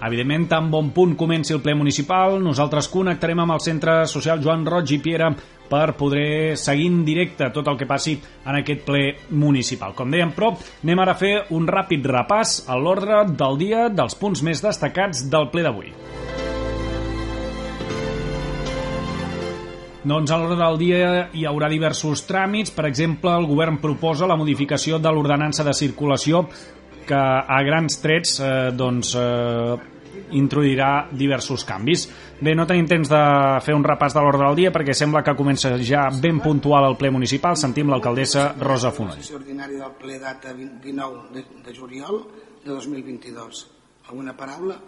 Evidentment, tan bon punt comenci el ple municipal, nosaltres connectarem amb el Centre Social Joan Roig i Piera per poder seguir en directe tot el que passi en aquest ple municipal. Com dèiem, però, anem ara a fer un ràpid repàs a l'ordre del dia dels punts més destacats del ple d'avui. Doncs a l'hora del dia hi haurà diversos tràmits. Per exemple, el govern proposa la modificació de l'ordenança de circulació que a grans trets eh, doncs, eh, introduirà diversos canvis. Bé, no tenim temps de fer un repàs de l'ordre del dia perquè sembla que comença ja ben puntual el ple municipal. Sentim l'alcaldessa Rosa Fonoll. Sessió ordinària del ple data 19 de, de juliol de 2022. Alguna paraula?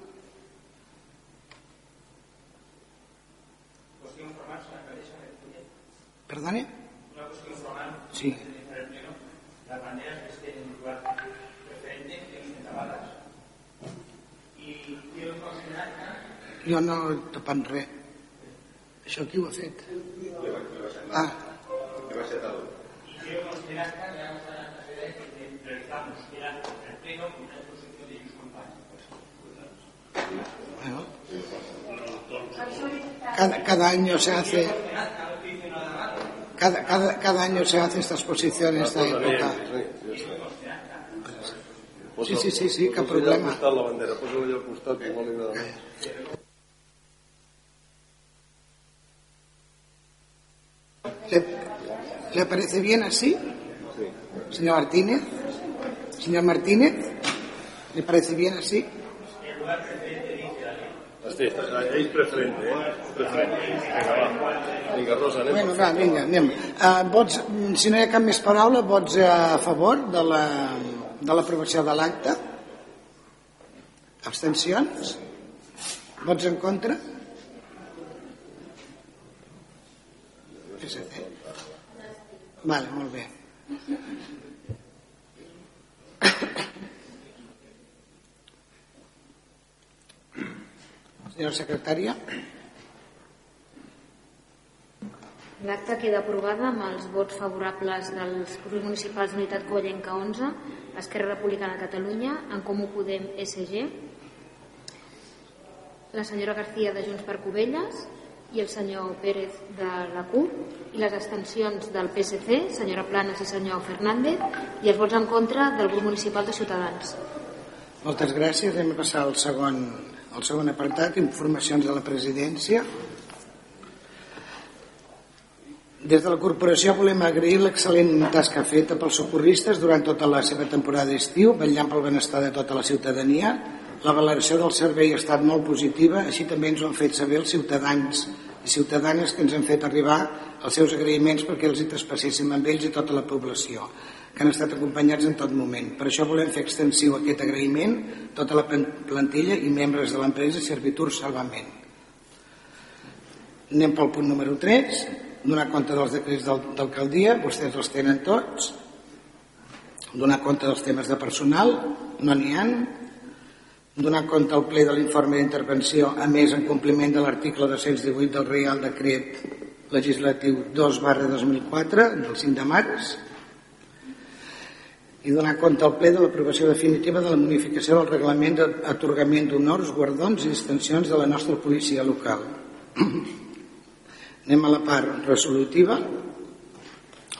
Perdone? Sí. Jo no he tapat res. Això qui ho ha fet? Ah, bueno. Cada, cada año se hace cada, cada, cada año se hace esta exposición en esta época. Sí, sí, sí, sí, cap problema. Posa la bandera, posa-la allà al costat, igual li agrada. ¿Le, ¿Le parece bien así? Señor Martínez. Señor Martínez, ¿le parece bien así? Hosti, ell preferente, eh? Preferente. Vinga, Rosa, anem. Bueno, va, vinga, anem. Uh, vots, si no hi ha cap més paraula, vots a favor de la de l'aprovació de l'acte? Abstencions? Vots en contra? Vale, molt bé. Senyora secretària. L'acta queda aprovada amb els vots favorables dels municipals Unitat Covellenca 11, Esquerra Republicana de Catalunya, en Comú Podem SG, la senyora García de Junts per Covelles i el senyor Pérez de la CUP i les abstencions del PSC, senyora Planes i senyor Fernández i els vots en contra del grup municipal de Ciutadans. Moltes gràcies. Anem a passar al segon, al segon apartat, informacions de la presidència. Des de la corporació volem agrair l'excel·lent tasca feta pels socorristes durant tota la seva temporada d'estiu, vetllant pel benestar de tota la ciutadania. La valoració del servei ha estat molt positiva, així també ens ho han fet saber els ciutadans i ciutadanes que ens han fet arribar els seus agraïments perquè els hi traspasséssim amb ells i tota la població, que han estat acompanyats en tot moment. Per això volem fer extensiu aquest agraïment a tota la plantilla i membres de l'empresa Servitur Salvament. Anem pel punt número 3, donar compte dels decrets d'al- d'alcaldia, vostès els tenen tots, donar compte dels temes de personal, no n'hi han, donar compte al ple de l'informe d'intervenció, a més en compliment de l'article 218 del Reial Decret Legislatiu 2 barra 2004 del 5 de març, i donar compte al ple de l'aprovació definitiva de la modificació del reglament d'atorgament d'honors, guardons i distincions de la nostra policia local. Anem a la part resolutiva.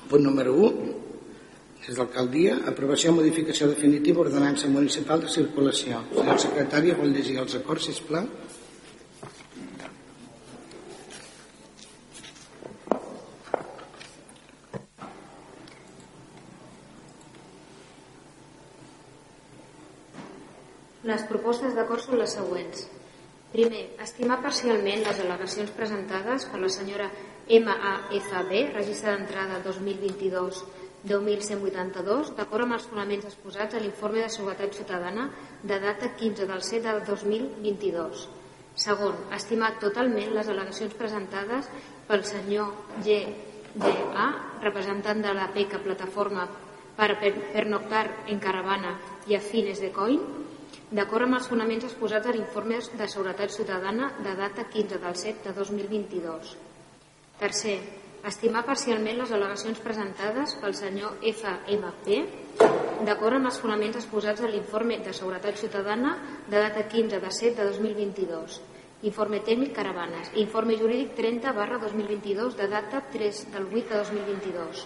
Punt número 1. Des d'alcaldia, aprovació o modificació definitiva ordenança municipal de circulació. Senyor secretari, vol llegir els acords, sisplau? Les propostes d'acord són les següents. Primer, estimar parcialment les al·legacions presentades per la senyora MAFB, registre d'entrada 2022 10.182, d'acord amb els fonaments exposats a l'informe de seguretat ciutadana de data 15 del 7 del 2022. Segon, estimar totalment les al·legacions presentades pel senyor GGA, representant de la PECA Plataforma per- pernoctar en caravana i a fines de coin, d'acord amb els fonaments exposats a l'informe de seguretat ciutadana de data 15 del 7 de 2022. Tercer, estimar parcialment les al·legacions presentades pel senyor FMP, d'acord amb els fonaments exposats en l'informe de Seguretat Ciutadana de data 15 de 7 de 2022, informe tècnic Caravanes, informe jurídic 30 barra 2022 de data 3 del 8 de 2022.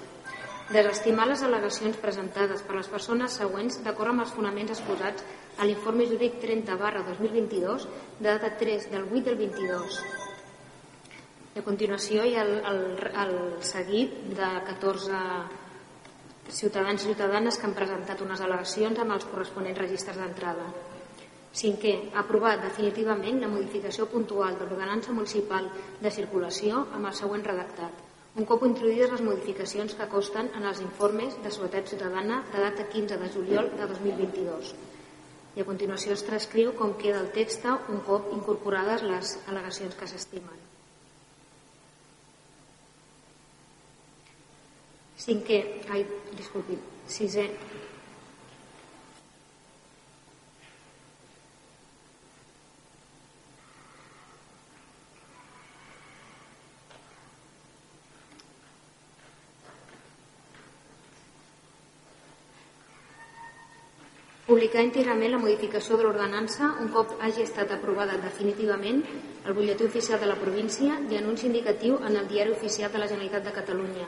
Desestimar les al·legacions presentades per les persones següents d'acord amb els fonaments exposats a l'informe jurídic 30 barra 2022 de data 3 del 8 del 22. I a continuació hi ha el, el, el seguit de 14 ciutadans i ciutadanes que han presentat unes al·legacions amb els corresponents registres d'entrada. Cinquè, aprovar definitivament la modificació puntual de l'ordenança municipal de circulació amb el següent redactat. Un cop introduïdes les modificacions que costen en els informes de seguretat ciutadana de data 15 de juliol de 2022. I a continuació es transcriu com queda el text un cop incorporades les al·legacions que s'estimen. Cinquè, ai, disculpi, sisè, Publicar íntegrament la modificació de l'ordenança un cop hagi estat aprovada definitivament al butlletí oficial de la província i anunci indicatiu en el diari oficial de la Generalitat de Catalunya,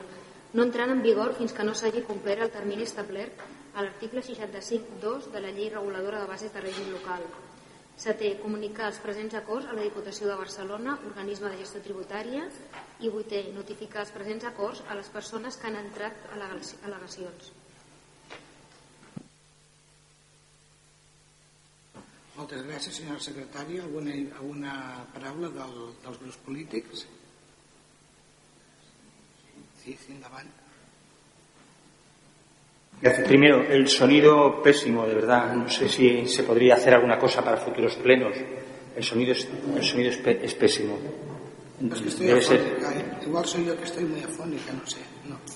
no entrant en vigor fins que no s'hagi complert el termini establert a l'article 65.2 de la llei reguladora de bases de règim local. Setè, comunicar els presents acords a la Diputació de Barcelona, organisme de gestió tributària, i vuitè, notificar els presents acords a les persones que han entrat al·legacions. Moltes gràcies, senyora secretària. Alguna, alguna paraula del, dels grups polítics? Sí, sí, endavant. Gracias. Primero, el sonido pésimo, de verdad. No sé si se podría hacer alguna cosa para futuros plenos. El sonido es, el sonido es, es pésimo. Que estoy Debe afónica, ser... ¿eh? Igual soy yo que estoy muy afónica, no sé.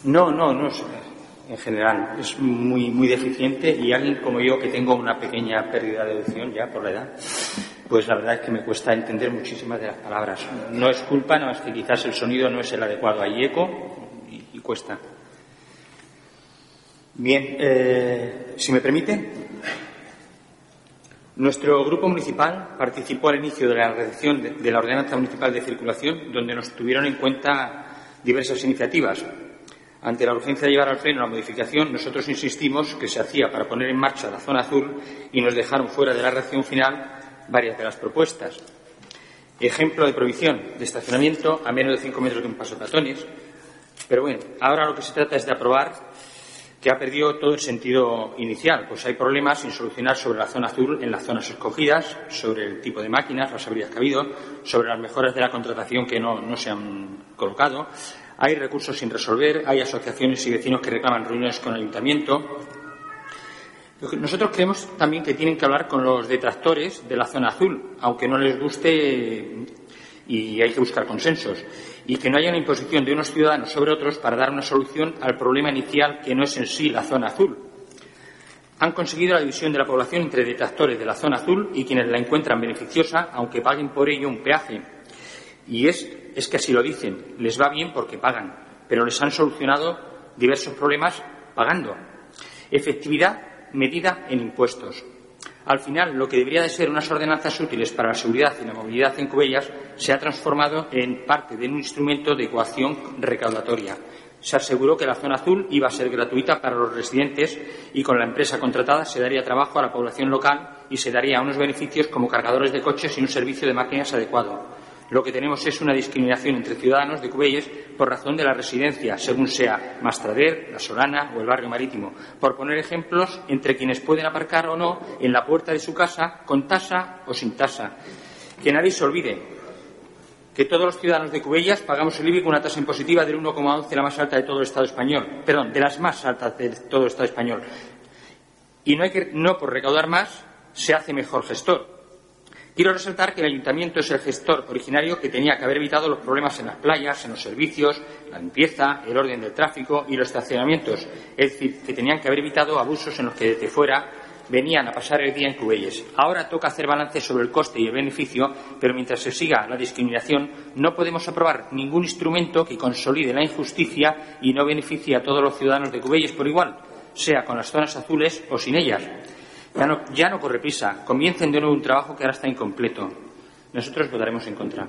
No, no, no. no en general. Es muy, muy deficiente y alguien como yo que tengo una pequeña pérdida de audición ya por la edad, pues la verdad es que me cuesta entender muchísimas de las palabras. No es culpa, no es que quizás el sonido no es el adecuado, hay eco y, cuesta. Bien, eh, si me permite, nuestro grupo municipal participó al inicio de la redacción de la Ordenanza Municipal de Circulación, donde nos tuvieron en cuenta diversas iniciativas, ante la urgencia de llevar al pleno la modificación, nosotros insistimos que se hacía para poner en marcha la zona azul y nos dejaron fuera de la reacción final varias de las propuestas. Ejemplo de prohibición de estacionamiento a menos de cinco metros de un paso peatones. Pero bueno, ahora lo que se trata es de aprobar que ha perdido todo el sentido inicial, pues hay problemas sin solucionar sobre la zona azul en las zonas escogidas, sobre el tipo de máquinas, las habilidades que ha habido, sobre las mejoras de la contratación que no, no se han colocado, hay recursos sin resolver, hay asociaciones y vecinos que reclaman reuniones con el ayuntamiento. Nosotros creemos también que tienen que hablar con los detractores de la zona azul, aunque no les guste y hay que buscar consensos, y que no haya una imposición de unos ciudadanos sobre otros para dar una solución al problema inicial que no es en sí la zona azul. Han conseguido la división de la población entre detractores de la zona azul y quienes la encuentran beneficiosa, aunque paguen por ello un peaje. Y es que así lo dicen, les va bien porque pagan, pero les han solucionado diversos problemas pagando. Efectividad medida en impuestos. Al final, lo que debería de ser unas ordenanzas útiles para la seguridad y la movilidad en Cubellas se ha transformado en parte de un instrumento de ecuación recaudatoria. Se aseguró que la zona azul iba a ser gratuita para los residentes y con la empresa contratada se daría trabajo a la población local y se daría unos beneficios como cargadores de coches y un servicio de máquinas adecuado lo que tenemos es una discriminación entre ciudadanos de Cubelles por razón de la residencia, según sea Mastrader, La Solana o el barrio marítimo, por poner ejemplos entre quienes pueden aparcar o no en la puerta de su casa con tasa o sin tasa. Que nadie se olvide que todos los ciudadanos de Cubellas pagamos el IBI con una tasa impositiva del 1,11, la más alta de todo el Estado español, perdón, de las más altas de todo el Estado español. Y no, hay que, no por recaudar más se hace mejor gestor. Quiero resaltar que el ayuntamiento es el gestor originario que tenía que haber evitado los problemas en las playas, en los servicios, la limpieza, el orden del tráfico y los estacionamientos. Es decir, que tenían que haber evitado abusos en los que desde fuera venían a pasar el día en Cubelles. Ahora toca hacer balance sobre el coste y el beneficio, pero mientras se siga la discriminación, no podemos aprobar ningún instrumento que consolide la injusticia y no beneficie a todos los ciudadanos de Cubelles por igual. sea con las zonas azules o sin ellas. Ya no, ya no corre prisa. Comiencen de nuevo un trabajo que ahora está incompleto. Nosotros votaremos en contra.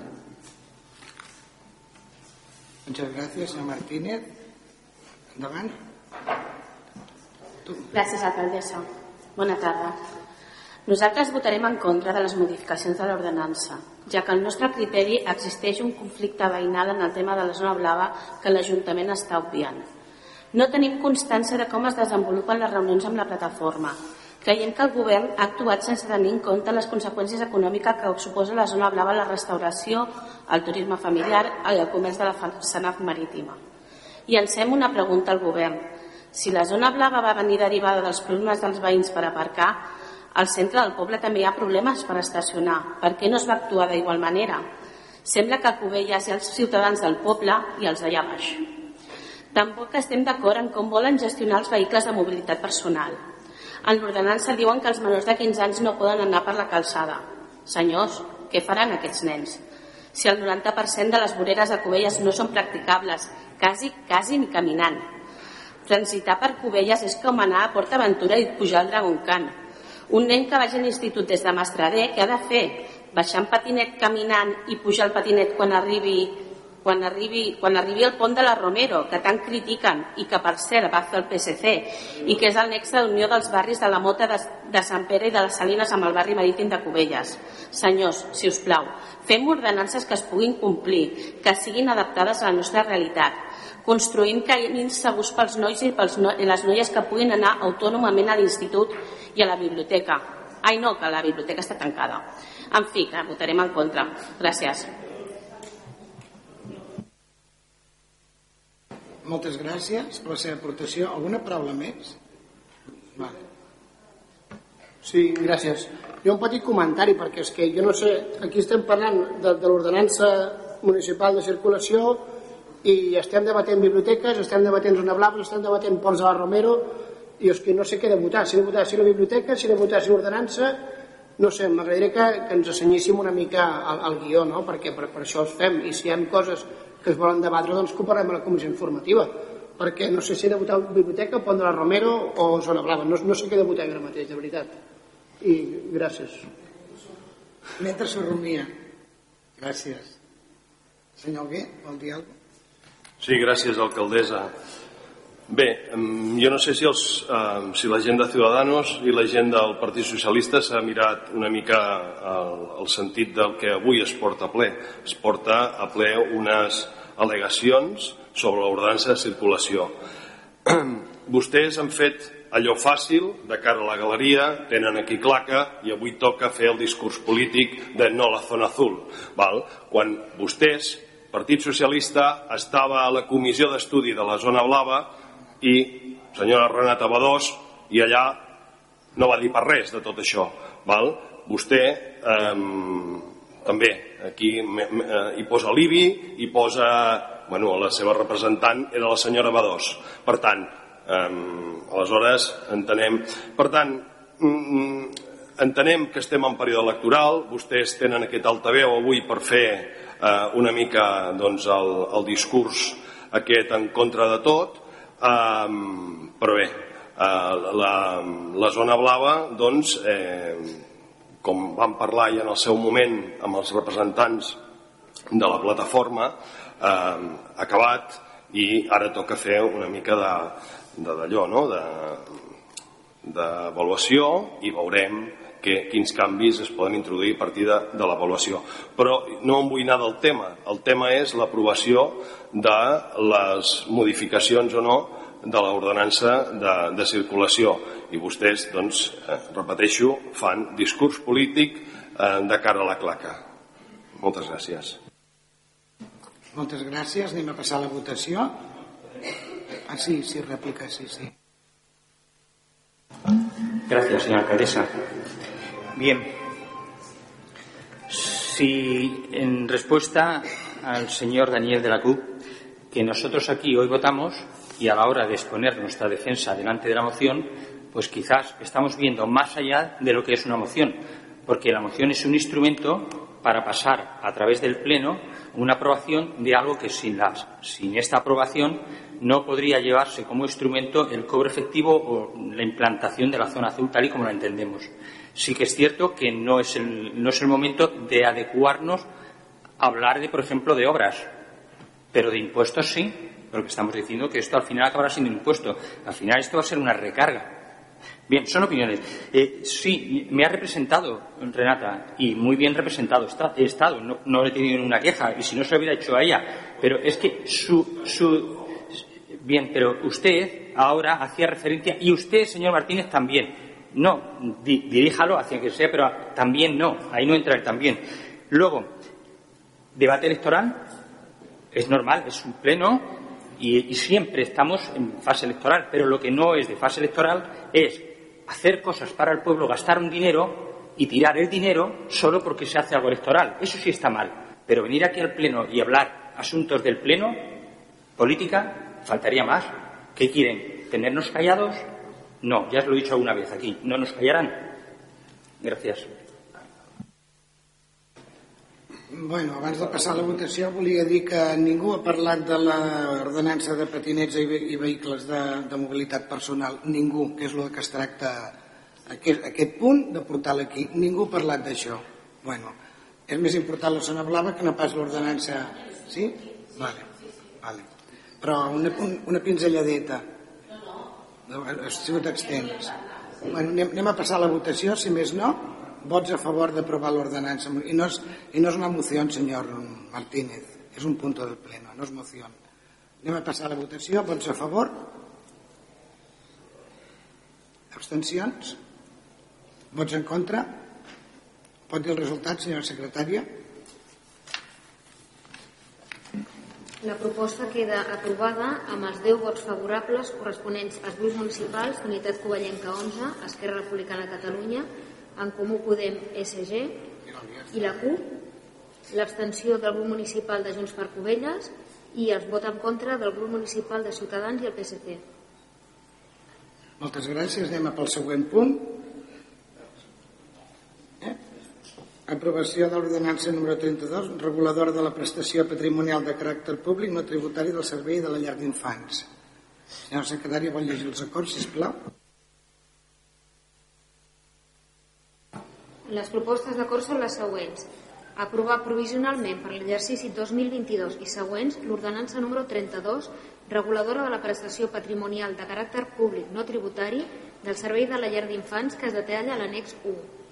Muchas gracias, senyor Martínez. Endavant. Gràcies, alcaldessa. Bona tarda. Nosaltres votarem en contra de les modificacions de l'ordenança, ja que al nostre criteri existeix un conflicte veïnal en el tema de la zona blava que l'Ajuntament està obviant. No tenim constància de com es desenvolupen les reunions amb la plataforma. Creiem que el govern ha actuat sense tenir en compte les conseqüències econòmiques que suposa la zona blava, la restauració, el turisme familiar i el comerç de la Senaf marítima. I ens fem una pregunta al govern. Si la zona blava va venir derivada dels problemes dels veïns per aparcar, al centre del poble també hi ha problemes per estacionar. Per què no es va actuar d'igual manera? Sembla que Cubelles hi els ciutadans del poble i els d'allà baix. Tampoc estem d'acord en com volen gestionar els vehicles de mobilitat personal. En l'ordenança diuen que els menors de 15 anys no poden anar per la calçada. Senyors, què faran aquests nens? Si el 90% de les voreres de Cubelles no són practicables, quasi, quasi ni caminant. Transitar per Cubelles és com anar a Port Aventura i pujar al Dragon Khan. Un nen que vagi a l'institut des de Mastradé, què ha de fer? Baixar en patinet caminant i pujar el patinet quan arribi quan arribi, quan arribi el pont de la Romero, que tant critiquen i que per cert va fer el PSC i que és el nexe d'unió dels barris de la Mota de, de Sant Pere i de les Salines amb el barri marítim de Cubelles. Senyors, si us plau, fem ordenances que es puguin complir, que siguin adaptades a la nostra realitat. Construïm camins segurs pels nois i, pels no, i les noies que puguin anar autònomament a l'institut i a la biblioteca. Ai, no, que la biblioteca està tancada. En fi, que votarem en contra. Gràcies. Moltes gràcies per la seva aportació. Alguna paraula més? Va. Sí, gràcies. Jo un petit comentari, perquè és que jo no sé, aquí estem parlant de, de l'ordenança municipal de circulació i estem debatent biblioteques, estem debatent zona blava, estem debatent ponts de la Romero i és que no sé què de votar, si de votar si la biblioteca, si de votar si l'ordenança, no sé, m'agradaria que, que ens assenyíssim una mica al, al guió, no? perquè per, per això els fem, i si hi ha coses que es volen debatre, doncs que ho parlem a la comissió informativa, perquè no sé si he de votar biblioteca, Pont de la Romero o Zona Blava, no, no sé què he de votar ara mateix, de veritat. I gràcies. Mentre s'ho rumia. Gràcies. Senyor Alguer, vol dir alguna cosa? Sí, gràcies, alcaldessa. Bé, jo no sé si, els, eh, si la gent de Ciudadanos i la gent del Partit Socialista s'ha mirat una mica el, el sentit del que avui es porta a ple. Es porta a ple unes al·legacions sobre l'ordenança de circulació. Vostès han fet allò fàcil de cara a la galeria, tenen aquí claca i avui toca fer el discurs polític de no la zona azul. Val? Quan vostès, Partit Socialista, estava a la comissió d'estudi de la zona blava i senyora Renata Badós i allà no va dir per res de tot això. Val? Vostè eh, també aquí eh, hi posa l'IBI i posa bueno, la seva representant era la senyora Badós. Per tant, eh, aleshores entenem... Per tant, mm, entenem que estem en període electoral, vostès tenen aquest altaveu avui per fer eh, una mica doncs, el, el discurs aquest en contra de tot, eh, però bé, eh, la, la zona blava, doncs, eh, com vam parlar ja en el seu moment amb els representants de la plataforma, eh, acabat i ara toca fer una mica d'allò, no? d'avaluació i veurem que, quins canvis es poden introduir a partir de, de l'avaluació. Però no em vull anar del tema. El tema és l'aprovació de les modificacions o no de l'ordenança de, de circulació. I vostès, doncs, eh, repeteixo, fan discurs polític eh, de cara a la claca. Moltes gràcies. Moltes gràcies. Anem a passar a la votació. Ah, sí, sí, rèplica, sí, sí. Gracias, señora alcaldesa. Bien, si en respuesta al señor Daniel de la CUP, que nosotros aquí hoy votamos y a la hora de exponer nuestra defensa delante de la moción, pues quizás estamos viendo más allá de lo que es una moción, porque la moción es un instrumento para pasar a través del Pleno una aprobación de algo que sin, las, sin esta aprobación no podría llevarse como instrumento el cobro efectivo o la implantación de la zona azul tal y como la entendemos. Sí que es cierto que no es el, no es el momento de adecuarnos a hablar de, por ejemplo, de obras, pero de impuestos sí, porque estamos diciendo que esto al final acabará siendo impuesto. Al final esto va a ser una recarga. Bien, son opiniones. Eh, sí, me ha representado Renata y muy bien representado he estado. No, no he tenido ninguna queja y si no se lo hubiera hecho a ella. Pero es que su, su. Bien, pero usted ahora hacía referencia y usted, señor Martínez, también. No, diríjalo hacia que sea, pero también no. Ahí no entra el también. Luego, debate electoral. Es normal, es un pleno y, y siempre estamos en fase electoral. Pero lo que no es de fase electoral es hacer cosas para el pueblo, gastar un dinero y tirar el dinero solo porque se hace algo electoral. Eso sí está mal. Pero venir aquí al Pleno y hablar asuntos del Pleno, política, faltaría más. ¿Qué quieren? ¿Tenernos callados? No, ya os lo he dicho alguna vez aquí. No nos callarán. Gracias. Bueno, abans de passar a la votació volia dir que ningú ha parlat de l'ordenança de patinets i vehicles de, de mobilitat personal. Ningú, que és el que es tracta aquest, aquest punt de portar-lo aquí. Ningú ha parlat d'això. Bueno, és més important la zona blava que no pas l'ordenança. Sí? Vale. vale. Però una, una pinzelladeta. Ha sigut extens. Anem, anem a passar a la votació, si més no. Vots a favor d'aprovar l'ordenança. I, no és, i no és una moció, senyor Martínez. És un punt del pleno, no és moció. Anem a passar a la votació. Vots a favor? Abstencions? Vots en contra? Pot dir el resultat, senyora secretària La proposta queda aprovada amb els 10 vots favorables corresponents als grups municipals Unitat Covellenca 11, Esquerra Republicana Catalunya, en Comú Podem SG i la CUP, l'abstenció del grup municipal de Junts per Covelles i els vot en contra del grup municipal de Ciutadans i el PSC. Moltes gràcies. Anem a pel següent punt. Eh? Aprovació de l'ordenança número 32, reguladora de la prestació patrimonial de caràcter públic no tributari del servei de la llar d'infants. Senyor secretari, vol llegir els acords, sisplau? Les propostes d'acord són les següents. Aprovar provisionalment per l'exercici 2022 i següents l'ordenança número 32, reguladora de la prestació patrimonial de caràcter públic no tributari del servei de la llar d'infants que es detalla a l'annex 1.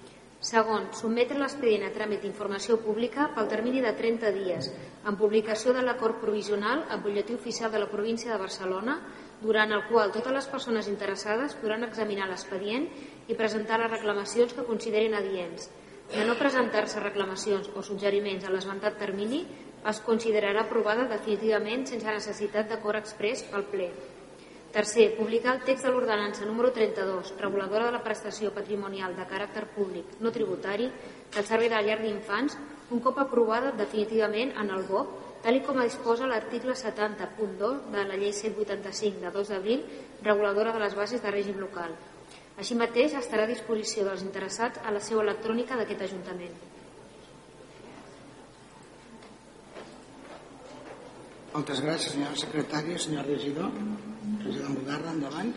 Segon, sotmetre l'expedient a tràmit d'informació pública pel termini de 30 dies, en publicació de l'acord provisional al butlletí oficial de la província de Barcelona, durant el qual totes les persones interessades podran examinar l'expedient i presentar les reclamacions que considerin adients. De no presentar-se reclamacions o suggeriments a l'esventat termini, es considerarà aprovada definitivament sense necessitat d'acord express pel ple. Tercer, publicar el text de l'ordenança número 32, reguladora de la prestació patrimonial de caràcter públic no tributari del servei de llar d'infants, un cop aprovada definitivament en el BOC, tal com disposa l'article 70.2 de la llei 185 de 2 d'abril, reguladora de les bases de règim local. Així mateix estarà a disposició dels interessats a la seu electrònica d'aquest Ajuntament. Moltes gràcies, senyora secretària, senyor regidor. Regidor Mugarra, endavant.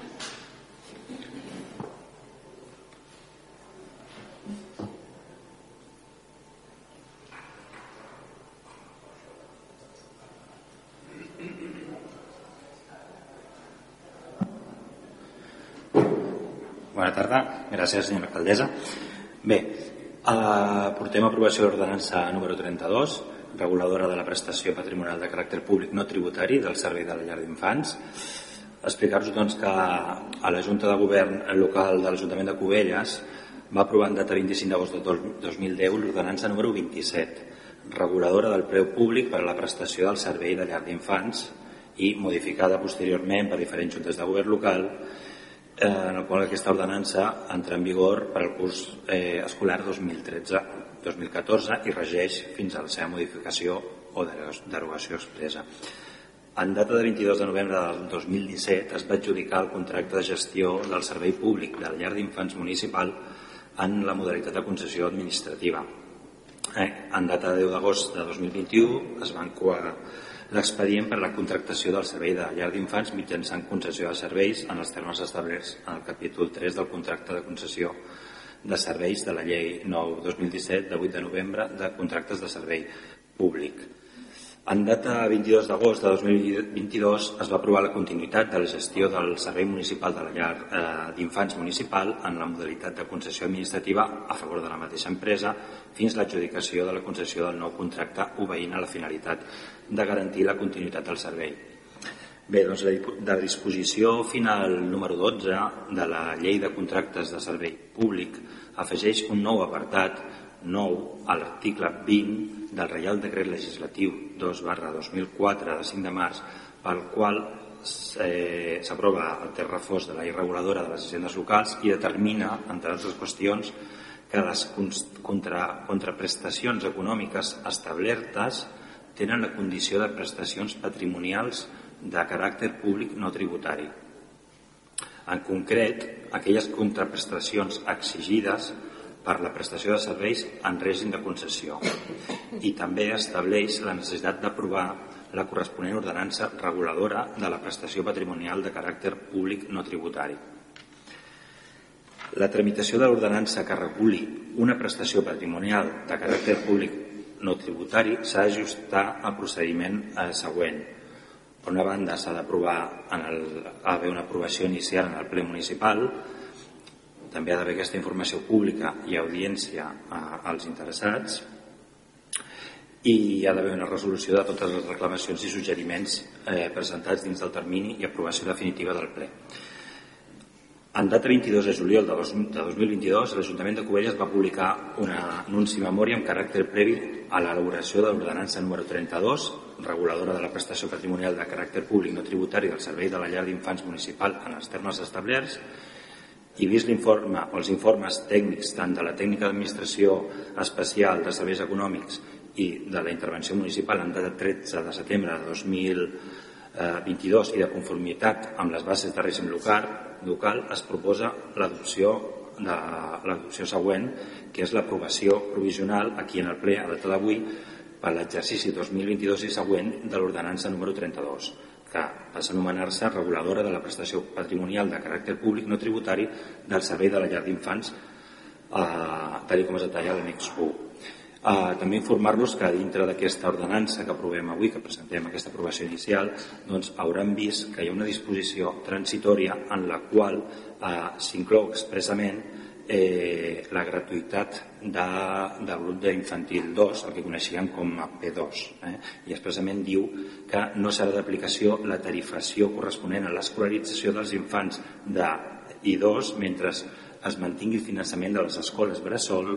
Bona tarda, gràcies senyora alcaldessa. Bé, eh, portem a aprovació l'ordenança número 32, reguladora de la prestació patrimonial de caràcter públic no tributari del servei de la llar d'infants. Explicar-vos doncs, que a la Junta de Govern local de l'Ajuntament de Cubelles va aprovar en data 25 d'agost de 2010 l'ordenança número 27, reguladora del preu públic per a la prestació del servei de llar d'infants i modificada posteriorment per diferents juntes de govern local eh, en el qual aquesta ordenança entra en vigor per al curs eh, escolar 2013-2014 i regeix fins a la seva modificació o derogació expressa. En data de 22 de novembre del 2017 es va adjudicar el contracte de gestió del servei públic de la llar d'infants municipal en la modalitat de concessió administrativa. Eh, en data de 10 d'agost de 2021 es van coar l'expedient per a la contractació del servei de llar d'infants mitjançant concessió de serveis en els termes establerts en el capítol 3 del contracte de concessió de serveis de la llei 9-2017 de 8 de novembre de contractes de servei públic. En data 22 d'agost de 2022 es va aprovar la continuïtat de la gestió del Servei Municipal de la Llar eh, d'Infants Municipal en la modalitat de concessió administrativa a favor de la mateixa empresa fins l'adjudicació de la concessió del nou contracte obeint a la finalitat de garantir la continuïtat del servei. Bé, doncs la disposició final número 12 de la Llei de Contractes de Servei Públic afegeix un nou apartat 9 a l'article 20 del Reial Decret Legislatiu 2 barra 2004 de 5 de març pel qual eh, s'aprova el text reforç de la irreguladora de les agendes locals i determina, entre altres qüestions, que les contra, contraprestacions econòmiques establertes tenen la condició de prestacions patrimonials de caràcter públic no tributari. En concret, aquelles contraprestacions exigides per la prestació de serveis en règim de concessió i també estableix la necessitat d'aprovar la corresponent ordenança reguladora de la prestació patrimonial de caràcter públic no tributari. La tramitació de l'ordenança que reguli una prestació patrimonial de caràcter públic no tributari s'ha d'ajustar al procediment eh, següent. Per una banda, s'ha d'aprovar haver una aprovació inicial en el ple municipal, també ha d'haver aquesta informació pública i audiència als interessats i hi ha d'haver una resolució de totes les reclamacions i suggeriments eh, presentats dins del termini i aprovació definitiva del ple. En data 22 de juliol de 2022, l'Ajuntament de Cubelles va publicar un anunci memòria amb caràcter previ a l'elaboració de l'ordenança número 32, reguladora de la prestació patrimonial de caràcter públic no tributari del Servei de la Llar d'Infants Municipal en els termes establerts, i vist l'informe o els informes tècnics tant de la tècnica d'administració especial de serveis econòmics i de la intervenció municipal en data 13 de setembre de 2022 i de conformitat amb les bases de règim local, local es proposa l'adopció de l'adopció següent, que és l'aprovació provisional aquí en el ple a data d'avui per l'exercici 2022 i següent de l'ordenança número 32 que passa a anomenar-se reguladora de la prestació patrimonial de caràcter públic no tributari del servei de la llar d'infants, eh, tal com es detalla l'annex 1. Eh, també informar-los que dintre d'aquesta ordenança que aprovem avui, que presentem aquesta aprovació inicial, doncs hauran vist que hi ha una disposició transitòria en la qual eh, s'inclou expressament eh, la gratuïtat de, del grup d'infantil 2, el que coneixíem com a P2, eh? i expressament diu que no serà d'aplicació la tarifació corresponent a l'escolarització dels infants de I2 mentre es mantingui el finançament de les escoles bressol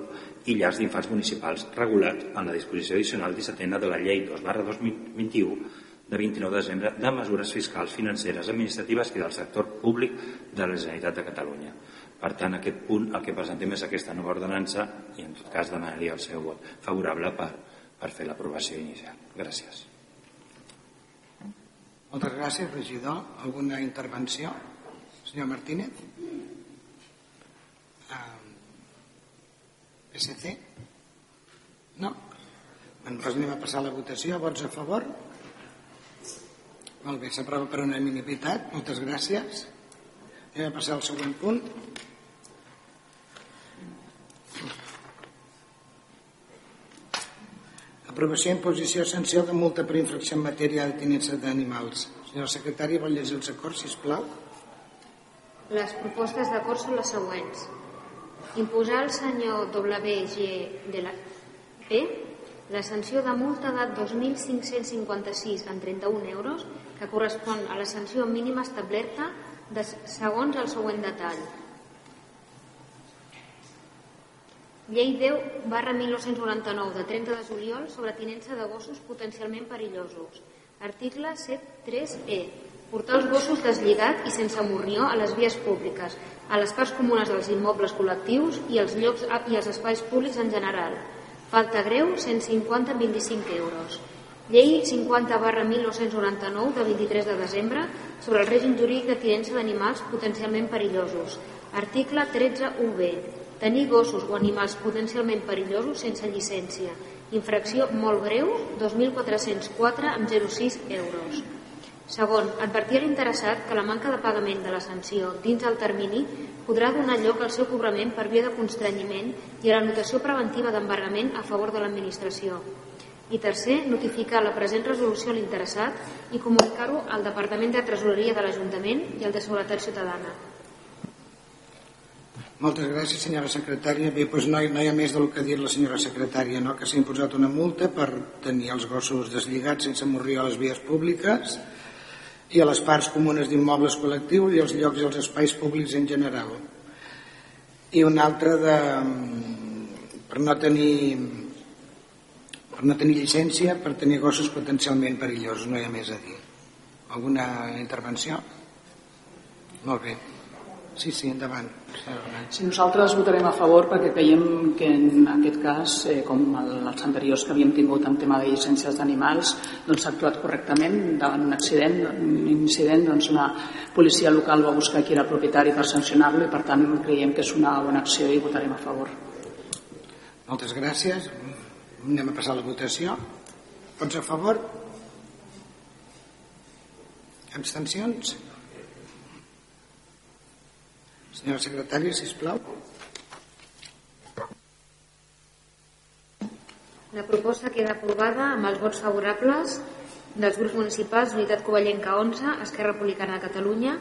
i llars d'infants municipals regulat en la disposició addicional 17 de la llei 2 barra 2021 de 29 de desembre de mesures fiscals, financeres, administratives i del sector públic de la Generalitat de Catalunya. Per tant, aquest punt el que presentem és aquesta nova ordenança i en tot cas demanaria el seu vot favorable per, per fer l'aprovació inicial. Gràcies. Moltes gràcies, regidor. Alguna intervenció? Senyor Martínez? PSC? No? Bueno, doncs anem a passar la votació. Vots a favor? Molt bé, s'aprova per unanimitat. Moltes gràcies. Anem a passar al següent punt. Aprovació, imposició, sanció de multa per infracció en matèria de tinença d'animals. Senyora secretària, vol llegir els acords, sisplau? Les propostes d'acord són les següents. Imposar al senyor WG de la P la sanció de multa de 2.556 en 31 euros que correspon a la sanció mínima establerta de, segons el següent detall. Llei 10 barra 1999 de 30 de juliol sobre tinença de gossos potencialment perillosos. Article 7.3e. Portar els gossos deslligat i sense morrió a les vies públiques, a les parts comunes dels immobles col·lectius i als llocs i als espais públics en general. Falta greu, 150 25 euros. Llei 50 barra 1999 de 23 de desembre sobre el règim jurídic de tinença d'animals potencialment perillosos. Article 13 UB tenir gossos o animals potencialment perillosos sense llicència. Infracció molt greu, 2.404 amb 0,6 euros. Segon, advertir a l'interessat que la manca de pagament de la sanció dins el termini podrà donar lloc al seu cobrament per via de constrenyiment i a la notació preventiva d'embargament a favor de l'administració. I tercer, notificar la present resolució a l'interessat i comunicar-ho al Departament de Tresoreria de l'Ajuntament i al de Seguretat Ciutadana. Moltes gràcies, senyora secretària. Bé, doncs no, no hi ha més del que dit la senyora secretària, no? que s'ha imposat una multa per tenir els gossos deslligats sense morrir a les vies públiques i a les parts comunes d'immobles col·lectius i als llocs i als espais públics en general. I una altra de, per no tenir per no tenir llicència per tenir gossos potencialment perillosos, no hi ha més a dir. Alguna intervenció? Molt bé. Sí, sí, endavant. Sí, nosaltres votarem a favor perquè creiem que en aquest cas, eh, com els anteriors que havíem tingut en tema de llicències d'animals, doncs s'ha actuat correctament davant un accident, un incident, doncs una policia local va buscar qui era el propietari per sancionar-lo i per tant creiem que és una bona acció i votarem a favor. Moltes gràcies. Anem a passar la votació. Vots a favor? Abstencions? Senyora secretària, sisplau. La proposta queda aprovada amb els vots favorables dels grups municipals Unitat Covellenca 11, Esquerra Republicana de Catalunya,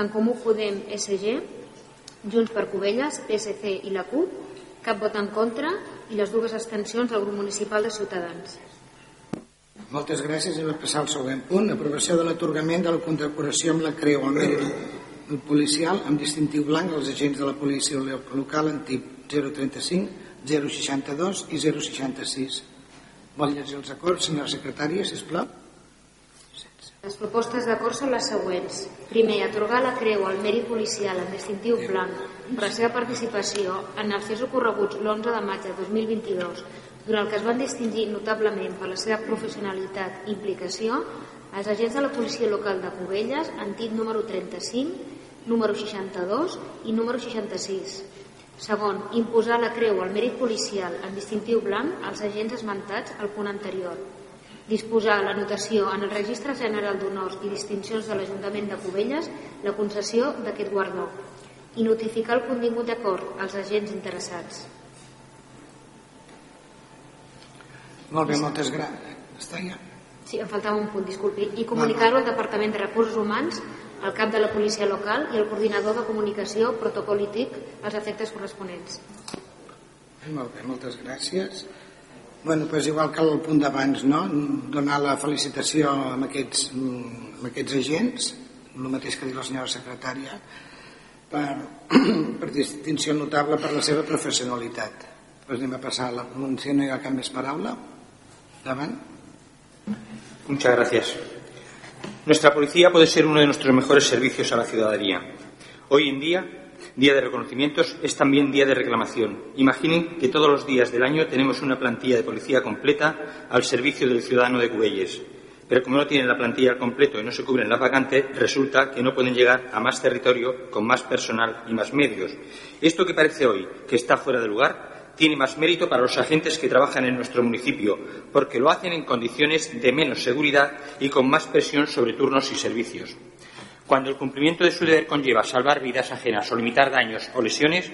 en Comú Podem SG, Junts per Covelles, PSC i la CUP, cap vot en contra i les dues abstencions del grup municipal de Ciutadans. Moltes gràcies. Anem a passar al següent punt. Aprovació de l'atorgament de la condecoració amb la creu al mèrit policial amb distintiu blanc als agents de la policia local en tip 035, 062 i 066. Vol llegir els acords, senyora secretària, sisplau? Les propostes d'acord són les següents. Primer, atorgar la creu al mèrit policial amb distintiu blanc per la seva participació en els fets ocorreguts l'11 de maig de 2022, durant el que es van distingir notablement per la seva professionalitat i implicació els agents de la policia local de Cubelles en tip número 35, número 62 i número 66. Segon, imposar la creu al mèrit policial en distintiu blanc als agents esmentats al punt anterior disposar la notació en el Registre General d'Honors i Distincions de l'Ajuntament de Cubelles la concessió d'aquest guardó i notificar el contingut d'acord als agents interessats. Molt bé, moltes gràcies. Està ja? Sí, em faltava un punt, disculpi. I comunicar-ho al Departament de Recursos Humans, al cap de la policia local i al coordinador de comunicació protocol·lític als efectes corresponents. Molt bé, moltes gràcies. Bueno, pues igual que el punt d'abans, no? donar la felicitació a aquests, a aquests agents, el mateix que ha dit la senyora secretària, per, per distinció notable per la seva professionalitat. Pues anem a passar a la si no hi ha cap més paraula. Davant. Muchas gracias. Nuestra policía puede ser uno de nuestros mejores servicios a la ciudadanía. Hoy en día día de reconocimientos, es también día de reclamación. Imaginen que todos los días del año tenemos una plantilla de policía completa al servicio del ciudadano de Cubelles. Pero como no tienen la plantilla al completo y no se cubren las vacantes, resulta que no pueden llegar a más territorio con más personal y más medios. Esto que parece hoy que está fuera de lugar tiene más mérito para los agentes que trabajan en nuestro municipio, porque lo hacen en condiciones de menos seguridad y con más presión sobre turnos y servicios. Cuando el cumplimiento de su deber conlleva salvar vidas ajenas o limitar daños o lesiones,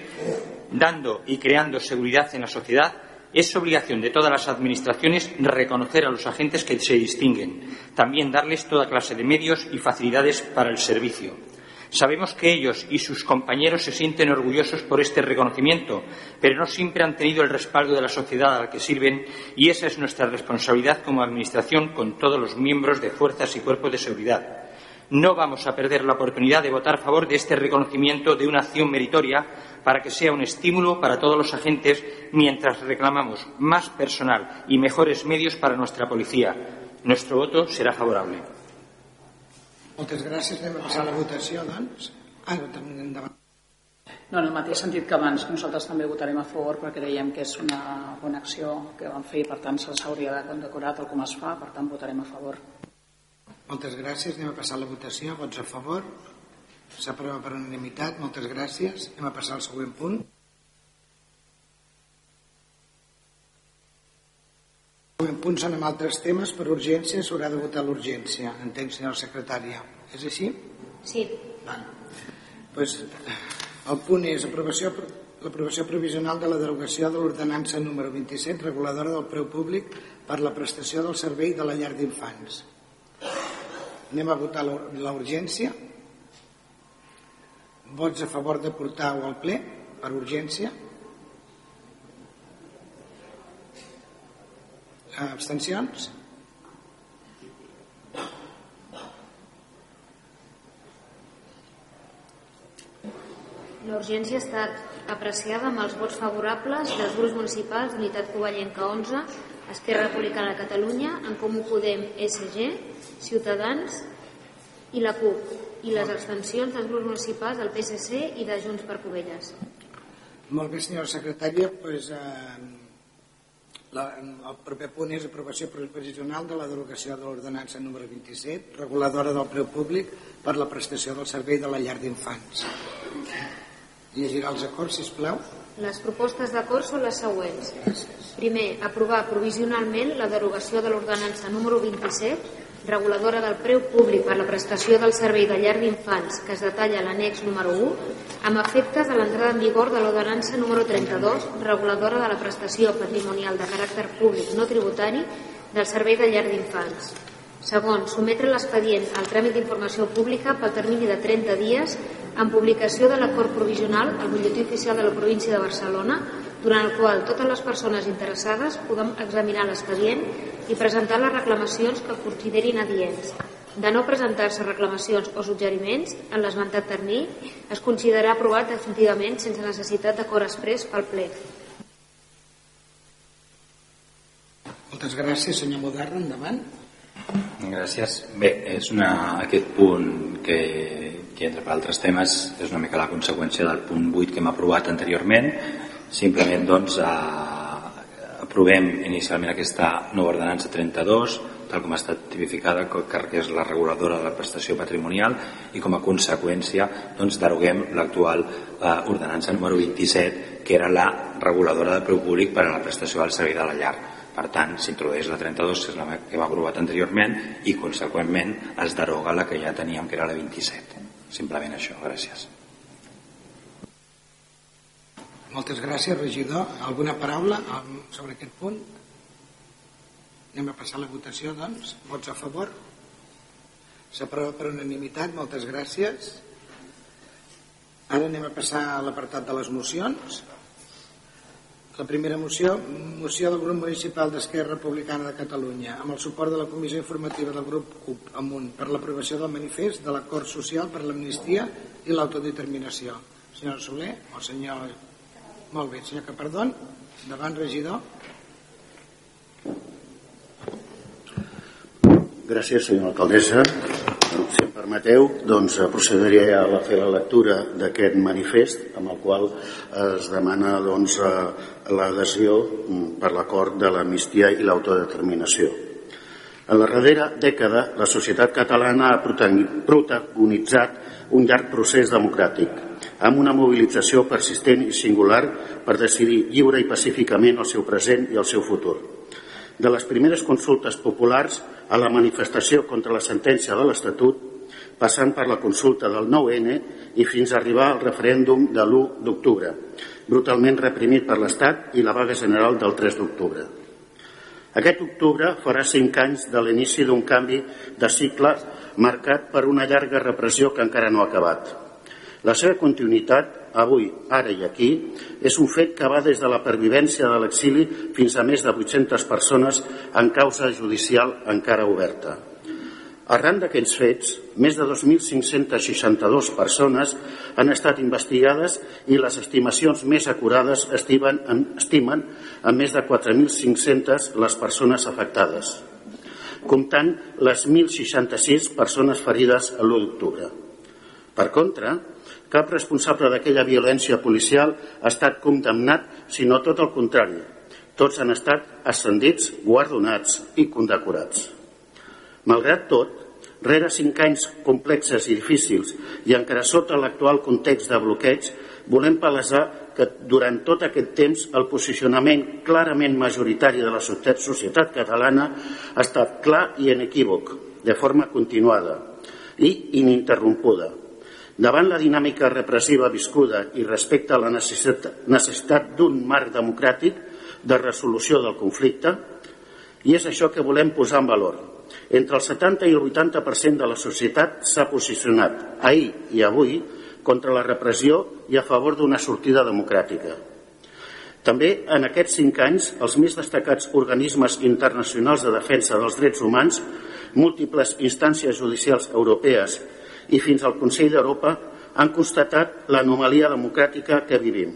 dando y creando seguridad en la sociedad, es obligación de todas las administraciones reconocer a los agentes que se distinguen, también darles toda clase de medios y facilidades para el servicio. Sabemos que ellos y sus compañeros se sienten orgullosos por este reconocimiento, pero no siempre han tenido el respaldo de la sociedad a la que sirven y esa es nuestra responsabilidad como Administración con todos los miembros de fuerzas y cuerpos de seguridad. No vamos a perder la oportunidad de votar a favor de este reconocimiento de una acción meritoria para que sea un estímulo para todos los agentes mientras reclamamos más personal y mejores medios para nuestra policía. Nuestro voto será favorable. Moltes gràcies. Anem a passar la votació, doncs. Ah, no, també endavant. No, en el mateix sentit que abans, nosaltres també votarem a favor perquè creiem que és una bona acció que van fer i per tant se'ls hauria de condecorar tal com es fa, per tant votarem a favor. Moltes gràcies. Anem a passar la votació. Vots a favor? S'aprova per unanimitat. Moltes gràcies. Anem a passar al següent punt. En punt són amb altres temes, per urgència s'haurà de votar l'urgència. Entenc, senyora secretària. És així? Sí. Val. Pues, el punt és aprovació, l'aprovació provisional de la derogació de l'ordenança número 27 reguladora del preu públic per la prestació del servei de la llar d'infants. Anem a votar la urgència. Vots a favor de portar-ho al ple per urgència? Abstencions? L'urgència ha estat apreciada amb els vots favorables dels grups municipals d'Unitat Covellenca 11, Esquerra Republicana de Catalunya, En Comú Podem, SG, Ciutadans i la CUP i les abstencions dels grups municipals del PSC i de Junts per Covelles. Molt bé, senyora secretària. Pues, eh, la, el proper punt és aprovació provisional de la derogació de l'ordenança número 27, reguladora del preu públic per la prestació del servei de la llar d'infants. Llegirà els acords, si plau. Les propostes d'acord són les següents. Primer, aprovar provisionalment la derogació de l'ordenança número 27 reguladora del preu públic per la prestació del servei de llar d'infants que es detalla a l'annex número 1 amb efectes de l'entrada en vigor de l'ordenança número 32 reguladora de la prestació patrimonial de caràcter públic no tributari del servei de llar d'infants. Segon, sometre l'expedient al tràmit d'informació pública pel termini de 30 dies en publicació de l'acord provisional al butlletí oficial de la província de Barcelona durant el qual totes les persones interessades podem examinar l'expedient i presentar les reclamacions que considerin adients. De no presentar-se reclamacions o suggeriments en l'esmentat termini, es considerarà aprovat definitivament sense necessitat d'acord express pel ple. Moltes gràcies, senyor Moderna. Endavant. Gràcies. Bé, és una, aquest punt que, que entre per altres temes és una mica la conseqüència del punt 8 que hem aprovat anteriorment simplement doncs eh, aprovem inicialment aquesta nova ordenança 32 tal com ha estat tipificada que és la reguladora de la prestació patrimonial i com a conseqüència doncs deroguem l'actual eh, ordenança número 27 que era la reguladora de preu públic per a la prestació del servei de la llar. Per tant s'introdueix la 32 que és la que hem aprovat anteriorment i conseqüentment es deroga la que ja teníem que era la 27 simplement això, gràcies moltes gràcies, regidor. Alguna paraula sobre aquest punt? Anem a passar la votació, doncs. Vots a favor? S'aprova per unanimitat. Moltes gràcies. Ara anem a passar a l'apartat de les mocions. La primera moció, moció del grup municipal d'Esquerra Republicana de Catalunya, amb el suport de la comissió informativa del grup CUP amunt per l'aprovació del manifest de l'acord social per l'amnistia i l'autodeterminació. Senyor Soler o senyor molt bé, senyor Capardón. Davant, regidor. Gràcies, senyora alcaldessa. Si em permeteu, doncs procediré a fer la lectura d'aquest manifest amb el qual es demana doncs, l'adhesió per l'acord de l'amnistia i l'autodeterminació. En la darrera dècada, la societat catalana ha protagonitzat un llarg procés democràtic amb una mobilització persistent i singular per decidir lliure i pacíficament el seu present i el seu futur. De les primeres consultes populars a la manifestació contra la sentència de l'Estatut, passant per la consulta del 9-N i fins a arribar al referèndum de l'1 d'octubre, brutalment reprimit per l'Estat i la vaga general del 3 d'octubre. Aquest octubre farà cinc anys de l'inici d'un canvi de cicle marcat per una llarga repressió que encara no ha acabat la seva continuïtat, avui, ara i aquí, és un fet que va des de la pervivència de l'exili fins a més de 800 persones en causa judicial encara oberta. Arran d'aquests fets, més de 2.562 persones han estat investigades i les estimacions més acurades estimen en, estimen en més de 4.500 les persones afectades, comptant les 1.066 persones ferides l'1 d'octubre. Per contra, cap responsable d'aquella violència policial ha estat condemnat, sinó tot el contrari. Tots han estat ascendits, guardonats i condecorats. Malgrat tot, rere cinc anys complexes i difícils i encara sota l'actual context de bloqueig, volem palesar que durant tot aquest temps el posicionament clarament majoritari de la societat catalana ha estat clar i inequívoc, de forma continuada i ininterrompuda. Davant la dinàmica repressiva viscuda i respecte a la necessitat d'un marc democràtic de resolució del conflicte, i és això que volem posar en valor. Entre el 70 i el 80% de la societat s'ha posicionat ahir i avui contra la repressió i a favor d'una sortida democràtica. També en aquests cinc anys els més destacats organismes internacionals de defensa dels drets humans, múltiples instàncies judicials europees i fins al Consell d'Europa han constatat l'anomalia democràtica que vivim.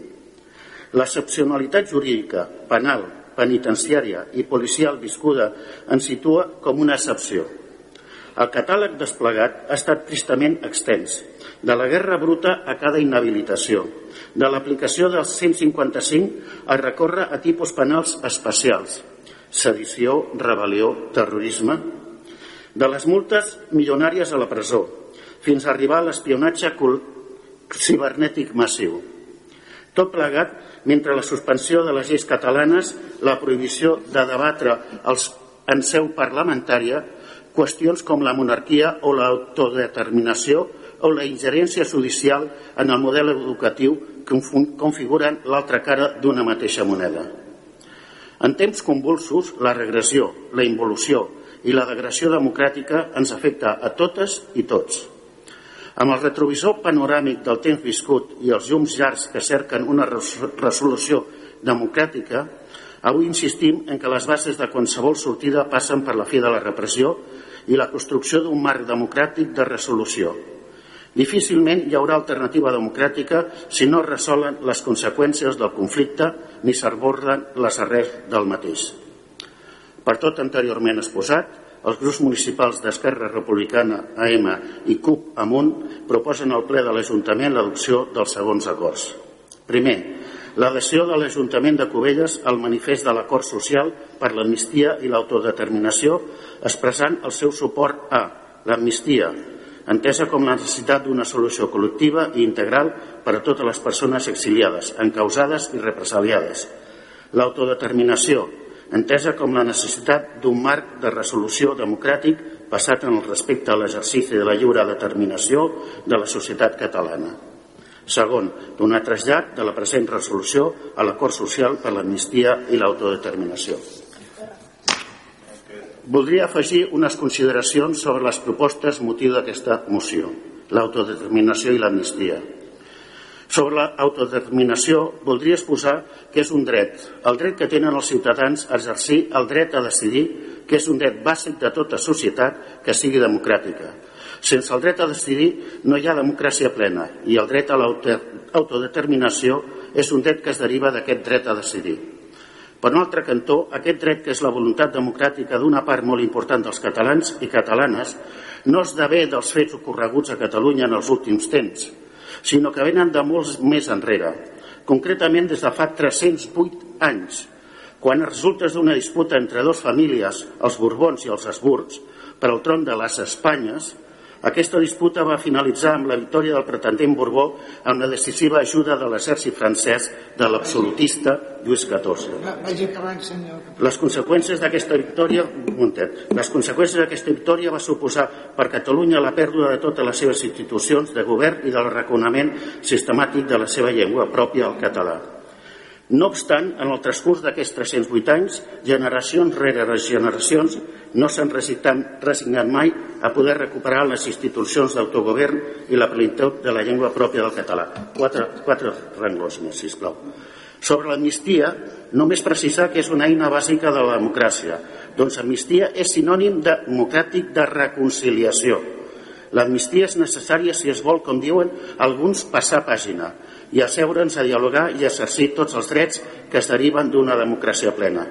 L'excepcionalitat jurídica, penal, penitenciària i policial viscuda ens situa com una excepció. El catàleg desplegat ha estat tristament extens, de la guerra bruta a cada inhabilitació, de l'aplicació del 155 a recórrer a tipus penals especials, sedició, rebel·lió, terrorisme, de les multes milionàries a la presó, fins a arribar a l'espionatge cibernètic massiu. Tot plegat mentre la suspensió de les lleis catalanes, la prohibició de debatre els, en seu parlamentària qüestions com la monarquia o l'autodeterminació o la ingerència judicial en el model educatiu que configuren l'altra cara d'una mateixa moneda. En temps convulsos, la regressió, la involució i la degradació democràtica ens afecta a totes i tots. Amb el retrovisor panoràmic del temps viscut i els llums llargs que cerquen una resolució democràtica, avui insistim en que les bases de qualsevol sortida passen per la fi de la repressió i la construcció d'un marc democràtic de resolució. Difícilment hi haurà alternativa democràtica si no resolen les conseqüències del conflicte ni s'aborden les arrels del mateix. Per tot anteriorment exposat, els grups municipals d'Esquerra Republicana, AM i CUP Amunt proposen al ple de l'Ajuntament l'adopció dels segons acords. Primer, l'adhesió de l'Ajuntament de Cubelles al manifest de l'acord social per l'amnistia i l'autodeterminació expressant el seu suport a l'amnistia, entesa com la necessitat d'una solució col·lectiva i integral per a totes les persones exiliades, encausades i represaliades. L'autodeterminació, entesa com la necessitat d'un marc de resolució democràtic basat en el respecte a l'exercici de la lliure determinació de la societat catalana. Segon, donar trasllat de la present resolució a l'acord social per l'amnistia i l'autodeterminació. Voldria afegir unes consideracions sobre les propostes motiu d'aquesta moció, l'autodeterminació i l'amnistia. Sobre l'autodeterminació, voldria exposar que és un dret, el dret que tenen els ciutadans a exercir el dret a decidir, que és un dret bàsic de tota societat que sigui democràtica. Sense el dret a decidir no hi ha democràcia plena i el dret a l'autodeterminació és un dret que es deriva d'aquest dret a decidir. Per un altre cantó, aquest dret, que és la voluntat democràtica d'una part molt important dels catalans i catalanes, no esdevé dels fets ocorreguts a Catalunya en els últims temps, sinó que venen de molts més enrere, concretament des de fa 308 anys, quan resultes d'una disputa entre dues famílies, els Borbons i els Esburgs, per al tron de les Espanyes, aquesta disputa va finalitzar amb la victòria del pretendent Borbó amb la decisiva ajuda de l'exèrcit francès de l'absolutista Lluís XIV. Les conseqüències d'aquesta victòria, les conseqüències d'aquesta victòria va suposar per Catalunya la pèrdua de totes les seves institucions de govern i del reconeixement sistemàtic de la seva llengua pròpia, el català. No obstant, en el transcurs d'aquests 308 anys, generacions rere generacions no s'han resignat mai a poder recuperar les institucions d'autogovern i la plenitud de la llengua pròpia del català. Quatre, quatre renglos més, sisplau. Sobre l'amnistia, només precisar que és una eina bàsica de la democràcia. Doncs amnistia és sinònim de democràtic de reconciliació. L'amnistia és necessària si es vol, com diuen alguns, passar pàgina i asseure'ns a dialogar i exercir tots els drets que es deriven d'una democràcia plena.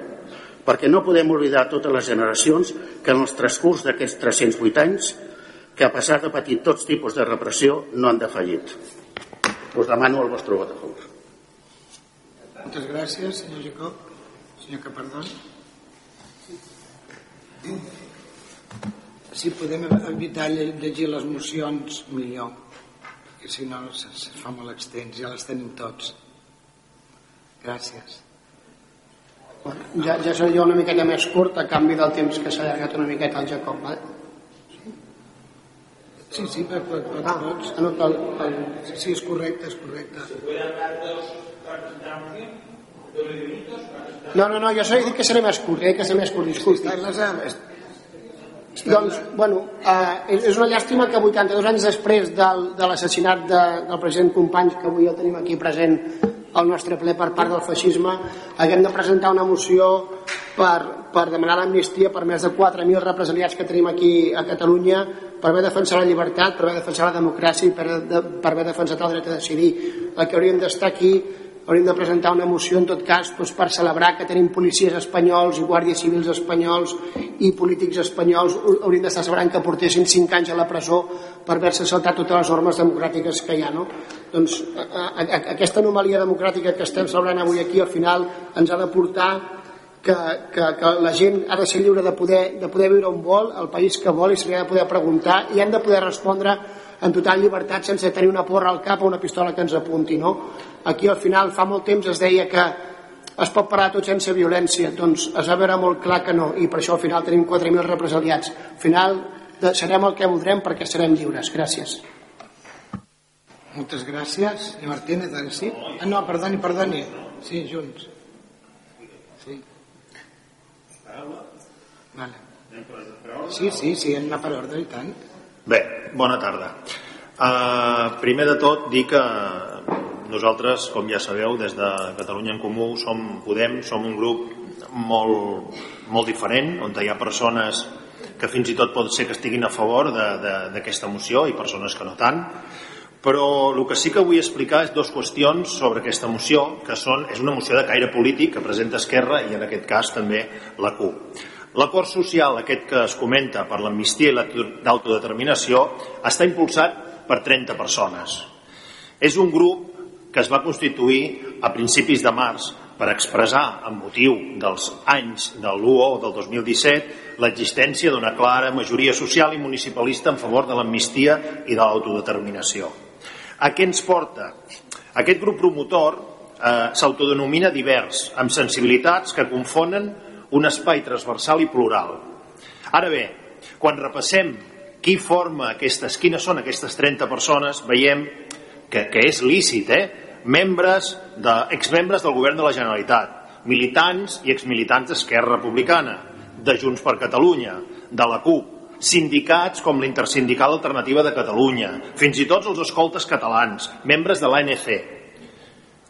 Perquè no podem oblidar totes les generacions que en els transcurs d'aquests 308 anys, que a pesar de patir tots tipus de repressió, no han defallit. Us demano el vostre vot a favor. Moltes gràcies, senyor Jacob. Senyor Capardón. Si podem evitar llegir les mocions, millor que si no se fa molt extens, ja les tenim tots. Gràcies. Ja, ja seré jo una miqueta més curt a canvi del temps que s'ha allargat una miqueta el Jacob. Va? Sí, sí, per, per, per Ah, tots. ah, no, el, el, Sí, és correcte, és correcte. no, no, no, jo s'he dit que seré més curt, eh, que seré més curt, disculpi. Armes. Doncs, bueno, eh, és, una llàstima que 82 anys després del, de l'assassinat de, del president Companys, que avui el tenim aquí present al nostre ple per part del feixisme, haguem de presentar una moció per, per demanar l'amnistia per més de 4.000 represaliats que tenim aquí a Catalunya per haver defensat la llibertat, per haver defensat la democràcia i per, de, per haver defensat el dret a decidir. El que hauríem d'estar aquí hauríem de presentar una moció en tot cas doncs, per celebrar que tenim policies espanyols i guàrdies civils espanyols i polítics espanyols hauríem d'estar celebrant que portessin 5 anys a la presó per haver-se saltat totes les normes democràtiques que hi ha no? doncs a, a, a, aquesta anomalia democràtica que estem celebrant avui aquí al final ens ha de portar que, que, que la gent ha de ser lliure de poder, de poder viure on vol, el país que vol i se li ha de poder preguntar i han de poder respondre en total llibertat sense tenir una porra al cap o una pistola que ens apunti no? Aquí al final fa molt temps es deia que es pot parar tot sense violència doncs es va veure molt clar que no i per això al final tenim 4.000 represaliats al final serem el que voldrem perquè serem lliures gràcies Moltes gràcies. I Martínez, ara sí? Ah, no, perdoni, perdoni. Sí, junts. Sí. Vale. Sí, sí, sí, hem d'anar per ordre i tant. Bé, bona tarda. Uh, primer de tot, dir que nosaltres, com ja sabeu, des de Catalunya en Comú som Podem, som un grup molt, molt diferent, on hi ha persones que fins i tot pot ser que estiguin a favor d'aquesta moció i persones que no tant, però el que sí que vull explicar és dues qüestions sobre aquesta moció, que són, és una moció de caire polític que presenta Esquerra i en aquest cas també la CUP. L'acord social, aquest que es comenta per l'amnistia i l'autodeterminació, està impulsat per 30 persones. És un grup que es va constituir a principis de març per expressar, amb motiu dels anys de l'1 del 2017, l'existència d'una clara majoria social i municipalista en favor de l'amnistia i de l'autodeterminació. A què ens porta? Aquest grup promotor eh, s'autodenomina divers, amb sensibilitats que confonen un espai transversal i plural. Ara bé, quan repassem qui forma aquestes, quines són aquestes 30 persones, veiem que, que és lícit, eh? membres de, exmembres del govern de la Generalitat, militants i exmilitants d'Esquerra Republicana, de Junts per Catalunya, de la CUP, sindicats com l'Intersindical Alternativa de Catalunya, fins i tot els escoltes catalans, membres de l'ANC,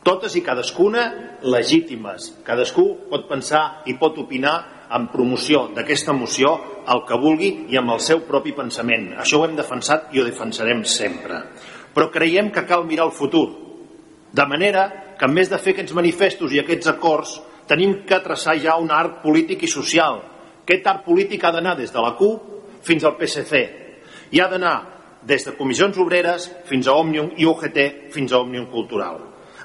totes i cadascuna legítimes. Cadascú pot pensar i pot opinar en promoció d'aquesta moció el que vulgui i amb el seu propi pensament. Això ho hem defensat i ho defensarem sempre. Però creiem que cal mirar el futur. De manera que, en més de fer aquests manifestos i aquests acords, tenim que traçar ja un arc polític i social. Aquest arc polític ha d'anar des de la CUP fins al PSC i ha d'anar des de comissions obreres fins a Òmnium i UGT fins a Òmnium Cultural.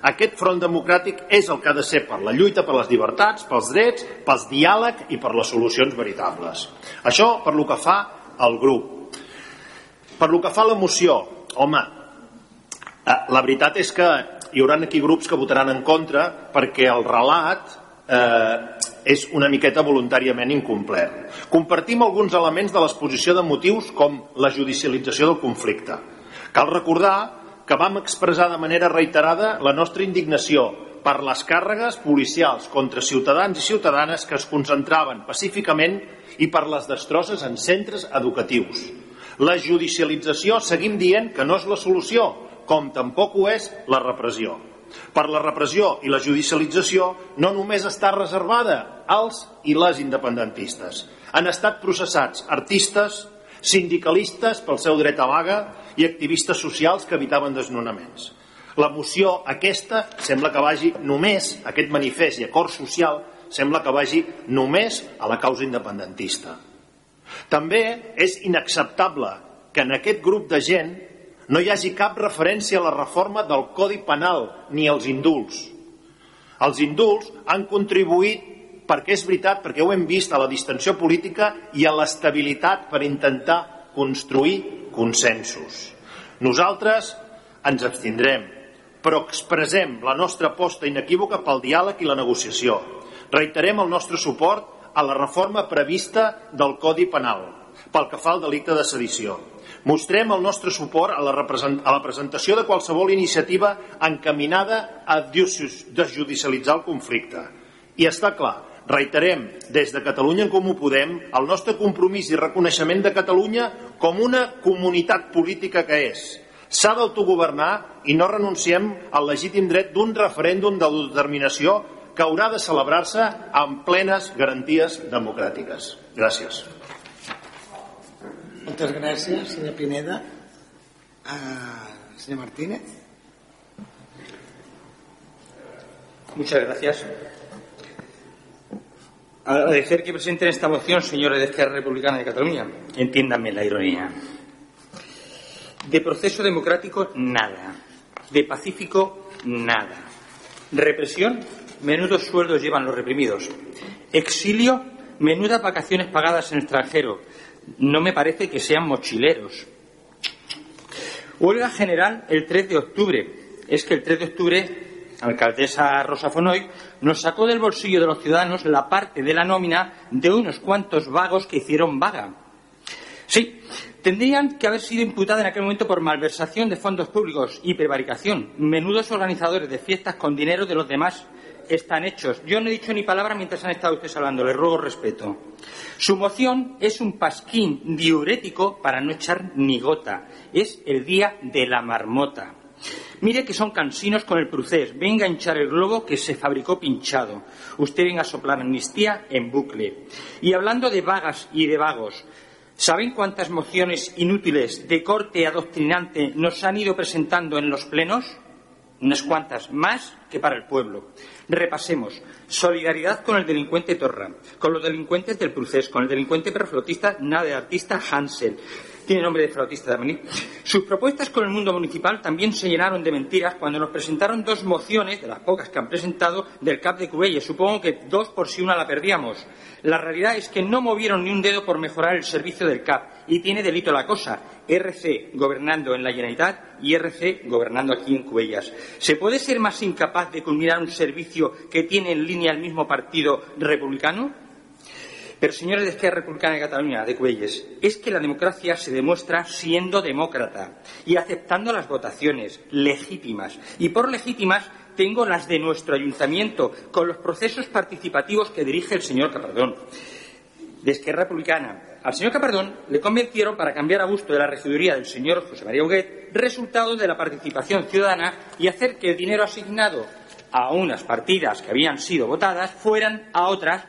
Aquest front democràtic és el que ha de ser per la lluita per les llibertats, pels drets, pels diàleg i per les solucions veritables. Això per lo que fa al grup. Per lo que fa a la moció, home, la veritat és que hi haurà aquí grups que votaran en contra perquè el relat eh, és una miqueta voluntàriament incomplet. Compartim alguns elements de l'exposició de motius com la judicialització del conflicte. Cal recordar que vam expressar de manera reiterada la nostra indignació per les càrregues policials contra ciutadans i ciutadanes que es concentraven pacíficament i per les destrosses en centres educatius. La judicialització seguim dient que no és la solució, com tampoc ho és la repressió. Per la repressió i la judicialització no només està reservada als i les independentistes. Han estat processats artistes, sindicalistes pel seu dret a vaga i activistes socials que evitaven desnonaments. La moció aquesta sembla que vagi només, aquest manifest i acord social, sembla que vagi només a la causa independentista. També és inacceptable que en aquest grup de gent no hi hagi cap referència a la reforma del Codi Penal ni als indults. Els indults han contribuït perquè és veritat, perquè ho hem vist a la distensió política i a l'estabilitat per intentar construir consensos. Nosaltres ens abstindrem, però expressem la nostra aposta inequívoca pel diàleg i la negociació. Reiterem el nostre suport a la reforma prevista del Codi Penal pel que fa al delicte de sedició. Mostrem el nostre suport a la, a la presentació de qualsevol iniciativa encaminada a desjudicialitzar el conflicte. I està clar, reiterem des de Catalunya en Comú Podem el nostre compromís i reconeixement de Catalunya com una comunitat política que és. S'ha d'autogovernar i no renunciem al legítim dret d'un referèndum d'autodeterminació que haurà de celebrar-se amb plenes garanties democràtiques. Gràcies. Moltes gràcies, senyor Pineda. Uh, senyor Martínez. Muchas gracias. Agradecer que presenten esta moción, señores de Esquerra Republicana de Cataluña. Entiéndanme la ironía. De proceso democrático, nada. De pacífico, nada. Represión, menudos sueldos llevan los reprimidos. Exilio, menudas vacaciones pagadas en extranjero. No me parece que sean mochileros. Huelga general el 3 de octubre. Es que el 3 de octubre alcaldesa Rosa Fonoy, nos sacó del bolsillo de los ciudadanos la parte de la nómina de unos cuantos vagos que hicieron vaga. Sí, tendrían que haber sido imputados en aquel momento por malversación de fondos públicos y prevaricación. Menudos organizadores de fiestas con dinero de los demás están hechos. Yo no he dicho ni palabra mientras han estado ustedes hablando, les ruego respeto. Su moción es un pasquín diurético para no echar ni gota. Es el día de la marmota. Mire que son cansinos con el procés. Venga a hinchar el globo que se fabricó pinchado. Usted venga a soplar amnistía en bucle. Y hablando de vagas y de vagos, ¿saben cuántas mociones inútiles de corte adoctrinante nos han ido presentando en los plenos? Unas cuantas, más que para el pueblo. Repasemos. Solidaridad con el delincuente Torra, con los delincuentes del Procés, con el delincuente perflotista nada de artista Hansel, tiene nombre de flautista también. Sus propuestas con el mundo municipal también se llenaron de mentiras cuando nos presentaron dos mociones, de las pocas que han presentado, del CAP de Cubelles. Supongo que dos por si una la perdíamos. La realidad es que no movieron ni un dedo por mejorar el servicio del CAP y tiene delito la cosa. RC gobernando en la Generalitat y RC gobernando aquí en Cubellas. ¿Se puede ser más incapaz de culminar un servicio que tiene en línea el mismo partido republicano? Pero, señores de Izquierda Republicana de Cataluña, de Cuelles, es que la democracia se demuestra siendo demócrata y aceptando las votaciones legítimas. Y por legítimas tengo las de nuestro ayuntamiento, con los procesos participativos que dirige el señor Capardón. De Izquierda Republicana. Al señor Capardón le convencieron para cambiar a gusto de la regiduría del señor José María Huguet resultado de la participación ciudadana y hacer que el dinero asignado a unas partidas que habían sido votadas fueran a otras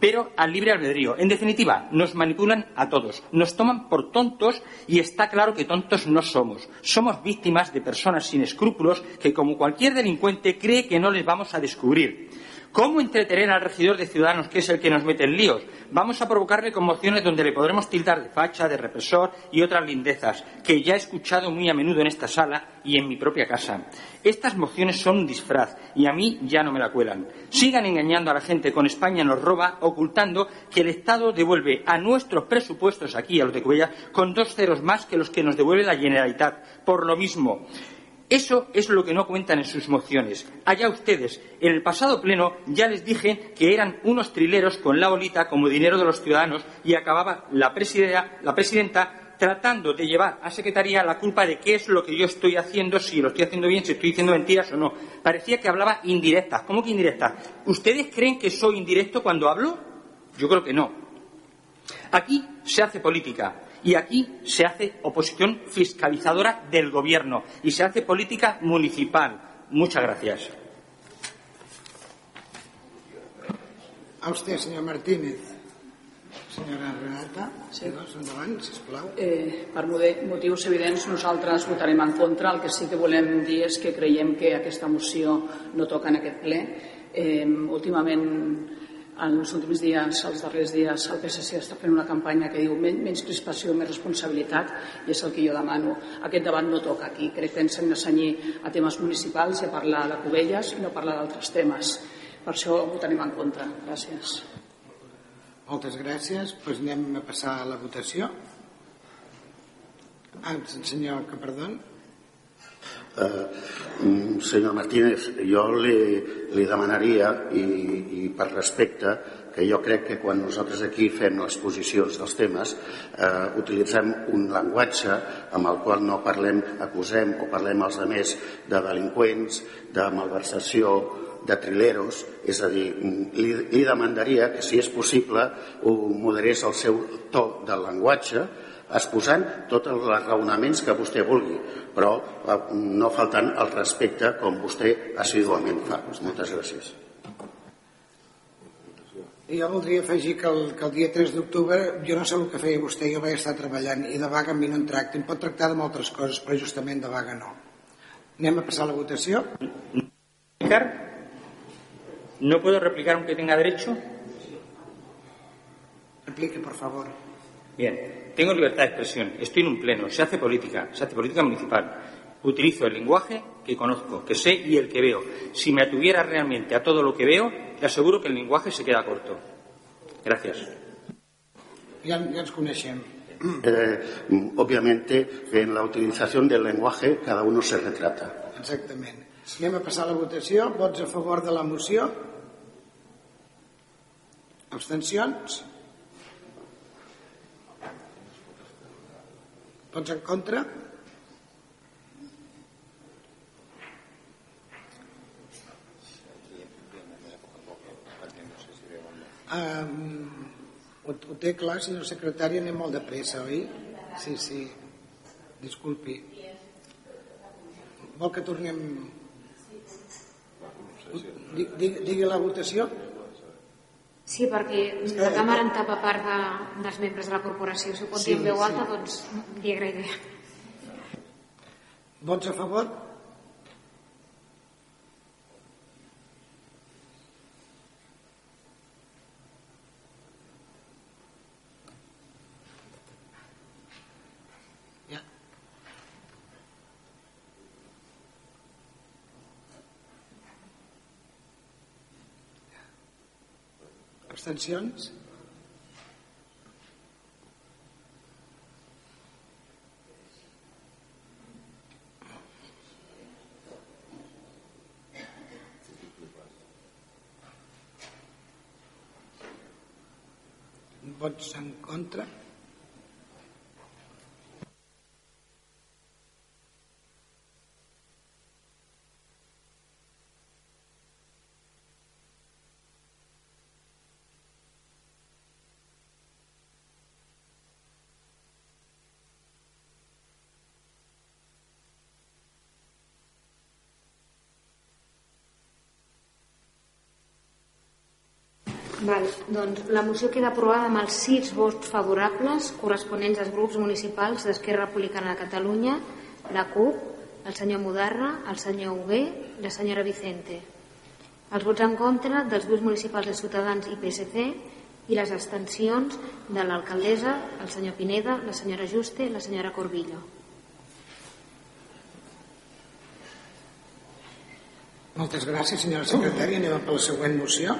pero al libre albedrío. En definitiva, nos manipulan a todos, nos toman por tontos y está claro que tontos no somos. Somos víctimas de personas sin escrúpulos que, como cualquier delincuente, cree que no les vamos a descubrir. ¿Cómo entretener al regidor de Ciudadanos, que es el que nos mete en líos? Vamos a provocarle conmociones donde le podremos tildar de facha, de represor y otras lindezas, que ya he escuchado muy a menudo en esta sala y en mi propia casa. Estas mociones son un disfraz y a mí ya no me la cuelan. Sigan engañando a la gente con España nos roba, ocultando que el Estado devuelve a nuestros presupuestos aquí, a los de Cuella, con dos ceros más que los que nos devuelve la Generalitat. Por lo mismo, eso es lo que no cuentan en sus mociones. Allá ustedes. En el pasado pleno ya les dije que eran unos trileros con la bolita como dinero de los ciudadanos y acababa la, presidenta, tratando de llevar a Secretaría la culpa de qué es lo que yo estoy haciendo, si lo estoy haciendo bien, si estoy diciendo mentiras o no. Parecía que hablaba indirectas. ¿Cómo que indirectas? ¿Ustedes creen que soy indirecto cuando hablo? Yo creo que no. Aquí se hace política y aquí se hace oposición fiscalizadora del Gobierno y se hace política municipal. Muchas gracias. A usted, señor Martínez. Senyora Renata, sí. doncs endavant, sisplau. Eh, per motius evidents nosaltres votarem en contra. El que sí que volem dir és que creiem que aquesta moció no toca en aquest ple. Eh, últimament en els últims dies, els darrers dies, el PSC està fent una campanya que diu menys crispació, més responsabilitat, i és el que jo demano. Aquest debat no toca aquí. Crec que ens hem de senyir a temes municipals i a parlar de Cubelles i no parlar d'altres temes. Per això votarem en contra. Gràcies. Moltes gràcies. Pues anem a passar a la votació. Ah, senyor Capardón. Eh, mm, senyor Martínez, jo li, li demanaria, i, i per respecte, que jo crec que quan nosaltres aquí fem les posicions dels temes eh, utilitzem un llenguatge amb el qual no parlem, acusem o parlem als altres de delinqüents, de malversació, de trileros, és a dir, li, li demandaria que si és possible ho moderés el seu to del llenguatge exposant tots els raonaments que vostè vulgui, però no faltant el respecte com vostè assiduament fa. Moltes gràcies. Jo voldria afegir que el, que el dia 3 d'octubre jo no sé el que feia vostè, jo vaig estar treballant i de vaga a mi no en tracta. Em pot tractar de moltes coses, però justament de vaga no. Anem a passar a la votació. ¿No puedo replicar aunque tenga derecho? Replique, por favor. Bien, tengo libertad de expresión, estoy en un pleno, se hace política, se hace política municipal. Utilizo el lenguaje que conozco, que sé y el que veo. Si me atuviera realmente a todo lo que veo, le aseguro que el lenguaje se queda corto. Gracias. Ja, ja ens coneixem. Eh, obviamente, en la utilización del lenguaje cada uno se retrata. Exactament. Anem a passar a la votació. Vots a favor de la moció? Abstencions? Vots en contra? Um, ho, ho té clar, senyor secretari, anem molt de pressa, oi? Sí, sí. Disculpi. Vol que tornem... Digui la votació? Sí, perquè la càmera en tapa part de, dels membres de la corporació. Si ho pot dir en veu alta, doncs li agrairé. Vots a favor? Abstencions? Vots en contra? Val, doncs la moció queda aprovada amb els sis vots favorables corresponents als grups municipals d'Esquerra Republicana de Catalunya, la CUP, el senyor Mudarra, el senyor Hugué i la senyora Vicente. Els vots en contra dels grups municipals de Ciutadans i PSC i les abstencions de l'alcaldessa, el senyor Pineda, la senyora Juste i la senyora Corbillo. Moltes gràcies, senyora secretària. Anem per la següent moció.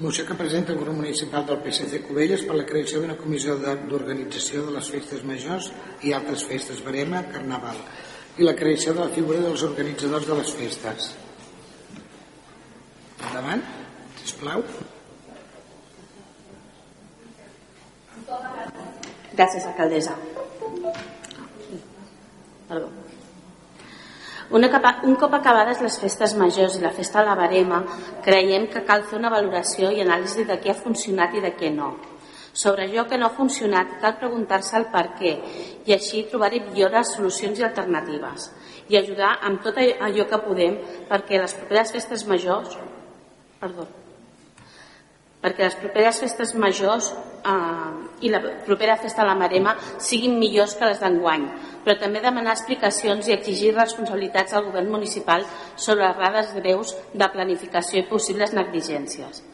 Moció que presenta el grup municipal del PSC Cubelles per la creació d'una comissió d'organització de les festes majors i altres festes, barema, carnaval, i la creació de la figura dels organitzadors de les festes. Endavant, sisplau. Gràcies, alcaldessa. Perdó. Una capa, un cop acabades les festes majors i la festa de la barema, creiem que cal fer una valoració i anàlisi de què ha funcionat i de què no. Sobre allò que no ha funcionat cal preguntar-se el per què i així trobar-hi millores, solucions i alternatives i ajudar amb tot allò que podem perquè les properes festes majors perdó, perquè les properes festes majors eh, i la propera festa de la Marema siguin millors que les d'enguany, però també demanar explicacions i exigir responsabilitats al govern municipal sobre errades greus de planificació i possibles negligències.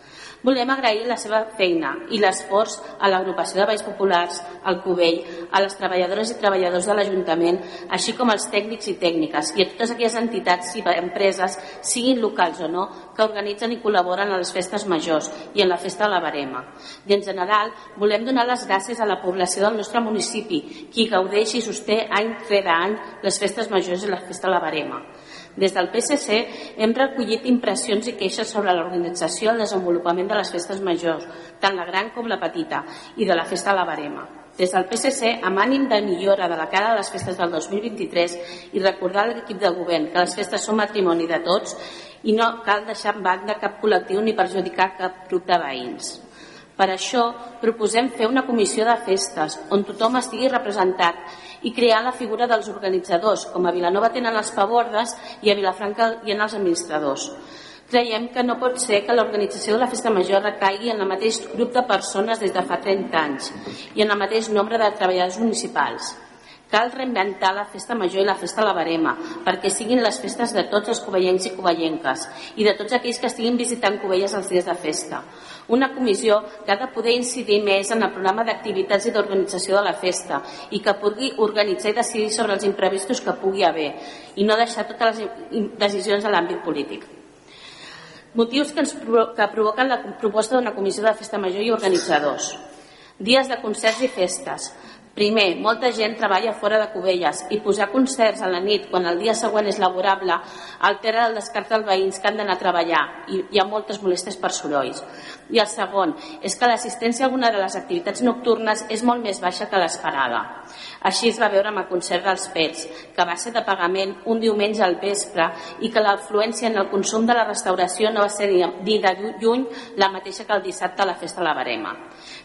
Volem agrair la seva feina i l'esforç a l'agrupació de Valls Populars, al Cubell, a les treballadores i treballadors de l'Ajuntament, així com als tècnics i tècniques i a totes aquelles entitats i empreses, siguin locals o no, que organitzen i col·laboren a les festes majors i en la festa de la Barema. I en general volem donar les gràcies a la població del nostre municipi, qui gaudeix i sosté any rere any les festes majors i la festa de la Barema. Des del PSC hem recollit impressions i queixes sobre l'organització i el desenvolupament de les festes majors, tant la gran com la petita, i de la festa de la Barema. Des del PSC, amb ànim de millora de la cara de les festes del 2023 i recordar a l'equip de govern que les festes són matrimoni de tots i no cal deixar en banda cap col·lectiu ni perjudicar cap grup de veïns. Per això proposem fer una comissió de festes on tothom estigui representat i crear la figura dels organitzadors, com a Vilanova tenen els pavordes i a Vilafranca hi ha els administradors. Creiem que no pot ser que l'organització de la festa major recaigui en el mateix grup de persones des de fa 30 anys i en el mateix nombre de treballadors municipals. Cal reinventar la festa major i la festa a la barema, perquè siguin les festes de tots els covellencs i covellenques i de tots aquells que estiguin visitant Covelles els dies de festa. Una comissió que ha de poder incidir més en el programa d'activitats i d'organització de la festa i que pugui organitzar i decidir sobre els imprevistos que pugui haver i no deixar totes les decisions a l'àmbit polític. Motius que, ens, que provoquen la proposta d'una comissió de festa major i organitzadors. Dies de concerts i festes, Primer, molta gent treballa fora de Cubelles i posar concerts a la nit quan el dia següent és laborable altera el descart dels veïns que han d'anar a treballar i hi ha moltes molestes per sorolls. I el segon és que l'assistència a alguna de les activitats nocturnes és molt més baixa que l'esperada. Així es va veure amb el concert dels Pets, que va ser de pagament un diumenge al vespre i que l'afluència en el consum de la restauració no va ser ni de lluny la mateixa que el dissabte a la festa de la Barema.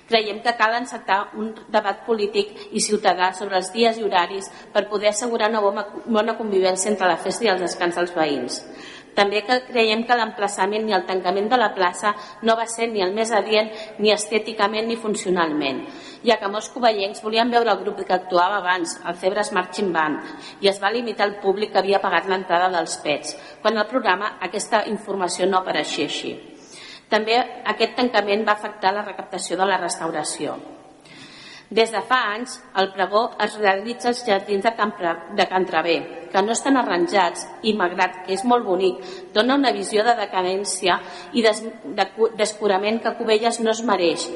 Creiem que cal encetar un debat polític i ciutadà sobre els dies i horaris per poder assegurar una bona, convivència entre la festa i els descans dels veïns. També que creiem que l'emplaçament ni el tancament de la plaça no va ser ni el més adient ni estèticament ni funcionalment, ja que molts covellencs volien veure el grup que actuava abans, el Cebres Marching Band, i es va limitar el públic que havia pagat l'entrada dels pets, quan al programa aquesta informació no apareixia així. També aquest tancament va afectar la recaptació de la restauració. Des de fa anys, el pregó es realitza als jardins de, Campra, de Can Travé, que no estan arranjats i, malgrat que és molt bonic, dona una visió de decadència i des, de, descurament que Cubelles no es mereix,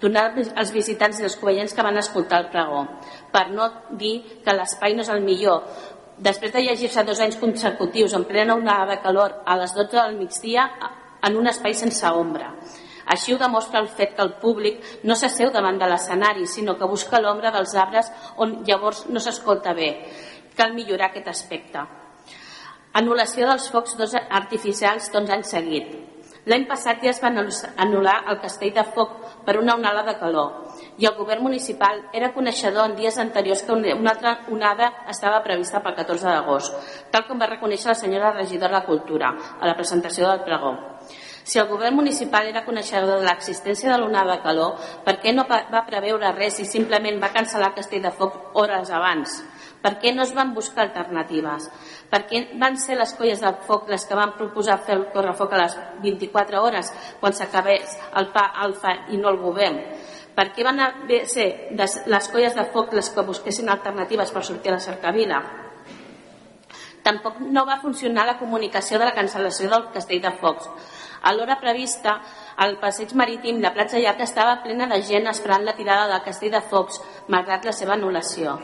donar als visitants i als covellens que van escoltar el pregó, per no dir que l'espai no és el millor, després de llegir-se dos anys consecutius en plena onada de calor a les 12 del migdia en un espai sense ombra. Així ho demostra el fet que el públic no s'asseu davant de l'escenari, sinó que busca l'ombra dels arbres on llavors no s'escolta bé. Cal millorar aquest aspecte. Anul·lació dels focs artificials doncs anys seguit. L'any passat ja es va anul·lar el castell de foc per una onada de calor i el govern municipal era coneixedor en dies anteriors que una altra onada estava prevista pel 14 d'agost, tal com va reconèixer la senyora regidora de Cultura a la presentació del pregó. Si el govern municipal era coneixedor de l'existència de l'onada de calor, per què no va preveure res i simplement va cancel·lar el castell de foc hores abans? Per què no es van buscar alternatives? Per què van ser les colles de foc les que van proposar fer el correfoc a les 24 hores quan s'acabés el pa alfa i no el govern? Per què van ser les colles de foc les que busquessin alternatives per sortir a la cercavila? Tampoc no va funcionar la comunicació de la cancel·lació del castell de focs. A l'hora prevista, el passeig marítim de Platja Llarga estava plena de gent esperant la tirada del castell de focs, malgrat la seva anul·lació.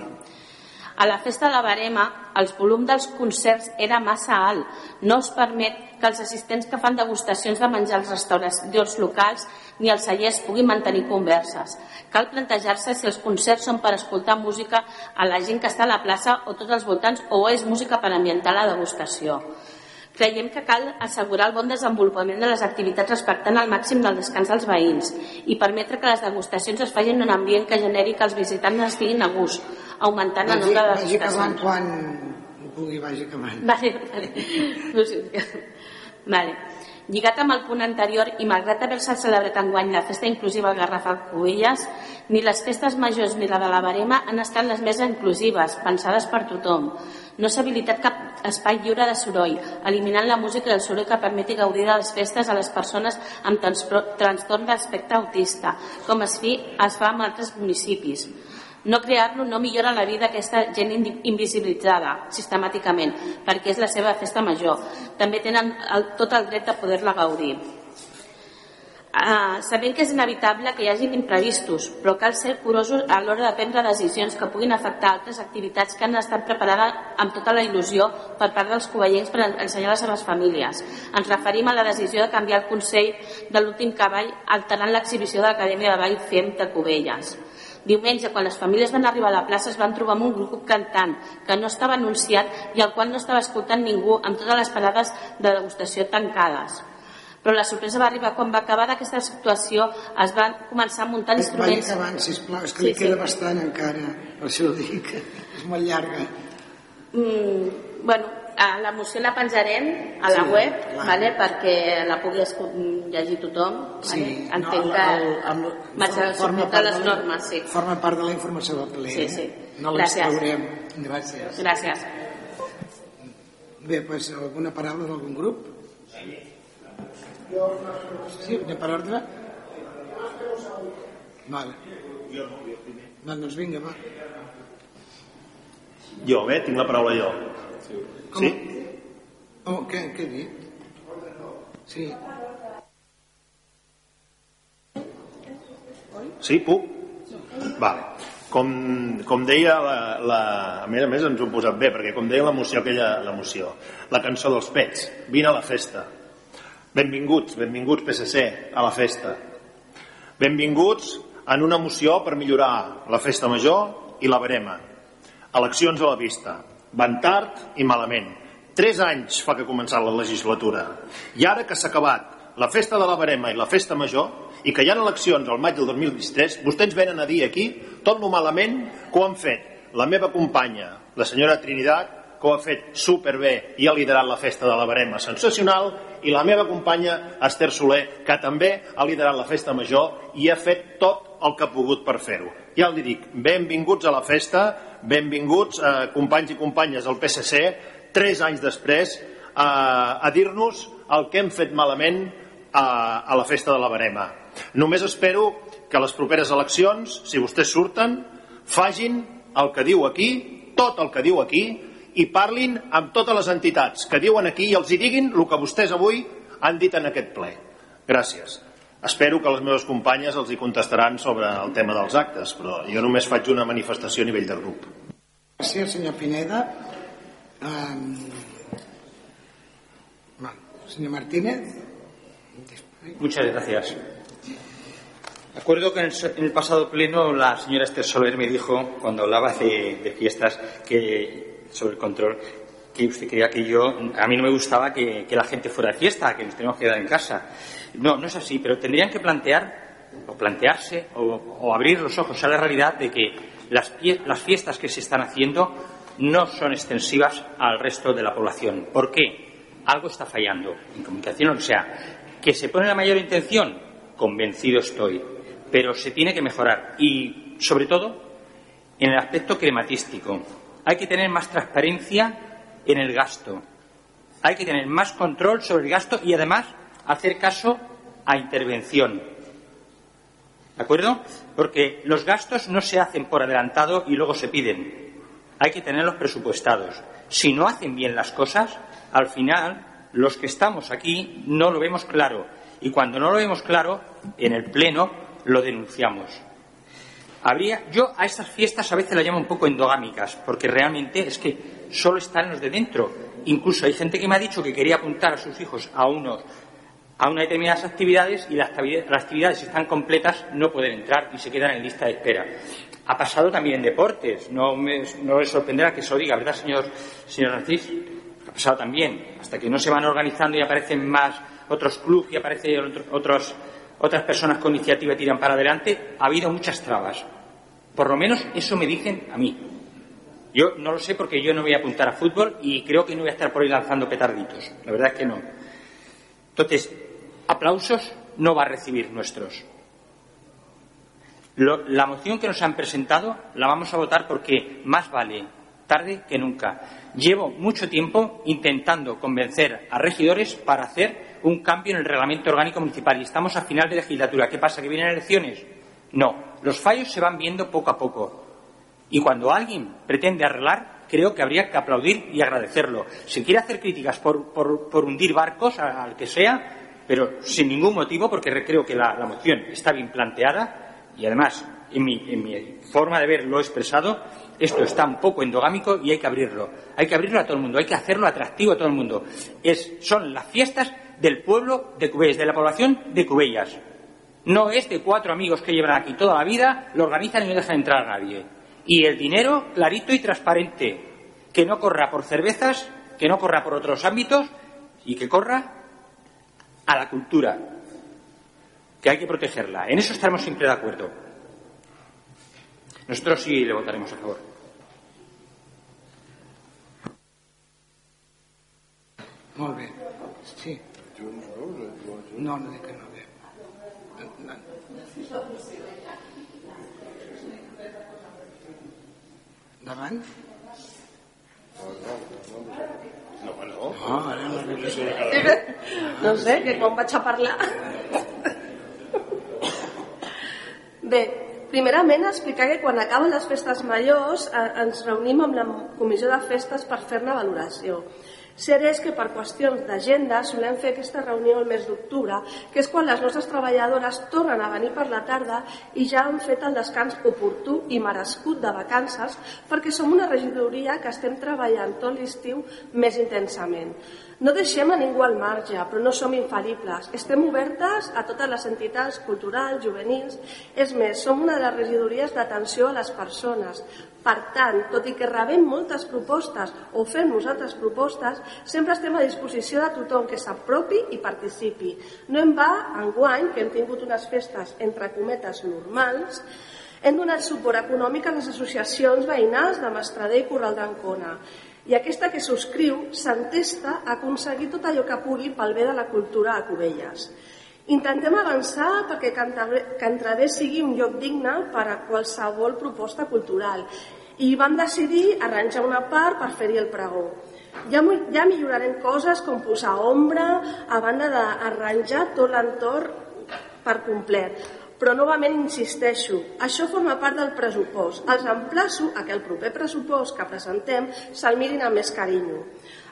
A la festa de la Barema, el volum dels concerts era massa alt. No es permet que els assistents que fan degustacions de menjar als restauracions locals ni els cellers puguin mantenir converses. Cal plantejar-se si els concerts són per escoltar música a la gent que està a la plaça o tots els voltants o és música per ambientar la degustació. Creiem que cal assegurar el bon desenvolupament de les activitats respectant al màxim del descans dels veïns i permetre que les degustacions es facin en un ambient que generi que els visitants estiguin a gust, augmentant el nombre de degustacions. Vagi quan pugui, vagi acabant. Vale, vale. vale. Lligat amb el punt anterior i malgrat haver-se celebrat enguany la festa inclusiva al Garrafal Cubelles, ni les festes majors ni la de la Barema han estat les més inclusives, pensades per tothom. No s'ha habilitat cap espai lliure de soroll, eliminant la música i el soroll que permeti gaudir de les festes a les persones amb trastorn d'aspecte autista, com es, fi, es fa en altres municipis. No crear-lo no millora la vida d'aquesta gent invisibilitzada sistemàticament, perquè és la seva festa major. També tenen el, tot el dret de poder-la gaudir. Uh, sabem que és inevitable que hi hagin imprevistos, però cal ser curosos a l'hora de prendre decisions que puguin afectar altres activitats que han estat preparades amb tota la il·lusió per part dels covellencs per ensenyar les seves famílies. Ens referim a la decisió de canviar el Consell de l'últim cavall alterant l'exhibició de l'Acadèmia de Ball FEM de Cubelles. Diumenge, quan les famílies van arribar a la plaça, es van trobar amb un grup cantant que no estava anunciat i al qual no estava escoltant ningú amb totes les parades de degustació tancades però la sorpresa va arribar quan va acabar aquesta situació es van començar a muntar instruments Vagi acabant, sisplau, és que sí, li queda sí. bastant encara per això ho dic, és molt llarga mm, bueno, la moció la penjarem a la sí, web clar. vale, perquè la pugui llegir tothom sí, vale? entenc no, que el, el, forma, forma part les normes sí. forma part de la informació del ple sí, sí. Eh? no l'extraurem gràcies gràcies bé, doncs alguna paraula d'algun grup? Sí. Sí, anem per ordre? Vale. No, doncs vinga, va. Jo, bé, tinc la paraula jo. Com? Sí? Oh, què, què he dit? Sí. Sí, puc? Vale. Com, com deia la, la, a més a més ens ho hem posat bé perquè com deia la moció aquella, la moció la cançó dels pets, vine a la festa Benvinguts, benvinguts PSC a la festa. Benvinguts en una moció per millorar la festa major i la barema. Eleccions a la vista. Van tard i malament. Tres anys fa que ha començat la legislatura. I ara que s'ha acabat la festa de la barema i la festa major i que hi ha eleccions al maig del 2023, vostès venen a dir aquí tot lo malament que ho han fet la meva companya, la senyora Trinitat, que ho ha fet superbé i ha liderat la festa de la barema sensacional i la meva companya Esther Soler, que també ha liderat la festa major i ha fet tot el que ha pogut per fer-ho. Ja li dic, benvinguts a la festa, benvinguts eh, companys i companyes del PSC, tres anys després, eh, a dir-nos el que hem fet malament a, a la festa de la Barema. Només espero que les properes eleccions, si vostès surten, fagin el que diu aquí, tot el que diu aquí, i parlin amb totes les entitats que diuen aquí i els hi diguin el que vostès avui han dit en aquest ple. Gràcies. Espero que les meves companyes els hi contestaran sobre el tema dels actes, però jo només faig una manifestació a nivell de grup. Gràcies, senyor Pineda. Um... Bueno, senyor Martínez. Muchas gracias. Acuerdo que en el, pasado pleno la señora Esther Soler me dijo, cuando hablaba de, de fiestas, que sobre el control que usted creía que yo, a mí no me gustaba que, la gente fuera de fiesta, que nos tenemos que quedar en casa. No, no es así, pero tendrían que plantear, o plantearse, o, abrir los ojos a la realidad de que las, las fiestas que se están haciendo no son extensivas al resto de la población. ¿Por qué? Algo está fallando en comunicación, o sea, que se pone la mayor intención, convencido estoy, pero se tiene que mejorar y, sobre todo, en el aspecto crematístico hay que tener más transparencia en el gasto. Hay que tener más control sobre el gasto y además hacer caso a intervención. ¿De acuerdo? Porque los gastos no se hacen por adelantado y luego se piden. Hay que tenerlos presupuestados. Si no hacen bien las cosas, al final los que estamos aquí no lo vemos claro. Y cuando no lo vemos claro, en el Pleno lo denunciamos. Habría, yo a estas fiestas a veces las llamo un poco endogámicas, porque realmente es que solo están los de dentro. Incluso hay gente que me ha dicho que quería apuntar a sus hijos a unos a unas determinadas actividades y las, actividades, están completas, no pueden entrar y se quedan en lista de espera. Ha pasado también en deportes, no me, no sorprenderá que eso diga, ¿verdad, señor, señor Narcís? Ha pasado también, hasta que no se van organizando y aparecen más otros clubes y aparecen otros, otras personas con iniciativa tiran para adelante, ha habido muchas trabas. Por lo menos eso me dicen a mí. Yo no lo sé porque yo no voy a apuntar a fútbol y creo que no voy a estar por ahí lanzando petarditos. La verdad es que no. Entonces, aplausos no va a recibir nuestros. La moción que nos han presentado la vamos a votar porque más vale tarde que nunca. Llevo mucho tiempo intentando convencer a regidores para hacer un cambio en el reglamento orgánico municipal y estamos a final de legislatura. ¿Qué pasa? ¿Que vienen elecciones? No. Los fallos se van viendo poco a poco. Y cuando alguien pretende arreglar, creo que habría que aplaudir y agradecerlo. Si quiere hacer críticas por, por, por hundir barcos, al que sea, pero sin ningún motivo, porque creo que la, moción está bien planteada y además, en mi, en mi forma de ver, lo he expresado, esto está un poco endogámico y hay que abrirlo. Hay que abrirlo a todo el mundo, hay que hacerlo atractivo a todo el mundo. Es, son las fiestas del pueblo de Cubellas, de la población de Cubellas. No es de cuatro amigos que llevan aquí toda la vida, lo organizan y no dejan entrar a nadie. Y el dinero clarito y transparente, que no corra por cervezas, que no corra por otros ámbitos y que corra a la cultura, que hay que protegerla. En eso estaremos siempre de acuerdo. Nosotros sí le votaremos a favor. Sí. No, no dic que no. No. Davant? No, no. No, ara no No sé, que quan vaig a parlar... Bé, primerament explicar que quan acaben les festes majors eh, ens reunim amb la comissió de festes per fer-ne valoració. Cert és que per qüestions d'agenda solem fer aquesta reunió el mes d'octubre, que és quan les nostres treballadores tornen a venir per la tarda i ja han fet el descans oportú i merescut de vacances perquè som una regidoria que estem treballant tot l'estiu més intensament. No deixem a ningú al marge, però no som infal·libles. Estem obertes a totes les entitats culturals, juvenils. És més, som una de les regidories d'atenció a les persones. Per tant, tot i que rebem moltes propostes o fem nosaltres propostes, sempre estem a disposició de tothom que s'apropi i participi. No en va, enguany, que hem tingut unes festes, entre cometes, normals, hem donat suport econòmic a les associacions veïnals de Mastrader i Corral d'Ancona i aquesta que subscriu s'entesta a aconseguir tot allò que pugui pel bé de la cultura a Cubelles. Intentem avançar perquè Cantradé sigui un lloc digne per a qualsevol proposta cultural i vam decidir arranjar una part per fer-hi el pregó. Ja, ja millorarem coses com posar ombra a banda d'arranjar tot l'entorn per complet però novament insisteixo, això forma part del pressupost. Els emplaço a que el proper pressupost que presentem se'l mirin amb més carinyo.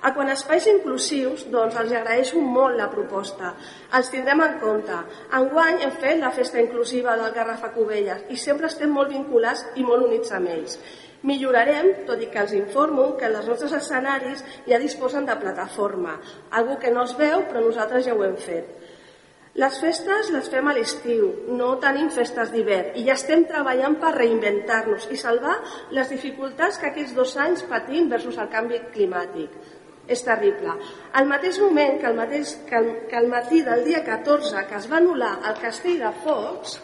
A quan espais inclusius, doncs els agraeixo molt la proposta. Els tindrem en compte. Enguany hem fet la festa inclusiva del Garrafa Cubelles i sempre estem molt vinculats i molt units amb ells. Millorarem, tot i que els informo que els nostres escenaris ja disposen de plataforma, algo que no es veu però nosaltres ja ho hem fet. Les festes les fem a l'estiu, no tenim festes d'hivern i ja estem treballant per reinventar-nos i salvar les dificultats que aquests dos anys patim versus el canvi climàtic. És terrible. Al mateix moment que el, mateix, que el, que el matí del dia 14 que es va anul·lar el castell de Focs,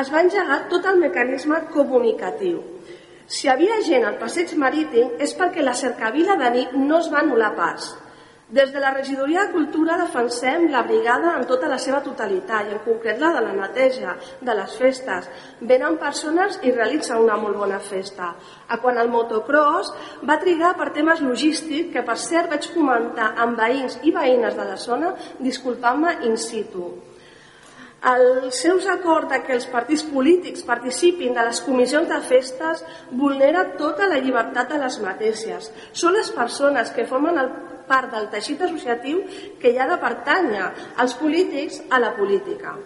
es va engegar tot el mecanisme comunicatiu. Si havia gent al passeig marítim és perquè la cercavila de nit no es va anul·lar pas. Des de la Regidoria de Cultura defensem la brigada en tota la seva totalitat i en concret la de la neteja, de les festes. Venen persones i realitzen una molt bona festa. A quan el motocross va trigar per temes logístics, que per cert vaig comentar amb veïns i veïnes de la zona, disculpant-me in situ. Els seus acords de que els partits polítics participin de les comissions de festes vulnera tota la llibertat de les mateixes. Són les persones que formen el part del teixit associatiu que hi ha de pertànyer als polítics a la política.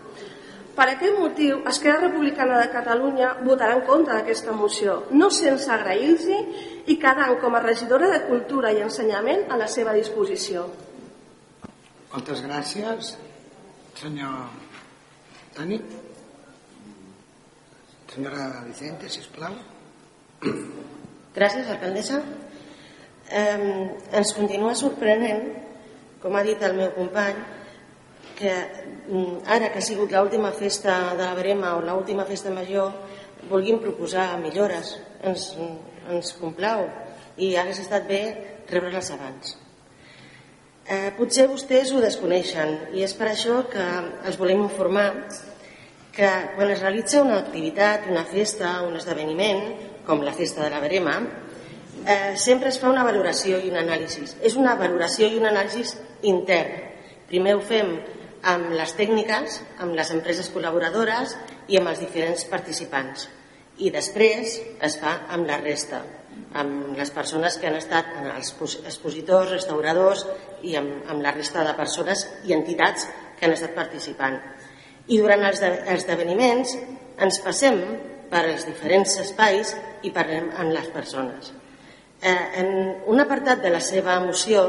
Per aquest motiu, Esquerra Republicana de Catalunya votarà en contra d'aquesta moció, no sense agrair-los i quedant com a regidora de Cultura i Ensenyament a la seva disposició. Moltes gràcies, senyor Tani. Senyora Vicente, sisplau. Gràcies, alcaldessa eh, ens continua sorprenent, com ha dit el meu company, que mm, ara que ha sigut l'última festa de la Brema o l'última festa major, vulguin proposar millores. Ens, ens complau i hagués estat bé rebre-les abans. Eh, potser vostès ho desconeixen i és per això que els volem informar que quan es realitza una activitat, una festa, un esdeveniment, com la festa de la Verema, eh, sempre es fa una valoració i un anàlisi. És una valoració i un anàlisi intern. Primer ho fem amb les tècniques, amb les empreses col·laboradores i amb els diferents participants. I després es fa amb la resta, amb les persones que han estat els expositors, restauradors i amb, amb la resta de persones i entitats que han estat participant. I durant els esdeveniments ens passem per els diferents espais i parlem amb les persones. Eh, en un apartat de la seva moció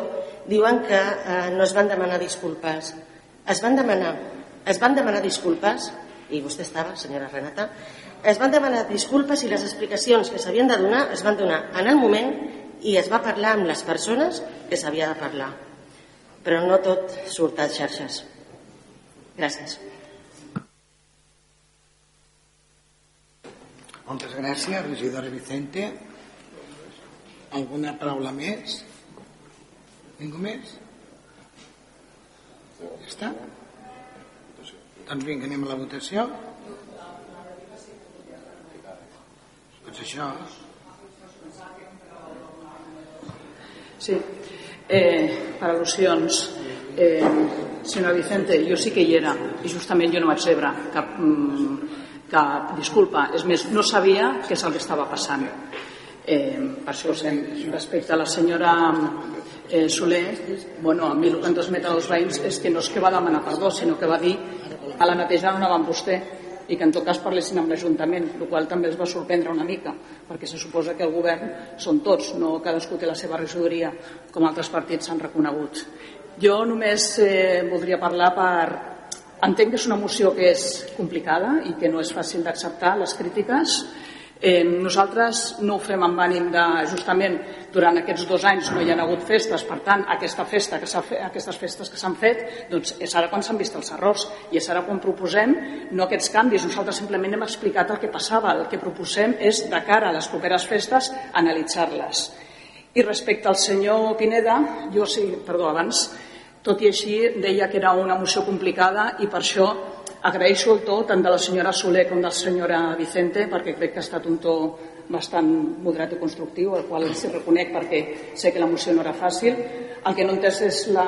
diuen que eh, no es van demanar disculpes. Es van demanar, es van demanar disculpes, i vostè estava, senyora Renata, es van demanar disculpes i les explicacions que s'havien de donar es van donar en el moment i es va parlar amb les persones que s'havia de parlar. Però no tot surt a xarxes. Gràcies. Moltes gràcies, regidora Vicente. Alguna paraula més? Ningú més? Ja està? Doncs vinga, anem a la votació. Doncs això... Sí. Eh, per al·lusions, eh, senyora Vicente, jo sí que hi era i justament jo no vaig rebre cap, mm, cap disculpa. És més, no sabia què és el que estava passant. Eh, per això, respecte a la senyora eh, Soler, bueno, a mi el que transmeten els veïns és que no és que va demanar perdó, sinó que va dir a la netejar no anava amb vostè i que en tot cas parlessin amb l'Ajuntament, el qual també els va sorprendre una mica, perquè se suposa que el govern són tots, no cadascú té la seva regidoria, com altres partits s'han reconegut. Jo només eh, voldria parlar per... Entenc que és una moció que és complicada i que no és fàcil d'acceptar les crítiques, Eh, nosaltres no ho fem amb ànim de, justament, durant aquests dos anys no hi ha hagut festes, per tant, aquesta festa que fet, aquestes festes que s'han fet, doncs és ara quan s'han vist els errors i és ara quan proposem no aquests canvis, nosaltres simplement hem explicat el que passava, el que proposem és de cara a les properes festes analitzar-les. I respecte al senyor Pineda, jo sí, perdó, abans, tot i així deia que era una moció complicada i per això Agraeixo el to tant de la senyora Soler com de la senyora Vicente perquè crec que ha estat un to bastant moderat i constructiu, el qual els reconec perquè sé que la moció no era fàcil. El que no entès és la,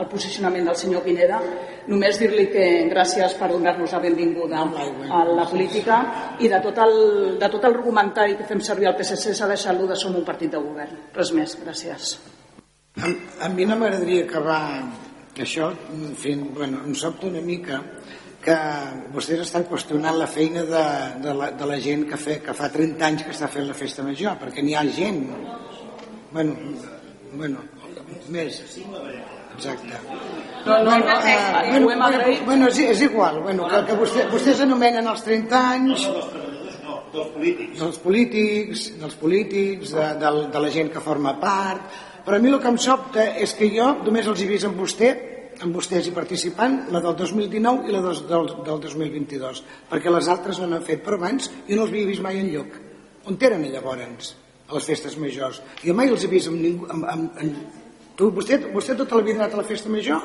el posicionament del senyor Pineda. Només dir-li que gràcies per donar-nos la benvinguda a la política i de tot, el, de tot el argumentari que fem servir al PSC s'ha deixat lo de som un partit de govern. Res més, gràcies. A, a mi no m'agradaria acabar això fent, bueno, em sobta una mica que vostès estan qüestionant la feina de, de, la, de la gent que, fe, que fa 30 anys que està fent la festa major, perquè n'hi ha gent. Bueno, bueno, més. Exacte. No, no, no, eh, bueno, bueno, bueno, és, és igual, bueno, que, que vostè, vostès anomenen els 30 anys dels polítics. dels polítics, dels polítics de, de, de la gent que forma part, però a mi el que em sobta és que jo només els he vist amb vostè amb vostès i participant, la del 2019 i la del, del, del 2022, perquè les altres no n'han fet, però abans jo no els havia vist mai en lloc. On eren llavors, a les festes majors? Jo mai els he vist amb ningú... Amb, amb, amb... Tu, vostè, vostè tota la vida ha anat a la festa major?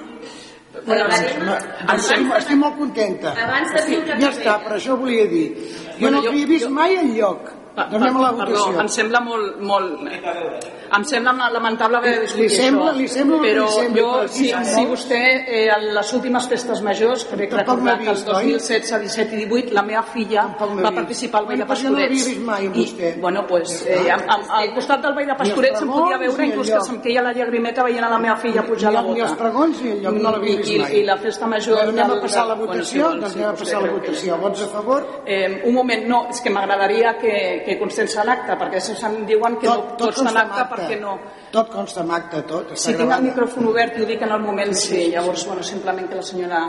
Bueno, estic, estic molt contenta. Abans de estic, ja està, per això volia dir. Jo no l'havia vist mai en lloc. Donem la votació. Perdó, em sembla molt... molt... Em sembla lamentable haver de discutir li sembla, això. Li sembla però li sembla, jo, si, si vostè, eh, a les últimes festes majors, crec que recordar que els 2016, 17 i 18, la meva filla va participar al Ball de Pastorets. no mai, vostè. I, bueno, pues, eh, al, al costat del Ball de Pastorets em podia veure inclús que se'm queia la llagrimeta veient a la meva filla pujar la bota. Ni els pregons ni el lloc, no l'havia vist mai. I, la festa major... Bueno, anem a passar la votació, doncs anem a passar la votació. Vots a favor? Eh, un moment, no, és que m'agradaria que, que constés l'acte, perquè se'm diuen que no tots estan acte perquè no... Tot consta en acte, tot. Si tinc el micròfon obert i ho dic en el moment, sí. Llavors, bueno, simplement que la senyora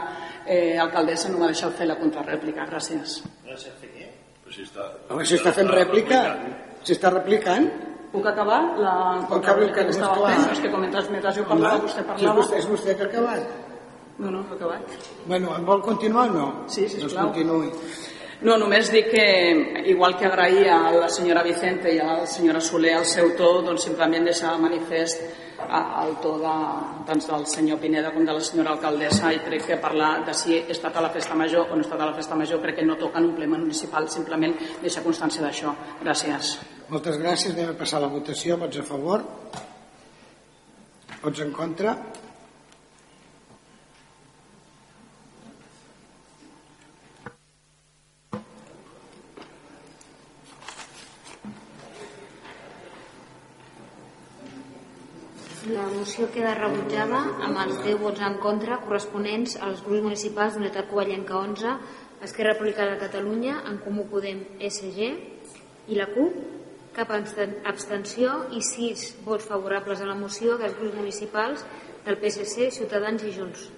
eh, alcaldessa no m'ha deixat fer la contrarèplica. Gràcies. Gràcies fer què? Però si està... Home, si està fent rèplica, si està replicant... Puc acabar la contrarèplica que estava fent? És que com mentre, mentre jo parlava, vostè parlava... És vostè, és vostè que ha acabat. No, no, ha acabat. Bueno, vol continuar o no? Sí, sisplau. Doncs continuï. No, només dic que, igual que agrair a la senyora Vicente i a la senyora Soler el seu to, doncs simplement deixar manifest el to de, tant del senyor Pineda com de la senyora alcaldessa i crec que parlar de si he estat a la festa major o no he estat a la festa major crec que no toca en un ple municipal, simplement deixar constància d'això. Gràcies. Moltes gràcies. Anem a passar la votació. Vots a favor? Vots en contra? La moció queda rebutjada amb els 10 vots en contra corresponents als grups municipals d'Unitat Covellenca 11, Esquerra Republicana de Catalunya, En Comú Podem, SG i la CUP, cap abstenció i 6 vots favorables a la moció dels grups municipals del PSC, Ciutadans i Junts.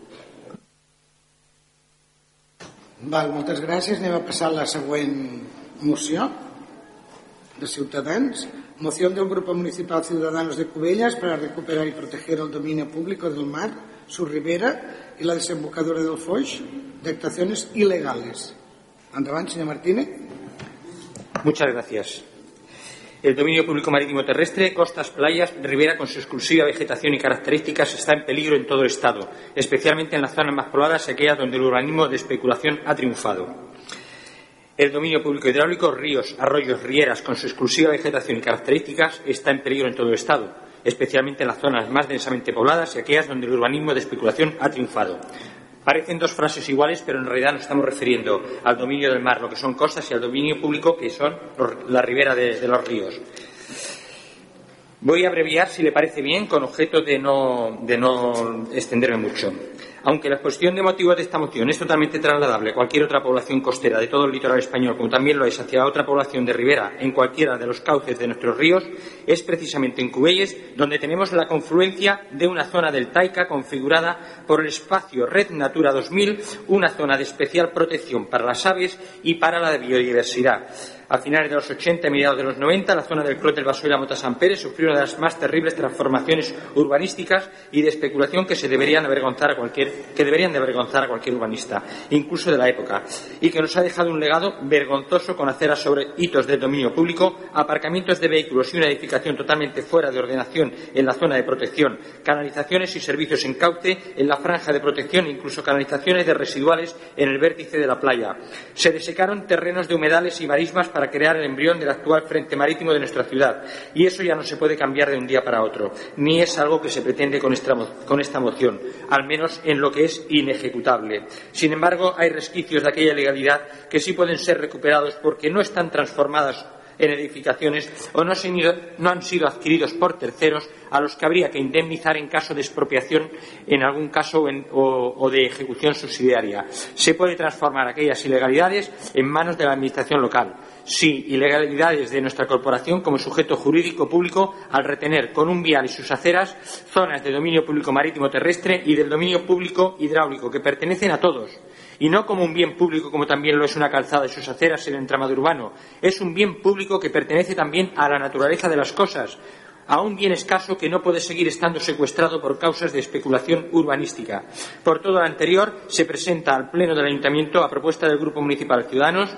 Val, moltes gràcies. Anem a passar a la següent moció de Ciutadans. Moción del Grupo Municipal Ciudadanos de Cubellas para recuperar y proteger el dominio público del mar, su ribera y la desembocadura del Foix de actuaciones ilegales. Andavant, señor Martínez. Muchas gracias. El dominio público marítimo terrestre, costas, playas, ribera con su exclusiva vegetación y características está en peligro en todo el Estado, especialmente en las zonas más pobladas y aquellas donde el urbanismo de especulación ha triunfado. El dominio público hidráulico, ríos, arroyos, rieras, con su exclusiva vegetación y características, está en peligro en todo el Estado, especialmente en las zonas más densamente pobladas y aquellas donde el urbanismo de especulación ha triunfado. Parecen dos frases iguales, pero en realidad nos estamos refiriendo al dominio del mar, lo que son costas, y al dominio público, que son la ribera de, los ríos. Voy a abreviar, si le parece bien, con objeto de no extenderme mucho. Aunque la exposición de motivos de esta moción es totalmente trasladable a cualquier otra población costera de todo el litoral español, como también lo es hacia otra población de ribera en cualquiera de los cauces de nuestros ríos, es precisamente en Cubelles donde tenemos la confluencia de una zona del Taica configurada por el espacio Red Natura 2000, una zona de especial protección para las aves y para la biodiversidad a finales de los 80 y mediados de los 90, la zona del Clot del Vaso y la Mota San Pérez sufrió una de las más terribles transformaciones urbanísticas y de especulación que se deberían avergonzar a cualquier, que deberían de avergonzar a cualquier urbanista, incluso de la época, y que nos ha dejado un legado vergonzoso con aceras sobre hitos del dominio público, aparcamientos de vehículos y una edificación totalmente fuera de ordenación en la zona de protección, canalizaciones y servicios en cauce en la franja de protección e incluso canalizaciones de residuales en el vértice de la playa. Se desecaron terrenos de humedales y marismas para crear el embrión del actual frente marítimo de nuestra ciudad. Y eso ya no se puede cambiar de un día para otro, ni es algo que se pretende con esta, con esta moción, al menos en lo que es inejecutable. Sin embargo, hay resquicios de aquella legalidad que sí pueden ser recuperados porque no están transformadas en edificaciones o no, no, han sido adquiridos por terceros a los que habría que indemnizar en caso de expropiación en algún caso o, o, de ejecución subsidiaria. Se puede transformar aquellas ilegalidades en manos de la Administración local. Sí, ilegalidades de nuestra corporación como sujeto jurídico público al retener con un vial y sus aceras zonas de dominio público marítimo terrestre y del dominio público hidráulico que pertenecen a todos y no como un bien público como también lo es una calzada y sus aceras en el entramado urbano. Es un bien público que pertenece también a la naturaleza de las cosas, a un bien escaso que no puede seguir estando secuestrado por causas de especulación urbanística. Por todo lo anterior, se presenta al Pleno del Ayuntamiento, a propuesta del Grupo Municipal Ciudadanos,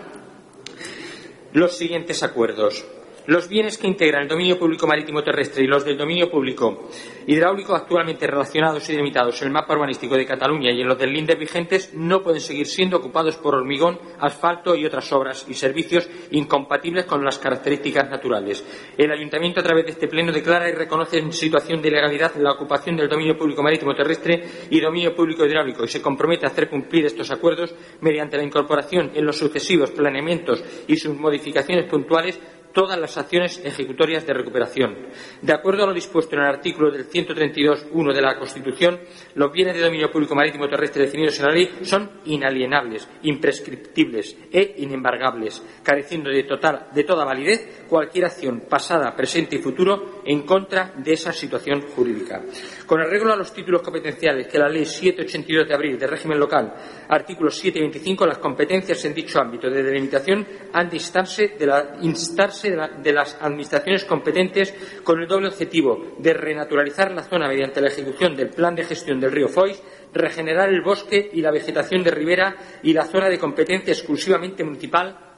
los siguientes acuerdos. Los bienes que integran el dominio público marítimo terrestre y los del dominio público hidráulico actualmente relacionados y delimitados en el mapa urbanístico de Cataluña y en los del LINDER vigentes no pueden seguir siendo ocupados por hormigón, asfalto y otras obras y servicios incompatibles con las características naturales. El Ayuntamiento, a través de este Pleno, declara y reconoce en situación de ilegalidad la ocupación del dominio público marítimo terrestre y dominio público hidráulico y se compromete a hacer cumplir estos acuerdos mediante la incorporación en los sucesivos planeamientos y sus modificaciones puntuales todas las acciones ejecutorias de recuperación. De acuerdo a lo dispuesto en el artículo del 132.1 de la Constitución, los bienes de dominio público marítimo terrestre definidos en la ley son inalienables, imprescriptibles e inembargables, careciendo de, total, de toda validez cualquier acción pasada, presente y futuro en contra de esa situación jurídica. Con arreglo a los títulos competenciales que la Ley 782 de abril de régimen local, artículos 7 y 25, las competencias en dicho ámbito de delimitación han de instarse, de la, de las administraciones competentes con el doble objetivo de renaturalizar la zona mediante la ejecución del plan de gestión del río Foix, regenerar el bosque y la vegetación de ribera y la zona de competencia exclusivamente municipal,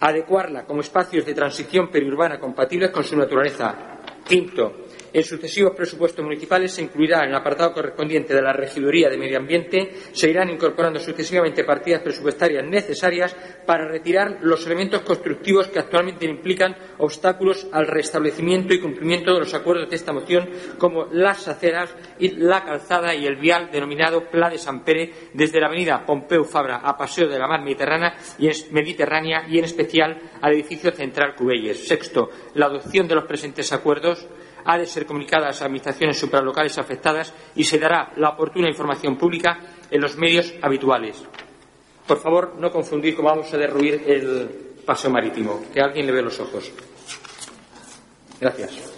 adecuarla como espacios de transición periurbana compatibles con su naturaleza. Quinto, en sucesivos presupuestos municipales se incluirá en el apartado correspondiente de la Regiduría de Medio Ambiente, se irán incorporando sucesivamente partidas presupuestarias necesarias para retirar los elementos constructivos que actualmente implican obstáculos al restablecimiento y cumplimiento de los acuerdos de esta moción, como las aceras, y la calzada y el vial denominado Pla de San Pere, desde la avenida Pompeu Fabra a Paseo de la Mar Mediterránea y en, Mediterránea y en especial al edificio central Cubelles. Sexto, la adopción de los presentes acuerdos ha de ser comunicada a las administraciones supralocales afectadas y se dará la oportuna información pública en los medios habituales. Por favor, no confundir cómo vamos a derruir el paseo marítimo. Que alguien le ve los ojos. Gracias.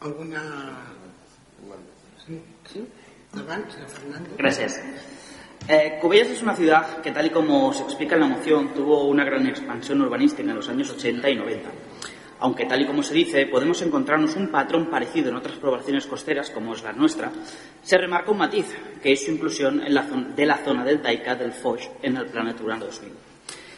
¿Alguna...? ¿Sí? ¿Sí? Fernando. Gracias. Eh, es una ciudad que, tal y como se explica en la moción, tuvo una gran expansión urbanística en los años 80 y 90. Aunque, tal y como se dice, podemos encontrarnos un patrón parecido en otras poblaciones costeras, como es la nuestra, se remarca un matiz, que es su inclusión en la de la zona del Taika del Foch en el Plan Natural 2000.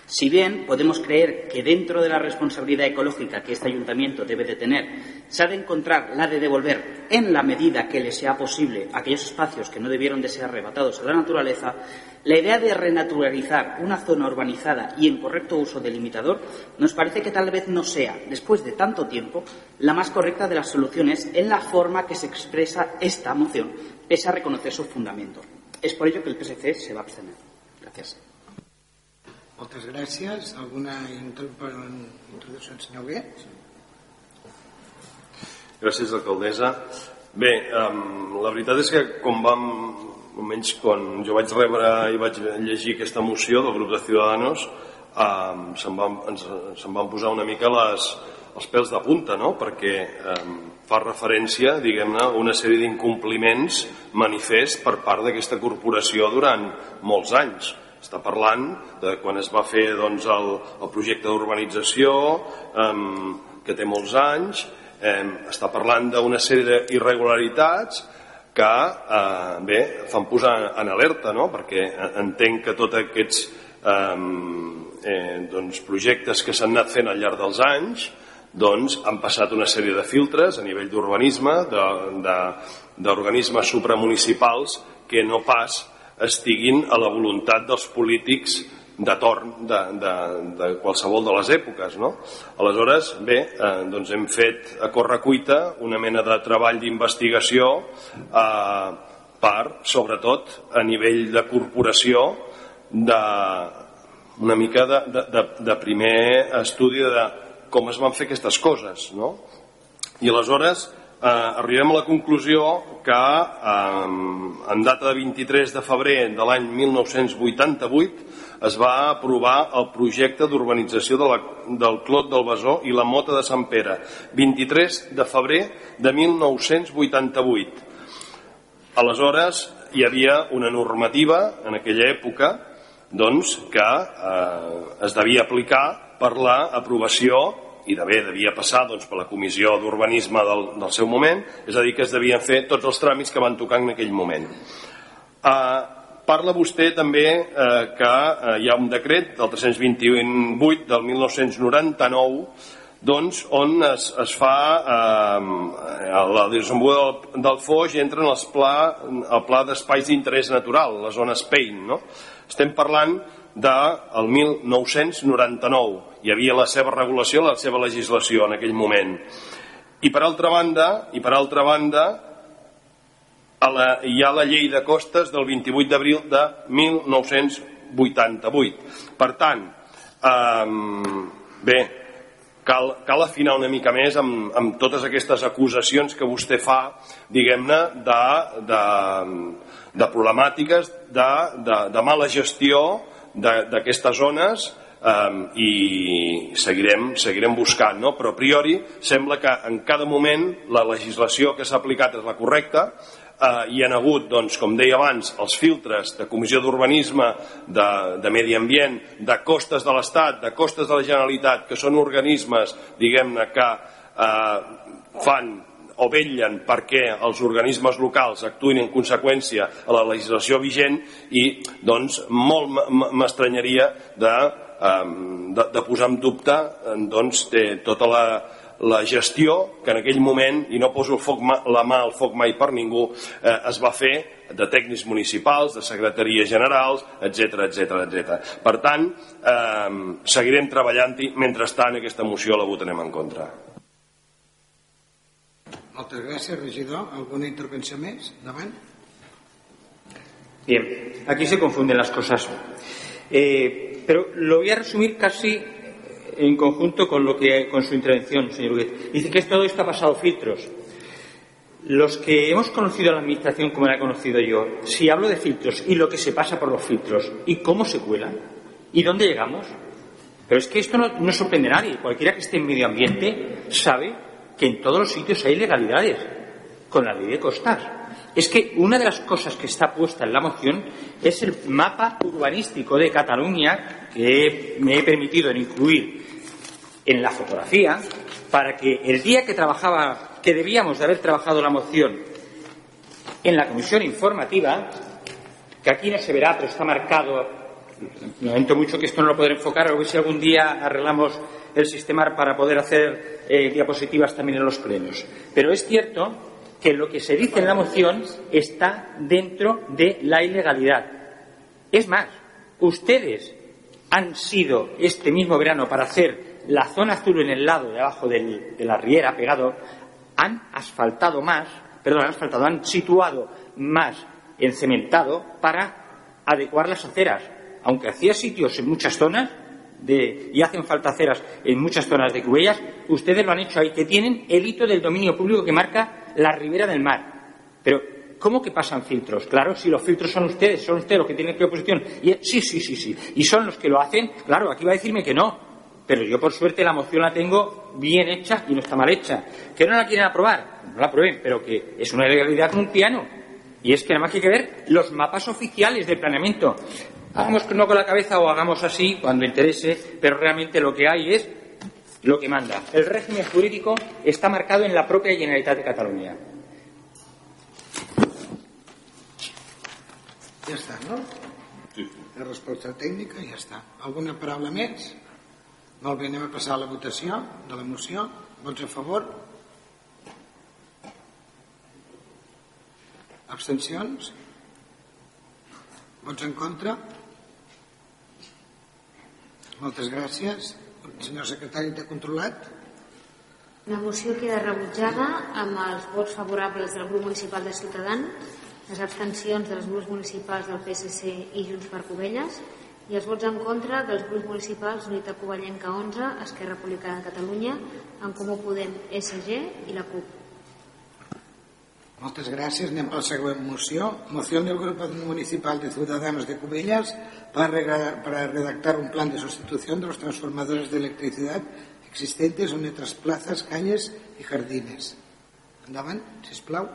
Si bien podemos creer que dentro de la responsabilidad ecológica que este ayuntamiento debe de tener, se ha de encontrar la de devolver, en la medida que le sea posible, aquellos espacios que no debieron de ser arrebatados a la naturaleza, la idea de renaturalizar una zona urbanizada y en correcto uso del limitador nos parece que tal vez no sea, después de tanto tiempo, la más correcta de las soluciones en la forma que se expresa esta moción, pese a reconocer su fundamento. Es por ello que el PSC se va a abstener. Gracias. Moltes gràcies. Alguna introducció, senyor Bé? Gràcies, alcaldessa. Bé, um, la veritat és que com vam, almenys quan jo vaig rebre i vaig llegir aquesta moció del grup de Ciudadanos, um, se'm van, ens, se'm van posar una mica les, els pèls de punta, no? perquè um, fa referència, diguem-ne, a una sèrie d'incompliments manifest per part d'aquesta corporació durant molts anys està parlant de quan es va fer doncs, el, el projecte d'urbanització, eh, que té molts anys, eh, està parlant d'una sèrie d'irregularitats que eh, bé, fan posar en alerta, no? perquè entenc que tots aquests eh, eh, doncs, projectes que s'han anat fent al llarg dels anys doncs, han passat una sèrie de filtres a nivell d'urbanisme, d'organismes supramunicipals que no pas estiguin a la voluntat dels polítics de torn de, de, de qualsevol de les èpoques. No? Aleshores, bé, eh, doncs hem fet a correcuita una mena de treball d'investigació eh, per, sobretot, a nivell de corporació, de, una mica de, de, de, de primer estudi de com es van fer aquestes coses. No? I aleshores eh, arribem a la conclusió que eh, en data de 23 de febrer de l'any 1988 es va aprovar el projecte d'urbanització de del Clot del Besó i la Mota de Sant Pere, 23 de febrer de 1988. Aleshores, hi havia una normativa en aquella època doncs, que eh, es devia aplicar per l'aprovació i bé devia passar doncs, per la comissió d'urbanisme del, del seu moment, és a dir, que es devien fer tots els tràmits que van tocar en aquell moment. Uh, parla vostè també eh, que eh, hi ha un decret del 328 del 1999 doncs, on es, es fa eh, la desenvolupada del, del Foix entra en els pla, el pla d'espais d'interès natural, la zona Spain. No? Estem parlant del 1999. Hi havia la seva regulació, la seva legislació en aquell moment. I per altra banda, i per altra banda a la, hi ha la llei de costes del 28 d'abril de 1988. Per tant, eh, bé, cal, cal afinar una mica més amb, amb totes aquestes acusacions que vostè fa, diguem-ne, de, de, de problemàtiques de, de, de mala gestió d'aquestes zones um, i seguirem, seguirem buscant, no? però a priori sembla que en cada moment la legislació que s'ha aplicat és la correcta, eh, hi ha hagut, doncs, com deia abans, els filtres de Comissió d'Urbanisme, de, de Medi Ambient, de costes de l'Estat, de costes de la Generalitat, que són organismes, diguem-ne, que eh, fan o vetllen perquè els organismes locals actuïn en conseqüència a la legislació vigent i doncs molt m'estranyaria de, de, de posar en dubte doncs, tota la, la gestió que en aquell moment, i no poso el foc, la mà al foc mai per ningú, eh, es va fer de tècnics municipals, de secretaries generals, etc etc etc. Per tant, eh, seguirem treballant-hi, mentrestant aquesta moció la votarem en contra. Moltes gràcies, regidor. ¿Alguna intervenció més? Davant. Bien, aquí se confunden las cosas. Eh, pero lo voy a resumir casi en conjunto con, lo que, con su intervención, señor Huguet. Dice que todo esto ha pasado filtros. Los que hemos conocido la Administración como la he conocido yo, si hablo de filtros y lo que se pasa por los filtros y cómo se cuelan y dónde llegamos, pero es que esto no sorprende a nadie. Cualquiera que esté en medio ambiente sabe que en todos los sitios hay ilegalidades con la ley de costas. Es que una de las cosas que está puesta en la moción es el mapa urbanístico de Cataluña que me he permitido incluir en la fotografía para que el día que trabajaba, que debíamos de haber trabajado la moción en la comisión informativa, que aquí no se verá, pero está marcado, lamento mucho que esto no lo podré enfocar, a ver si algún día arreglamos el sistema para poder hacer eh, diapositivas también en los plenos. Pero es cierto que lo que se dice en la moción está dentro de la ilegalidad. Es más, ustedes han sido este mismo verano para hacer la zona azul en el lado de abajo de la riera pegado, han asfaltado más, perdón, han han situado más encementado para adecuar las aceras, aunque hacía sitios en muchas zonas y hacen falta aceras en muchas zonas de Cubellas, ustedes lo han hecho ahí, que tienen el hito del dominio público que marca la ribera del mar. Pero, ¿cómo que pasan filtros? Claro, si los filtros son ustedes, son ustedes los que tienen que oposición. Y, sí, sí, sí, sí. Y son los que lo hacen, claro, aquí va a decirme que no. Pero yo, por suerte, la moción la tengo bien hecha y no está mal hecha. ¿Que no la quieren aprobar? No la aprueben, pero que es una ilegalidad como un piano. Y es que nada más hay que ver los mapas oficiales de planeamiento. Hagamos no con la cabeza o hagamos así cuando interese, pero realmente lo que hay es lo que manda. El régimen jurídico está marcado en la propia Generalitat de Cataluña. Ja està, no? Sí. La resposta tècnica ja està. Alguna paraula més? Molt bé, anem a passar a la votació de la moció. Vots a favor? Abstencions? Vots en contra? Moltes gràcies. El senyor secretari t'ha controlat? La moció queda rebutjada amb els vots favorables del grup municipal de Ciutadans, les abstencions dels grups municipals del PSC i Junts per Covelles i els vots en contra dels grups municipals Unitat Covellenca 11, Esquerra Republicana de Catalunya, En Comú Podem, SG i la CUP. Moltes gràcies. Anem per la següent moció. Moció del Grupo Municipal de Ciudadanos de Cubellas para, para redactar un plan de sustitución de los transformadores de electricidad existentes en otras plazas, calles y jardines. Endavant, sisplau.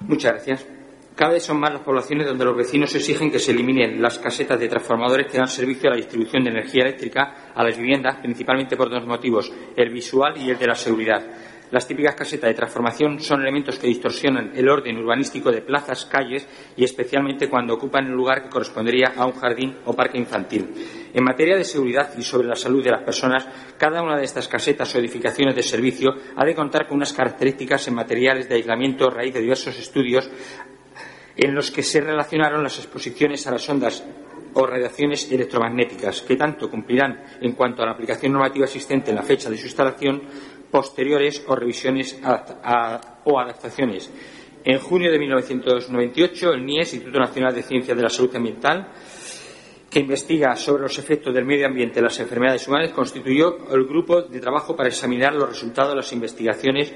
Muchas gracias. Cada vez son más las poblaciones donde los vecinos exigen que se eliminen las casetas de transformadores que dan servicio a la distribución de energía eléctrica a las viviendas, principalmente por dos motivos, el visual y el de la seguridad. Las típicas casetas de transformación son elementos que distorsionan el orden urbanístico de plazas, calles y especialmente cuando ocupan el lugar que correspondería a un jardín o parque infantil. En materia de seguridad y sobre la salud de las personas, cada una de estas casetas o edificaciones de servicio ha de contar con unas características en materiales de aislamiento a raíz de diversos estudios en los que se relacionaron las exposiciones a las ondas o radiaciones electromagnéticas, que tanto cumplirán en cuanto a la aplicación normativa existente en la fecha de su instalación posteriores o revisiones o adaptaciones. En junio de 1998, el NIES, Instituto Nacional de Ciencias de la Salud Ambiental, que investiga sobre los efectos del medio ambiente en las enfermedades humanas, constituyó el grupo de trabajo para examinar los resultados de las investigaciones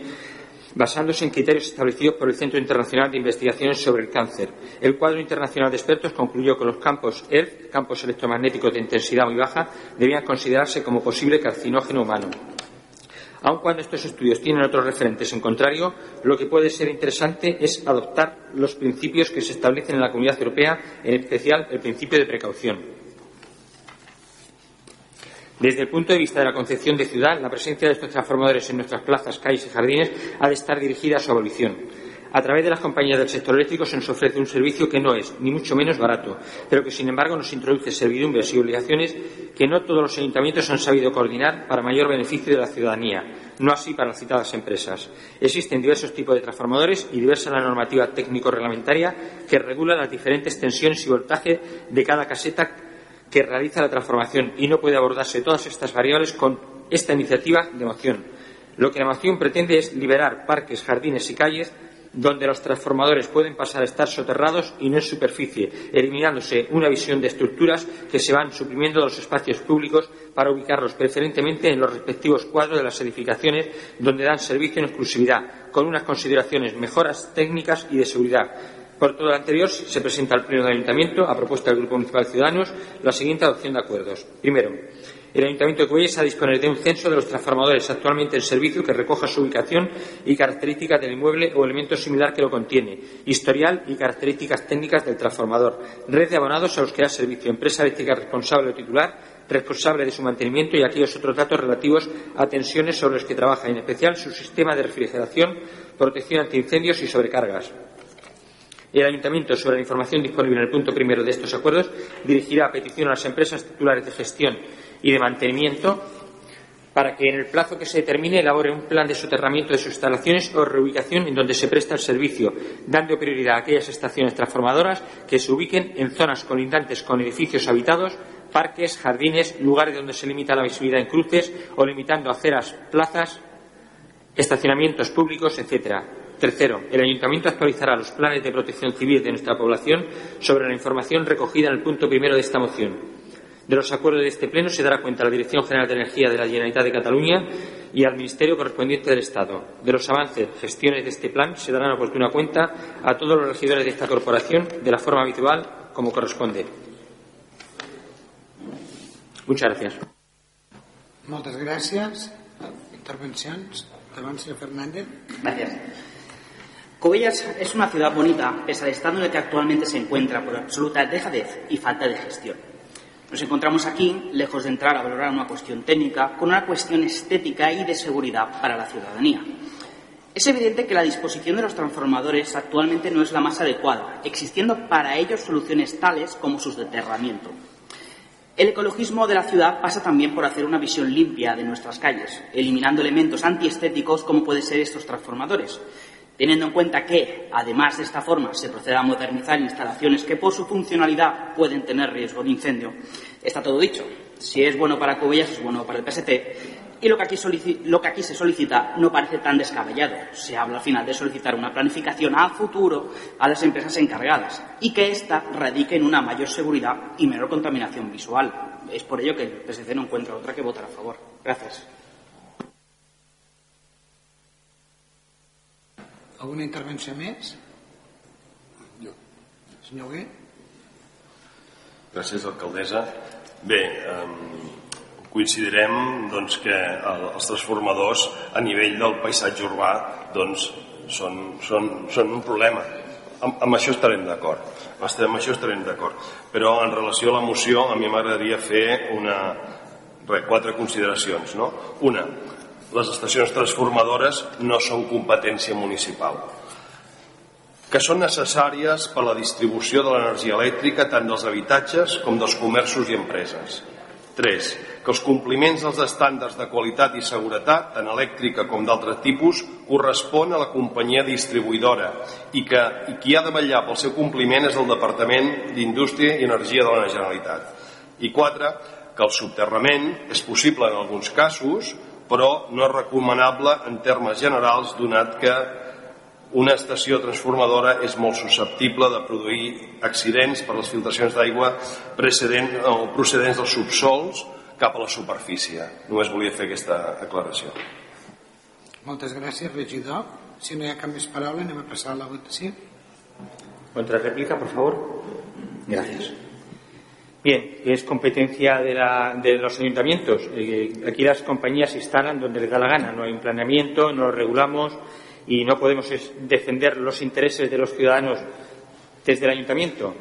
basándose en criterios establecidos por el Centro Internacional de Investigaciones sobre el Cáncer. El cuadro internacional de expertos concluyó que los campos ERF, campos electromagnéticos de intensidad muy baja, debían considerarse como posible carcinógeno humano. Aun cuando estos estudios tienen otros referentes en contrario, lo que puede ser interesante es adoptar los principios que se establecen en la Comunidad Europea, en especial el principio de precaución. Desde el punto de vista de la concepción de ciudad, la presencia de estos transformadores en nuestras plazas, calles y jardines ha de estar dirigida a su abolición. A través de las compañías del sector eléctrico se nos ofrece un servicio que no es, ni mucho menos, barato, pero que, sin embargo, nos introduce servidumbres y obligaciones que no todos los ayuntamientos han sabido coordinar para mayor beneficio de la ciudadanía, no así para las citadas empresas. Existen diversos tipos de transformadores y diversa la normativa técnico-reglamentaria que regula las diferentes tensiones y voltaje de cada caseta que realiza la transformación y no puede abordarse todas estas variables con esta iniciativa de moción. Lo que la moción pretende es liberar parques, jardines y calles donde los transformadores pueden pasar a estar soterrados y no en superficie, eliminándose una visión de estructuras que se van suprimiendo de los espacios públicos para ubicarlos preferentemente en los respectivos cuadros de las edificaciones donde dan servicio en exclusividad, con unas consideraciones mejoras técnicas y de seguridad. Por todo lo anterior, se presenta al Pleno del Ayuntamiento, a propuesta del Grupo Municipal de Ciudadanos, la siguiente adopción de acuerdos. Primero, el Ayuntamiento de Cubelles ha disponer de un censo de los transformadores actualmente en servicio que recoja su ubicación y características del inmueble o elemento similar que lo contiene, historial y características técnicas del transformador, red de abonados a los que da servicio, empresa eléctrica responsable o titular, responsable de su mantenimiento y aquellos otros datos relativos a tensiones sobre los que trabaja, en especial su sistema de refrigeración, protección ante incendios y sobrecargas. El Ayuntamiento, sobre la información disponible en el punto primero de estos acuerdos, dirigirá a petición a las empresas titulares de gestión y de mantenimiento para que en el plazo que se determine elabore un plan de soterramiento de sus instalaciones o reubicación en donde se presta el servicio, dando prioridad a aquellas estaciones transformadoras que se ubiquen en zonas colindantes con edificios habitados, parques, jardines, lugares donde se limita la visibilidad en cruces o limitando aceras, plazas, estacionamientos públicos, etcétera. Tercero, el Ayuntamiento actualizará los planes de protección civil de nuestra población sobre la información recogida en el punto primero de esta moción. De los acuerdos de este Pleno se dará cuenta a la Dirección General de Energía de la Generalitat de Cataluña y al Ministerio correspondiente del Estado. De los avances, gestiones de este plan se darán oportuna cuenta a todos los regidores de esta corporación de la forma habitual como corresponde. Muchas gracias. Intervencions. Endavant, senyor Fernández. Gracias. Cubellas es una ciudad bonita, pese al estado en el que actualmente se encuentra por absoluta dejadez y falta de gestión. Nos encontramos aquí, lejos de entrar a valorar una cuestión técnica, con una cuestión estética y de seguridad para la ciudadanía. Es evidente que la disposición de los transformadores actualmente no es la más adecuada, existiendo para ellos soluciones tales como su deterramiento. El ecologismo de la ciudad pasa también por hacer una visión limpia de nuestras calles, eliminando elementos antiestéticos como pueden ser estos transformadores, teniendo en cuenta que, además de esta forma, se procede a modernizar instalaciones que por su funcionalidad pueden tener riesgo de incendio. Está todo dicho. Si es bueno para Cubellas, es bueno para el PST. Y lo que, aquí lo que aquí se solicita no parece tan descabellado. Se habla al final de solicitar una planificación a futuro a las empresas encargadas y que ésta radique en una mayor seguridad y menor contaminación visual. Es por ello que el PSC no encuentra otra que votar a favor. Gracias. Alguna intervenció més? Jo. Senyor Hugué? Gràcies, alcaldessa. Bé, eh, coincidirem doncs, que els transformadors a nivell del paisatge urbà doncs, són, són, són un problema. Amb, amb això estarem d'acord. Amb això estarem d'acord. Però en relació a la moció a mi m'agradaria fer una, re, quatre consideracions. No? Una, les estacions transformadores no són competència municipal que són necessàries per a la distribució de l'energia elèctrica tant dels habitatges com dels comerços i empreses. 3. Que els compliments dels estàndards de qualitat i seguretat, tant elèctrica com d'altres tipus, correspon a la companyia distribuïdora i que i qui ha de vetllar pel seu compliment és el Departament d'Indústria i Energia de la Generalitat. I 4. Que el subterrament és possible en alguns casos, però no és recomanable en termes generals donat que una estació transformadora és molt susceptible de produir accidents per les filtracions d'aigua procedents dels subsols cap a la superfície. Només volia fer aquesta aclaració. Moltes gràcies, regidor. Si no hi ha cap més paraula, anem a passar a la votació. Contra réplica, por favor. Gracias. Bien, es competencia de, la, de los ayuntamientos. Eh, aquí las compañías instalan donde les da la gana. No hay un planeamiento, no lo regulamos y no podemos defender los intereses de los ciudadanos desde el ayuntamiento.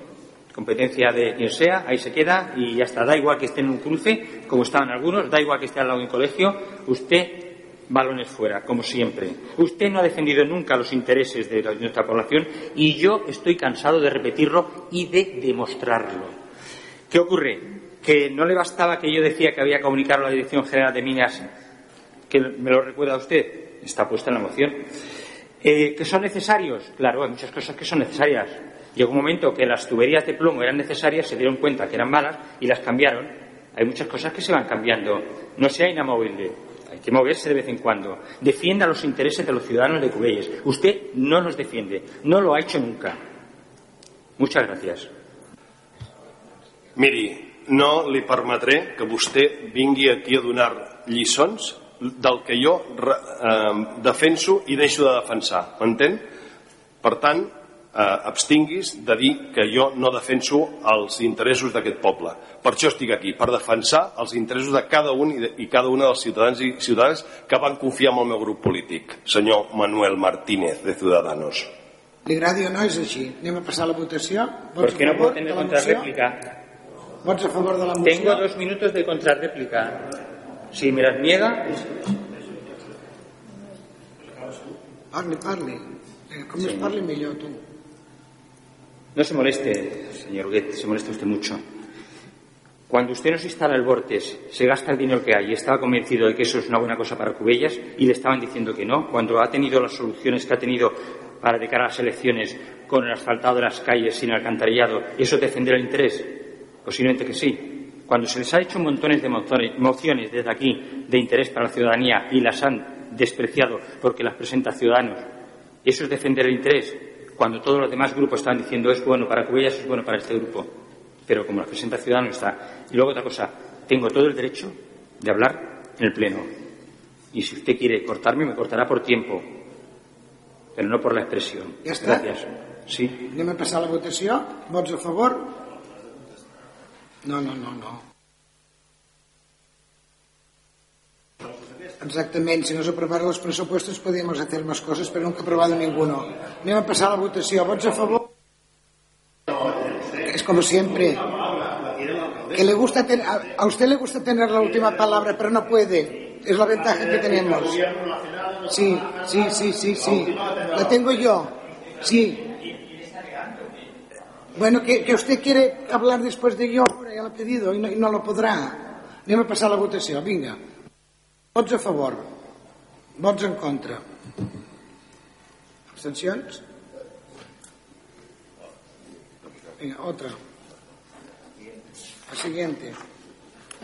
Competencia de quien sea, ahí se queda y ya está. Da igual que esté en un cruce, como estaban algunos, da igual que esté al lado de un colegio. Usted balones fuera, como siempre. Usted no ha defendido nunca los intereses de nuestra población y yo estoy cansado de repetirlo y de demostrarlo. ¿Qué ocurre? Que no le bastaba que yo decía que había que comunicar a la Dirección General de Minas, que me lo recuerda usted, está puesta en la moción, eh, que son necesarios. Claro, hay muchas cosas que son necesarias. Llegó un momento que las tuberías de plomo eran necesarias, se dieron cuenta que eran malas y las cambiaron. Hay muchas cosas que se van cambiando. No sea inamovible. Hay que moverse de vez en cuando. Defienda los intereses de los ciudadanos de Cubelles. Usted no los defiende. No lo ha hecho nunca. Muchas gracias. Miri, no li permetré que vostè vingui aquí a donar lliçons del que jo eh, defenso i deixo de defensar, m'entén? Per tant, eh, abstinguis de dir que jo no defenso els interessos d'aquest poble. Per això estic aquí, per defensar els interessos de cada un i, de, i cada una dels ciutadans i ciutadanes que van confiar en el meu grup polític, senyor Manuel Martínez, de Ciudadanos. Li agradi o no, és així. Anem a passar la votació. Vots Perquè no pot tenir contrarèplica. Vots a favor de la moció? Tengo dos minutos de contrarréplica. Si me las niega... Parli, parli. Eh, com sí. parli millor, tu. No se moleste, señor Huguet, se molesta usted mucho. Cuando usted nos instala el Vortes, se gasta el dinero que hay y estaba convencido de que eso es una buena cosa para Cubellas y le estaban diciendo que no, cuando ha tenido las soluciones que ha tenido para de cara a las elecciones con el asfaltado de las calles sin alcantarillado, ¿eso defender el interés? Posiblemente que sí. Cuando se les ha hecho montones de mociones desde aquí de interés para la ciudadanía y las han despreciado porque las presenta Ciudadanos, ¿eso es defender el interés? Cuando todos los demás grupos están diciendo es bueno para Cubellas, es bueno para este grupo. Pero como las presenta Ciudadanos está. Y luego otra cosa, tengo todo el derecho de hablar en el Pleno. Y si usted quiere cortarme, me cortará por tiempo, pero no por la expresión. ¿Ya está? Gracias. Sí. Anem a passar la votació. Vots a favor? No, no, no, no. Exactament, si no s'aprovaran els pressupostos podríamos hacer más cosas, pero nunca aprobado ninguno. Anem a passar a la votació. Vots a favor? Es como siempre. Que le gusta ten... a usted le gusta tener la última palabra, pero no puede. Es la ventaja que tenemos. Sí, sí, sí, sí, sí. La tengo yo. Sí. Bueno, que, que usted quiere hablar después de yo, ya lo ha pedido y no, y no lo podrá. Anem a passar la votació, vinga. Vots a favor. Vots en contra. Abstencions? Vinga, otra. La siguiente.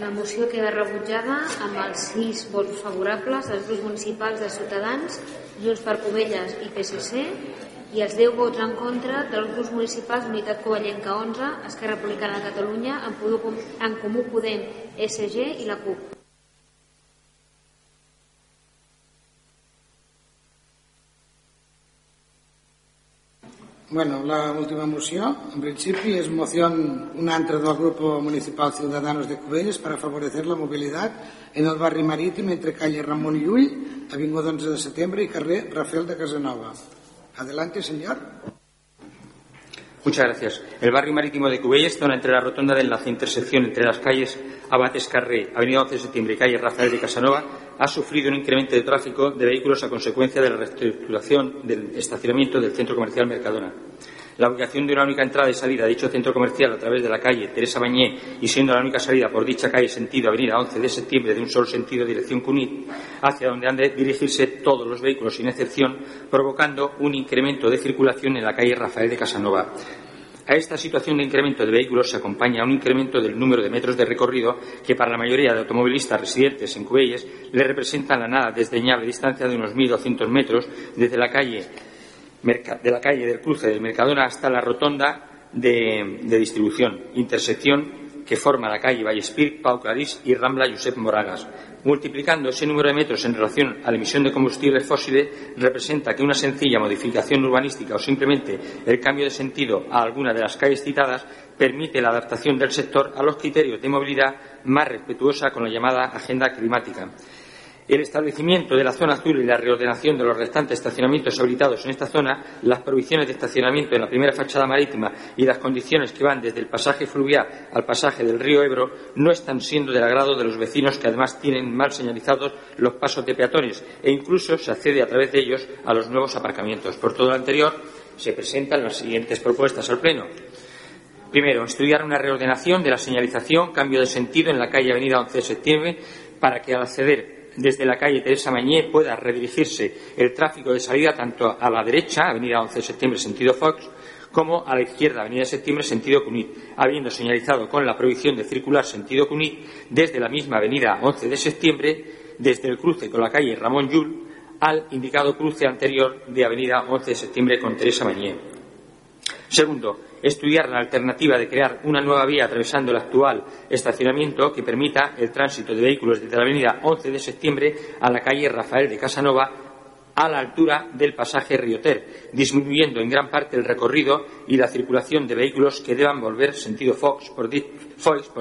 La moció queda rebutjada amb els sis vots favorables dels grups municipals de Ciutadans, Junts per Covelles i PSC i els 10 vots en contra dels grups municipals Unitat Covellenca 11, Esquerra Republicana de Catalunya, en, en Comú Podem, SG i la CUP. Bueno, la última moció, en principi, es moción una altra del Grupo Municipal Ciudadanos de Cubelles para favorecer la movilidad en el barri marítim entre calle Ramon Llull, avinguda 11 de setembre i carrer Rafael de Casanova. Adelante, señor. Muchas gracias. El barrio marítimo de Cubelles, zona entre la rotonda de enlace intersección entre las calles Abates Carré, Avenida 11 de Septiembre y calle Rafael de Casanova, ha sufrido un incremento de tráfico de vehículos a consecuencia de la reestructuración del estacionamiento del centro comercial Mercadona. La ubicación de una única entrada y salida a dicho centro comercial a través de la calle Teresa Bañé y siendo la única salida por dicha calle sentido Avenida 11 de septiembre de un solo sentido dirección Cunit, hacia donde han de dirigirse todos los vehículos sin excepción, provocando un incremento de circulación en la calle Rafael de Casanova. A esta situación de incremento de vehículos se acompaña un incremento del número de metros de recorrido que para la mayoría de automovilistas residentes en Cubelles le representa la nada desdeñable distancia de unos 1.200 metros desde la calle de la calle del cruce del Mercadona hasta la rotonda de, distribución, intersección que forma la calle Vallespir, Pau Clarís y Rambla Josep Moragas. Multiplicando ese número de metros en relación a la emisión de combustibles fósiles representa que una sencilla modificación urbanística o simplemente el cambio de sentido a alguna de las calles citadas permite la adaptación del sector a los criterios de movilidad más respetuosa con la llamada agenda climática. El establecimiento de la zona azul y la reordenación de los restantes estacionamientos habilitados en esta zona, las provisiones de estacionamiento en la primera fachada marítima y las condiciones que van desde el pasaje fluvial al pasaje del río Ebro no están siendo del agrado de los vecinos que además tienen mal señalizados los pasos de peatones e incluso se accede a través de ellos a los nuevos aparcamientos. Por todo lo anterior, se presentan las siguientes propuestas al Pleno. Primero, estudiar una reordenación de la señalización, cambio de sentido en la calle Avenida 11 de septiembre para que al acceder desde la calle Teresa Mañé pueda redirigirse el tráfico de salida tanto a la derecha, Avenida 11 de Septiembre, sentido Fox, como a la izquierda, Avenida de Septiembre, sentido Cunit, habiendo señalizado con la prohibición de circular sentido Cunit desde la misma Avenida 11 de Septiembre, desde el cruce con la calle Ramón Llull, al indicado cruce anterior de Avenida 11 de Septiembre con Teresa Mañé. Segundo, estudiar la alternativa de crear una nueva vía atravesando el actual estacionamiento que permita el tránsito de vehículos desde la avenida 11 de septiembre a la calle Rafael de Casanova a la altura del pasaje Rioter, disminuyendo en gran parte el recorrido y la circulación de vehículos que deban volver sentido Fox por,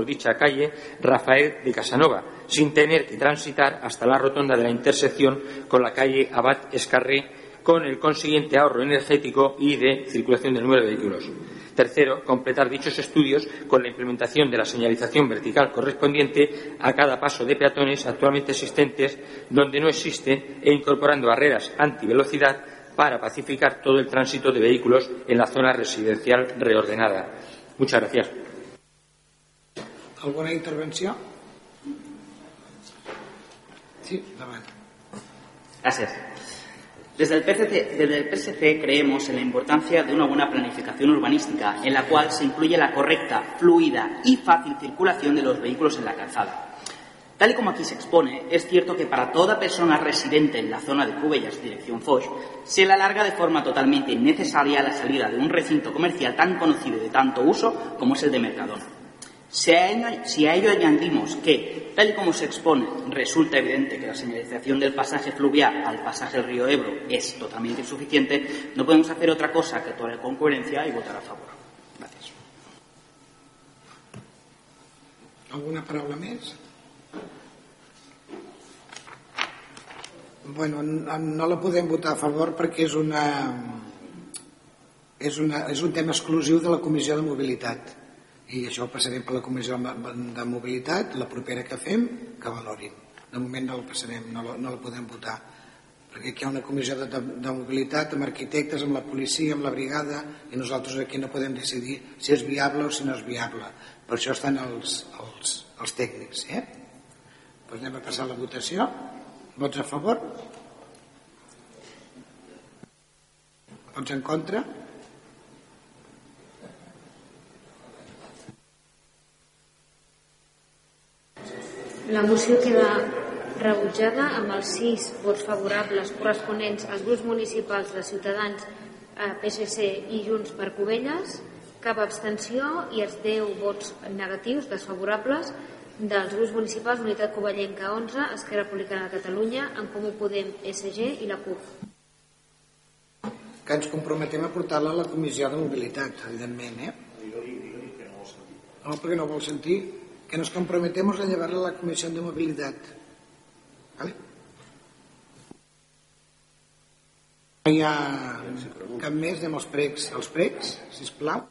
dicha calle Rafael de Casanova, sin tener que transitar hasta la rotonda de la intersección con la calle Abad Escarré con el consiguiente ahorro energético y de circulación del número de vehículos. Tercero, completar dichos estudios con la implementación de la señalización vertical correspondiente a cada paso de peatones actualmente existentes donde no existe e incorporando barreras antivelocidad para pacificar todo el tránsito de vehículos en la zona residencial reordenada. Muchas gracias. ¿Alguna intervención? Sí, Gracias. Desde el, PSC, creemos en la importancia de una buena planificación urbanística en la cual se incluye la correcta, fluida y fácil circulación de los vehículos en la calzada. Tal y como aquí se expone, es cierto que para toda persona residente en la zona de Cubellas, dirección Foix, se le alarga de forma totalmente innecesaria la salida de un recinto comercial tan conocido y de tanto uso como es el de Mercadona. Si a, ello, añadimos que, tal y como se expone, resulta evidente que la señalización del pasaje fluvial al pasaje del río Ebro es totalmente insuficiente, no podemos hacer otra cosa que actuar con coherencia y votar a favor. Gracias. ¿Alguna palabra más? Bueno, no la podem votar a favor perquè és, una, és, una, és un tema exclusiu de la Comissió de Mobilitat i això ho passarem per la Comissió de Mobilitat la propera que fem, que valorin. De moment no la passarem, no la, no la podem votar perquè aquí hi ha una comissió de, de, de mobilitat amb arquitectes, amb la policia, amb la brigada i nosaltres aquí no podem decidir si és viable o si no és viable. Per això estan els, els, els tècnics eh? doncs anem a passar la votació. Vots a favor? Vots en contra La moció queda rebutjada amb els sis vots favorables corresponents als grups municipals de Ciutadans, eh, PSC i Junts per Covelles, cap abstenció i els 10 vots negatius desfavorables dels grups municipals Unitat Covellenca 11, Esquerra Republicana de Catalunya, En Comú Podem, SG i la CUP. Que ens comprometem a portar-la a la Comissió de Mobilitat, evidentment, eh? No, perquè no vol sentir que nos comprometemos a llevarla a la Comisión de Movilidad. ¿Vale? No hi ha cap més, anem als pregs. Els pregs, sisplau.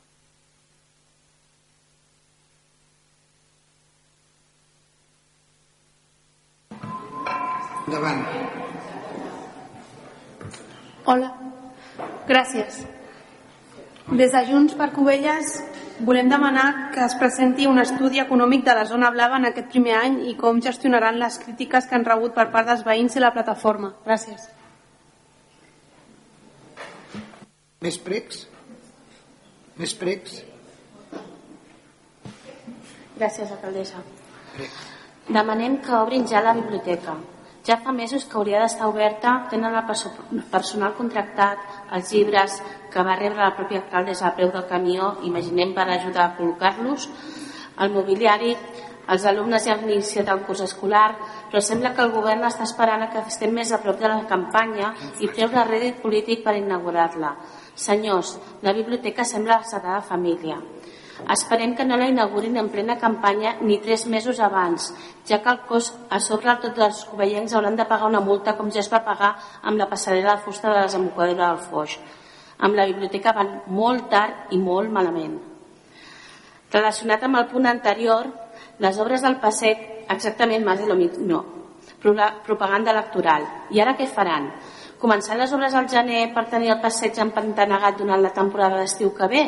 Endavant. Hola, gràcies. Des de Junts per Covelles volem demanar que es presenti un estudi econòmic de la zona blava en aquest primer any i com gestionaran les crítiques que han rebut per part dels veïns i la plataforma. Gràcies. Més pregs? Més pregs? Gràcies, alcaldessa. Demanem que obrin ja la biblioteca. Ja fa mesos que hauria d'estar oberta, tenen el personal contractat, els llibres que va rebre la pròpia alcaldessa a preu del camió, imaginem per ajudar a col·locar-los, el mobiliari, els alumnes ja han iniciat el curs escolar, però sembla que el govern està esperant que estem més a prop de la campanya i treure rèdit polític per inaugurar-la. Senyors, la biblioteca sembla la Sagrada Família. Esperem que no la inaugurin en plena campanya ni tres mesos abans, ja que el cost a sobre tots els covellents hauran de pagar una multa com ja es va pagar amb la passarel·la de fusta de la desembocadura del Foix. Amb la biblioteca van molt tard i molt malament. Relacionat amb el punt anterior, les obres del passeig, exactament més de lo no, propaganda electoral. I ara què faran? Començar les obres al gener per tenir el passeig empantanegat durant la temporada d'estiu que ve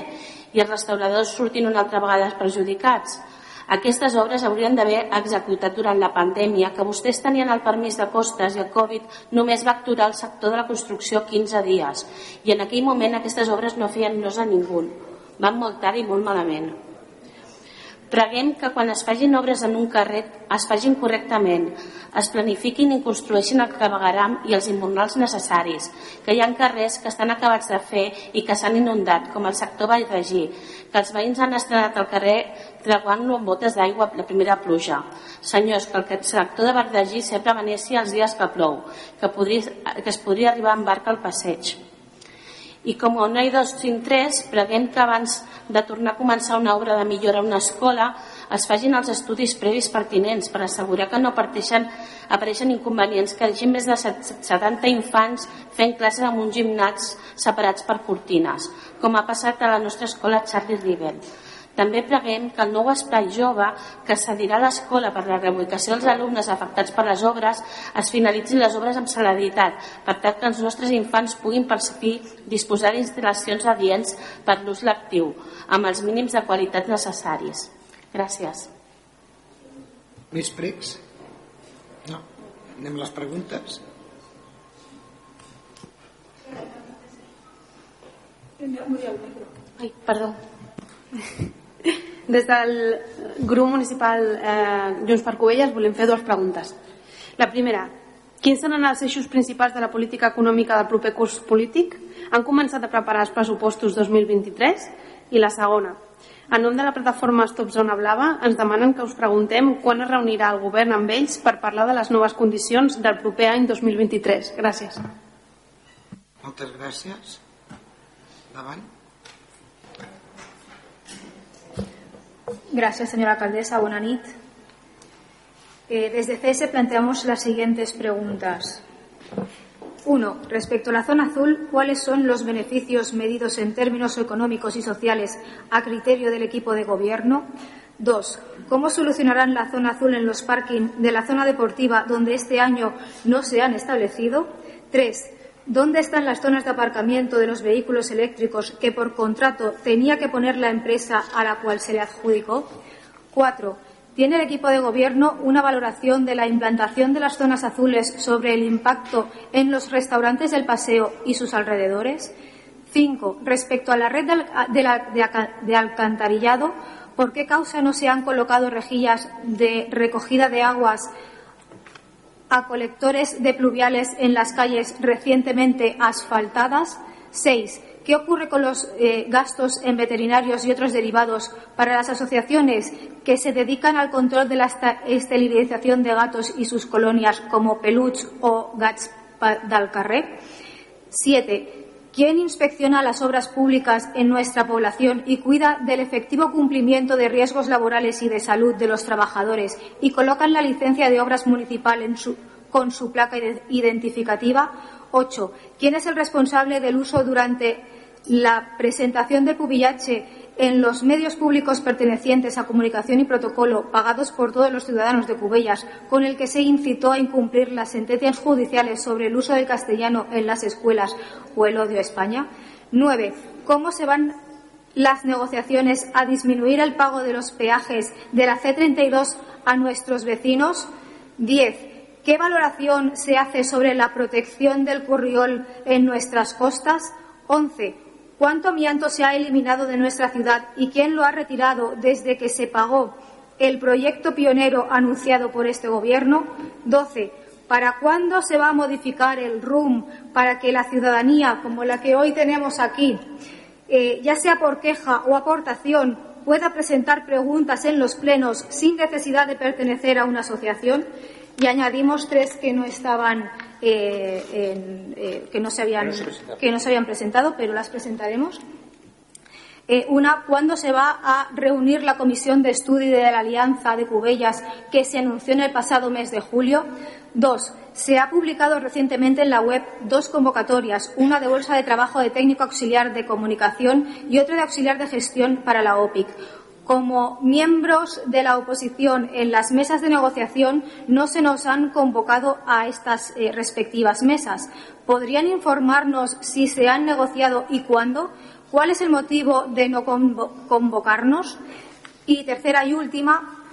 i els restauradors sortint una altra vegada perjudicats. Aquestes obres haurien d'haver executat durant la pandèmia, que vostès tenien el permís de costes i el Covid només va actuar el sector de la construcció 15 dies i en aquell moment aquestes obres no feien nos a ningú. Van molt tard i molt malament. Preguem que quan es facin obres en un carrer es facin correctament, es planifiquin i construeixin el clavegaram i els immornals necessaris, que hi ha carrers que estan acabats de fer i que s'han inundat, com el sector Vallregí, que els veïns han estrenat al carrer treuant-lo amb botes d'aigua la primera pluja. Senyors, que el sector de Vallregí sempre venessi els dies que plou, que, podria, que es podria arribar en barca al passeig. I com dos cinc tres, preguem que abans de tornar a començar una obra de millora a una escola es facin els estudis previs pertinents per assegurar que no parteixen, apareixen inconvenients que hagi més de 70 infants fent classes en un gimnàs separats per cortines, com ha passat a la nostra escola Charlie Rivel. També preguem que el nou espai jove que cedirà l'escola per la reubicació dels alumnes afectats per les obres es finalitzin les obres amb celeritat per tal que els nostres infants puguin per fi disposar d'instal·lacions adients per l'ús lectiu amb els mínims de qualitat necessaris. Gràcies. Més pregs? No. Anem a les preguntes. Ai, perdó. Des del grup municipal eh, Junts per Covelles volem fer dues preguntes. La primera, quins seran els eixos principals de la política econòmica del proper curs polític? Han començat a preparar els pressupostos 2023? I la segona, en nom de la plataforma Stop Zona Blava ens demanen que us preguntem quan es reunirà el govern amb ells per parlar de les noves condicions del proper any 2023. Gràcies. Moltes gràcies. Davant. Gracias, señora alcaldesa. Buenas eh, desde CS planteamos las siguientes preguntas. Uno, respecto a la zona azul, ¿cuáles son los beneficios medidos en términos económicos y sociales a criterio del equipo de gobierno? Dos, ¿cómo solucionarán la zona azul en los parking de la zona deportiva donde este año no se han establecido? Tres, ¿Dónde están las zonas de aparcamiento de los vehículos eléctricos que por contrato tenía que poner la empresa a la cual se le adjudicó? Cuatro. ¿Tiene el equipo de gobierno una valoración de la implantación de las zonas azules sobre el impacto en los restaurantes del paseo y sus alrededores? Cinco. Respecto a la red de alcantarillado, ¿por qué causa no se han colocado rejillas de recogida de aguas a colectores de pluviales en las calles recientemente asfaltadas. Seis, ¿Qué ocurre con los eh, gastos en veterinarios y otros derivados para las asociaciones que se dedican al control de la esterilización de gatos y sus colonias como Peluch o Gats del Carré? Siete. ¿Quién inspecciona las obras públicas en nuestra población y cuida del efectivo cumplimiento de riesgos laborales y de salud de los trabajadores y colocan la licencia de obras municipal con su placa identificativa? Ocho. ¿Quién es el responsable del uso durante la presentación de Pubillache en los medios públicos pertenecientes a comunicación y protocolo pagados por todos los ciudadanos de Cubellas, con el que se incitó a incumplir las sentencias judiciales sobre el uso del castellano en las escuelas o el odio a España. Nueve. ¿Cómo se van las negociaciones a disminuir el pago de los peajes de la C32 a nuestros vecinos? Diez. ¿Qué valoración se hace sobre la protección del curriol en nuestras costas? Once. ¿Cuánto amianto se ha eliminado de nuestra ciudad y quién lo ha retirado desde que se pagó el proyecto pionero anunciado por este Gobierno? 12. ¿Para cuándo se va a modificar el RUM para que la ciudadanía, como la que hoy tenemos aquí, eh, ya sea por queja o aportación, pueda presentar preguntas en los plenos sin necesidad de pertenecer a una asociación y añadimos tres que no estaban eh, en, eh, que, no se habían, que no se habían presentado, pero las presentaremos. Eh, una, ¿cuándo se va a reunir la Comisión de Estudio de la Alianza de Cubellas que se anunció en el pasado mes de julio? Dos, se ha publicado recientemente en la web dos convocatorias, una de bolsa de trabajo de técnico auxiliar de comunicación y otra de auxiliar de gestión para la OPIC. Como miembros de la oposición en las mesas de negociación no se nos han convocado a estas eh, respectivas mesas. ¿Podrían informarnos si se han negociado y cuándo? ¿Cuál es el motivo de no convocarnos? Y tercera y última,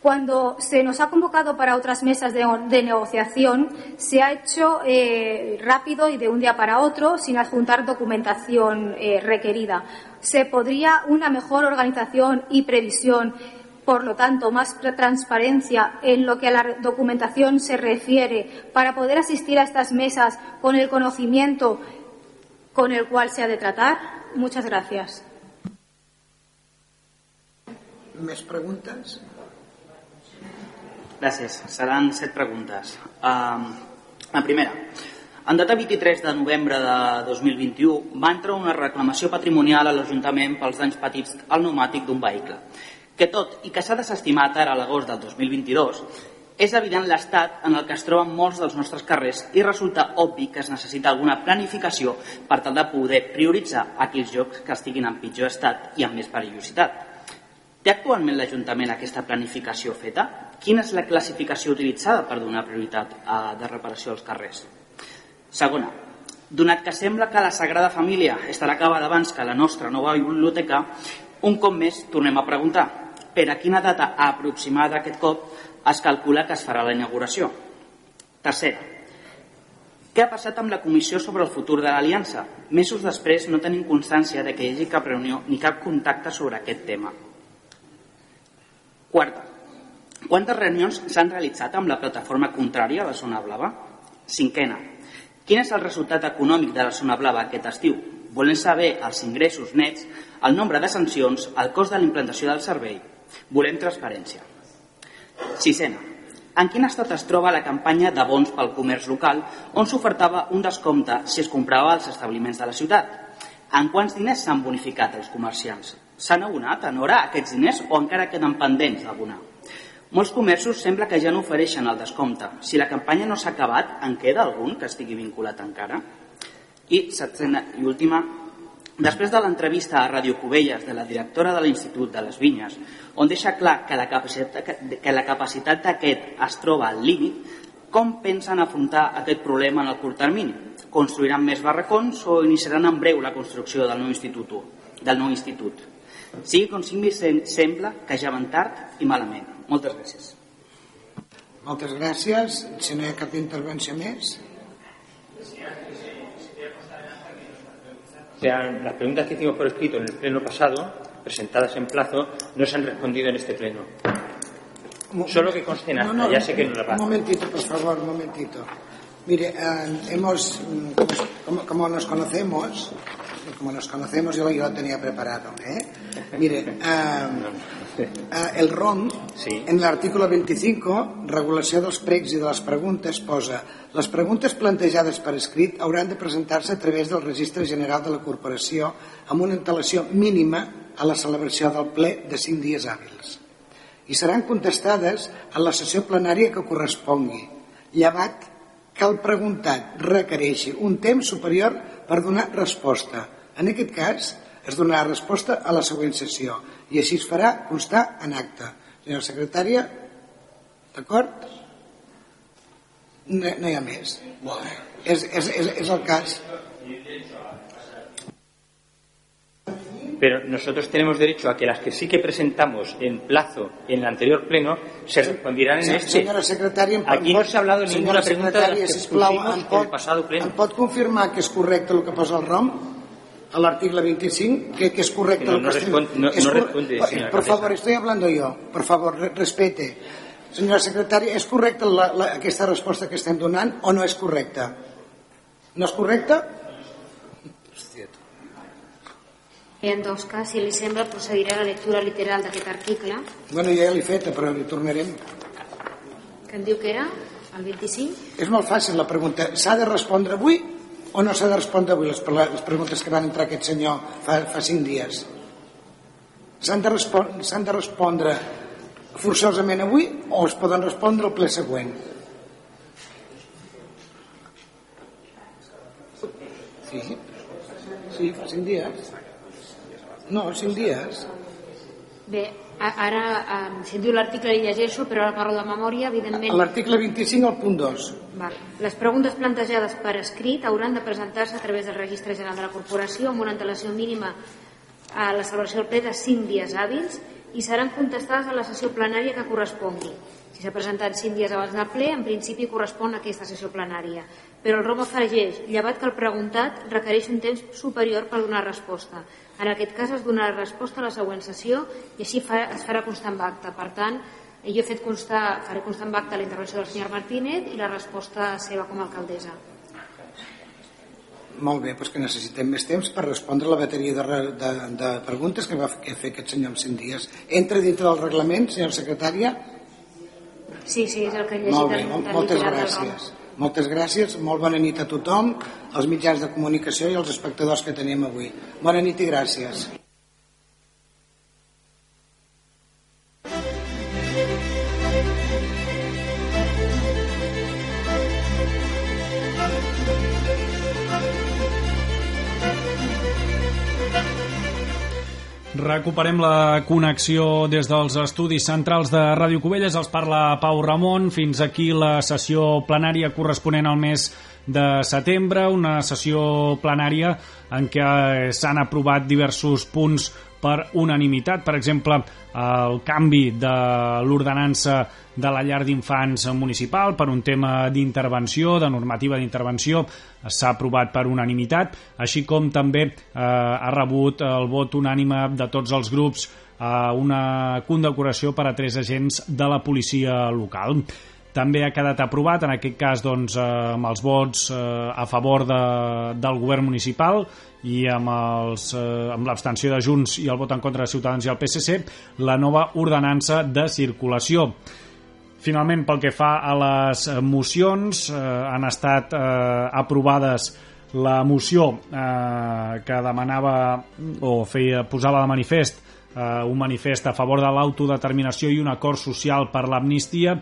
cuando se nos ha convocado para otras mesas de, negociación, se ha hecho eh, rápido y de un día para otro, sin adjuntar documentación eh, requerida. ¿Se podría una mejor organización y previsión, por lo tanto, más transparencia en lo que a la documentación se refiere, para poder asistir a estas mesas con el conocimiento con el cual se ha de tratar? Muchas gracias. ¿Més preguntes? Gràcies. Seran set preguntes. Uh, la primera. En data 23 de novembre de 2021 va entrar una reclamació patrimonial a l'Ajuntament pels danys patits al pneumàtic d'un vehicle, que tot i que s'ha desestimat ara a l'agost del 2022, és evident l'estat en el que es troben molts dels nostres carrers i resulta obvi que es necessita alguna planificació per tal de poder prioritzar aquells llocs que estiguin en pitjor estat i amb més perillositat. Té actualment l'Ajuntament aquesta planificació feta? Quina és la classificació utilitzada per donar prioritat a, de reparació als carrers? Segona, donat que sembla que la Sagrada Família estarà acabada abans que la nostra nova biblioteca, un cop més tornem a preguntar per a quina data aproximada aquest cop es calcula que es farà la inauguració. Tercera, què ha passat amb la comissió sobre el futur de l'Aliança? Mesos després no tenim constància de que hi hagi cap reunió ni cap contacte sobre aquest tema. Quarta, quantes reunions s'han realitzat amb la plataforma contrària a la zona blava? Cinquena, quin és el resultat econòmic de la zona blava aquest estiu? Volem saber els ingressos nets, el nombre de sancions, el cost de la implantació del servei. Volem transparència. Sisena, en quin estat es troba la campanya de bons pel comerç local on s'ofertava un descompte si es comprava als establiments de la ciutat? En quants diners s'han bonificat els comerciants? S'han abonat en hora aquests diners o encara queden pendents d'abonar? Molts comerços sembla que ja no ofereixen el descompte. Si la campanya no s'ha acabat, en queda algun que estigui vinculat encara? I setzena i última, després de l'entrevista a Ràdio Cubelles de la directora de l'Institut de les Vinyes, on deixa clar que la capacitat, que la capacitat d'aquest es troba al límit, com pensen afrontar aquest problema en el curt termini? Construiran més barracons o iniciaran en breu la construcció del nou institut? Del nou institut? Sigui com sigui, sembla que ja van tard i malament. Moltes gràcies. Moltes gràcies. Si no hi ha cap intervenció més... O sea, las preguntas que hicimos por escrito en el pleno pasado, presentadas en plazo, no se han respondido en este pleno. Solo que consten acta, no, no, ya sé que no la. Un momentito, por favor, un momentito. Mire, eh, hemos, como, como nos conocemos, como nos conocemos, yo, yo lo tenía preparado. ¿eh? Mire, uh, uh, el ROM, sí. en l'article 25, regulació dels pregs i de les preguntes, posa les preguntes plantejades per escrit hauran de presentar-se a través del Registre General de la Corporació amb una antelació mínima a la celebració del ple de 5 dies hàbils i seran contestades en la sessió plenària que correspongui, llevat que el preguntat requereixi un temps superior per donar resposta en aquest cas, es donarà resposta a la següent sessió i així es farà constar en acte. Senyora secretària, d'acord? No, no hi ha més. És, és, és, és el cas. pero nosotros tenemos derecho a que las que sí que presentamos en plazo en el anterior pleno se respondieran en este. Senyora secretària, Aquí no s'ha hablado ninguna pregunta de las que sisplau, em pot, el pasado pleno. Em pot confirmar que és correcte el que posa el ROM? A l'artículo 25, que, que es correcto. No, no, responde, no, es no responde, señora Por favor, estoy hablando yo. Por favor, respete. Senyora secretària, és correcta la, la, aquesta resposta que estem donant o no és correcta? No és correcta? En dos cas, si li sembla, procedirà a la lectura literal d'aquest article, Bueno, ja l'he feta, però hi tornarem. que em diu que era el 25. És molt fàcil la pregunta. S'ha de respondre avui o no s'ha de respondre avui les, les preguntes que van entrar aquest senyor fa, fa cinc dies? S'han de, respon de respondre forçosament avui o es poden respondre al ple següent? Sí, sí, fa cinc dies. No, cinc dies. Bé, ara, eh, si em diu l'article li llegeixo, però ara parlo de memòria, evidentment... L'article 25, al punt 2. Val. Les preguntes plantejades per escrit hauran de presentar-se a través del Registre General de la Corporació amb una antelació mínima a la celebració del ple de 5 dies hàbils i seran contestades a la sessió plenària que correspongui. Si s'ha presentat 5 dies abans del ple, en principi correspon a aquesta sessió plenària. Però el ROM afegeix, llevat que el preguntat requereix un temps superior per donar resposta. En aquest cas es donarà resposta a la següent sessió i així fa, es farà constar amb acte. Per tant, jo he fet constar, faré constar amb acte la intervenció del senyor Martínez i la resposta seva com a alcaldessa. Molt bé, doncs que necessitem més temps per respondre la bateria de, de, de preguntes que va fer, fer aquest senyor en 5 dies. Entra dintre del reglament, senyora secretària? Sí, sí, és el que he llegit Molt bé, moltes literal del gràcies. Moltes gràcies, molt bona nit a tothom, als mitjans de comunicació i als espectadors que tenim avui. Bona nit i gràcies. Recuperem la connexió des dels estudis centrals de Ràdio Cubelles. Els parla Pau Ramon. Fins aquí la sessió plenària corresponent al mes de setembre, una sessió plenària en què s'han aprovat diversos punts per unanimitat. Per exemple, el canvi de l'ordenança de la llar d'infants municipal per un tema d'intervenció, de normativa d'intervenció, s'ha aprovat per unanimitat, així com també eh, ha rebut el vot unànime de tots els grups a una condecoració per a tres agents de la policia local. També ha quedat aprovat, en aquest cas doncs, eh, amb els vots eh, a favor de, del govern municipal i amb, els, eh, amb l'abstenció de Junts i el vot en contra de Ciutadans i el PSC, la nova ordenança de circulació. Finalment, pel que fa a les eh, mocions, eh, han estat eh, aprovades la moció eh, que demanava o feia, posava de manifest eh, un manifest a favor de l'autodeterminació i un acord social per l'amnistia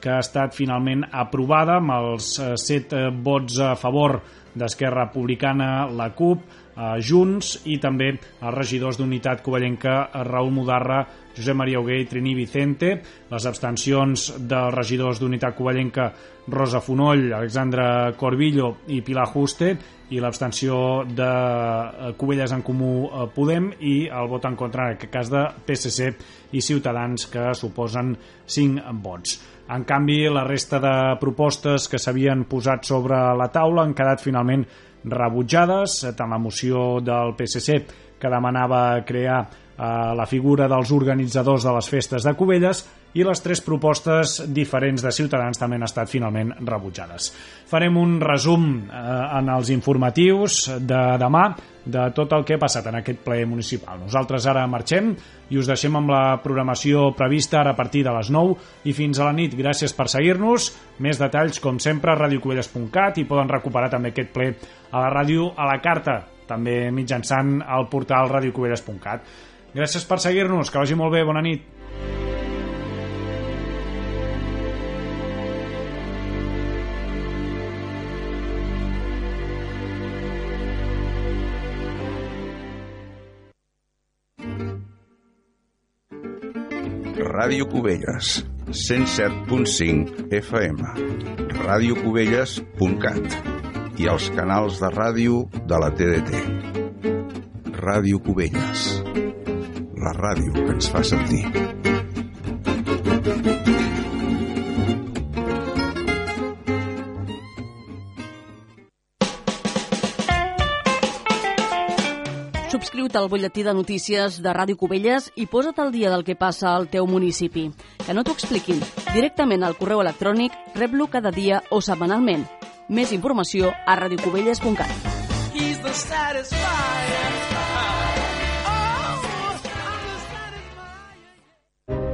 que ha estat finalment aprovada amb els eh, set eh, vots a favor d'Esquerra Republicana, la CUP, eh, Junts i també els regidors d'Unitat Covellenca, Raül Mudarra, Josep Maria Hugué i Trini Vicente, les abstencions dels regidors d'Unitat Covellenca, Rosa Fonoll, Alexandra Corbillo i Pilar Juste, i l'abstenció de eh, Covelles en Comú eh, Podem i el vot en contra, en aquest cas de PSC i Ciutadans, que suposen 5 vots. En canvi, la resta de propostes que s'havien posat sobre la taula han quedat finalment rebutjades, eh, tant la moció del PSC que demanava crear eh, la figura dels organitzadors de les festes de Cubelles i les tres propostes diferents de Ciutadans també han estat finalment rebutjades. Farem un resum eh, en els informatius de demà de tot el que ha passat en aquest ple municipal. Nosaltres ara marxem i us deixem amb la programació prevista ara a partir de les 9 i fins a la nit. Gràcies per seguir-nos. Més detalls, com sempre, a radiocubelles.cat i poden recuperar també aquest ple a la ràdio a la carta, també mitjançant el portal radiocubelles.cat. Gràcies per seguir-nos, que vagi molt bé, bona nit. Ràdio Cubelles, 107.5 FM, radiocubelles.cat i els canals de ràdio de la TDT. Ràdio Cubelles, la ràdio que ens fa sentir. Subscriu-te al butlletí de notícies de Ràdio Cubelles i posa't al dia del que passa al teu municipi. Que no t'ho expliquin. Directament al correu electrònic, rep-lo cada dia o setmanalment. Més informació a radiocubelles.cat.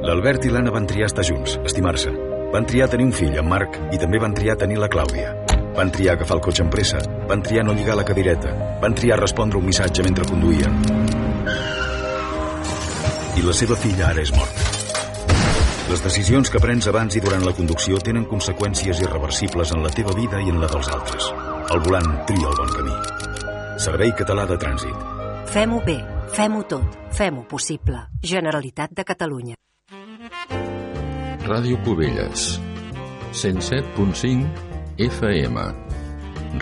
L'Albert i l'Anna van triar estar junts, estimar-se. Van triar tenir un fill, en Marc, i també van triar tenir la Clàudia. Van triar agafar el cotxe amb pressa, van triar no lligar la cadireta, van triar respondre un missatge mentre conduïen. I la seva filla ara és morta. Les decisions que prens abans i durant la conducció tenen conseqüències irreversibles en la teva vida i en la dels altres. Al volant, tria el bon camí. Servei Català de Trànsit. Fem-ho bé, fem-ho tot, fem-ho possible. Generalitat de Catalunya. Ràdio Cubelles, 107.5 FM,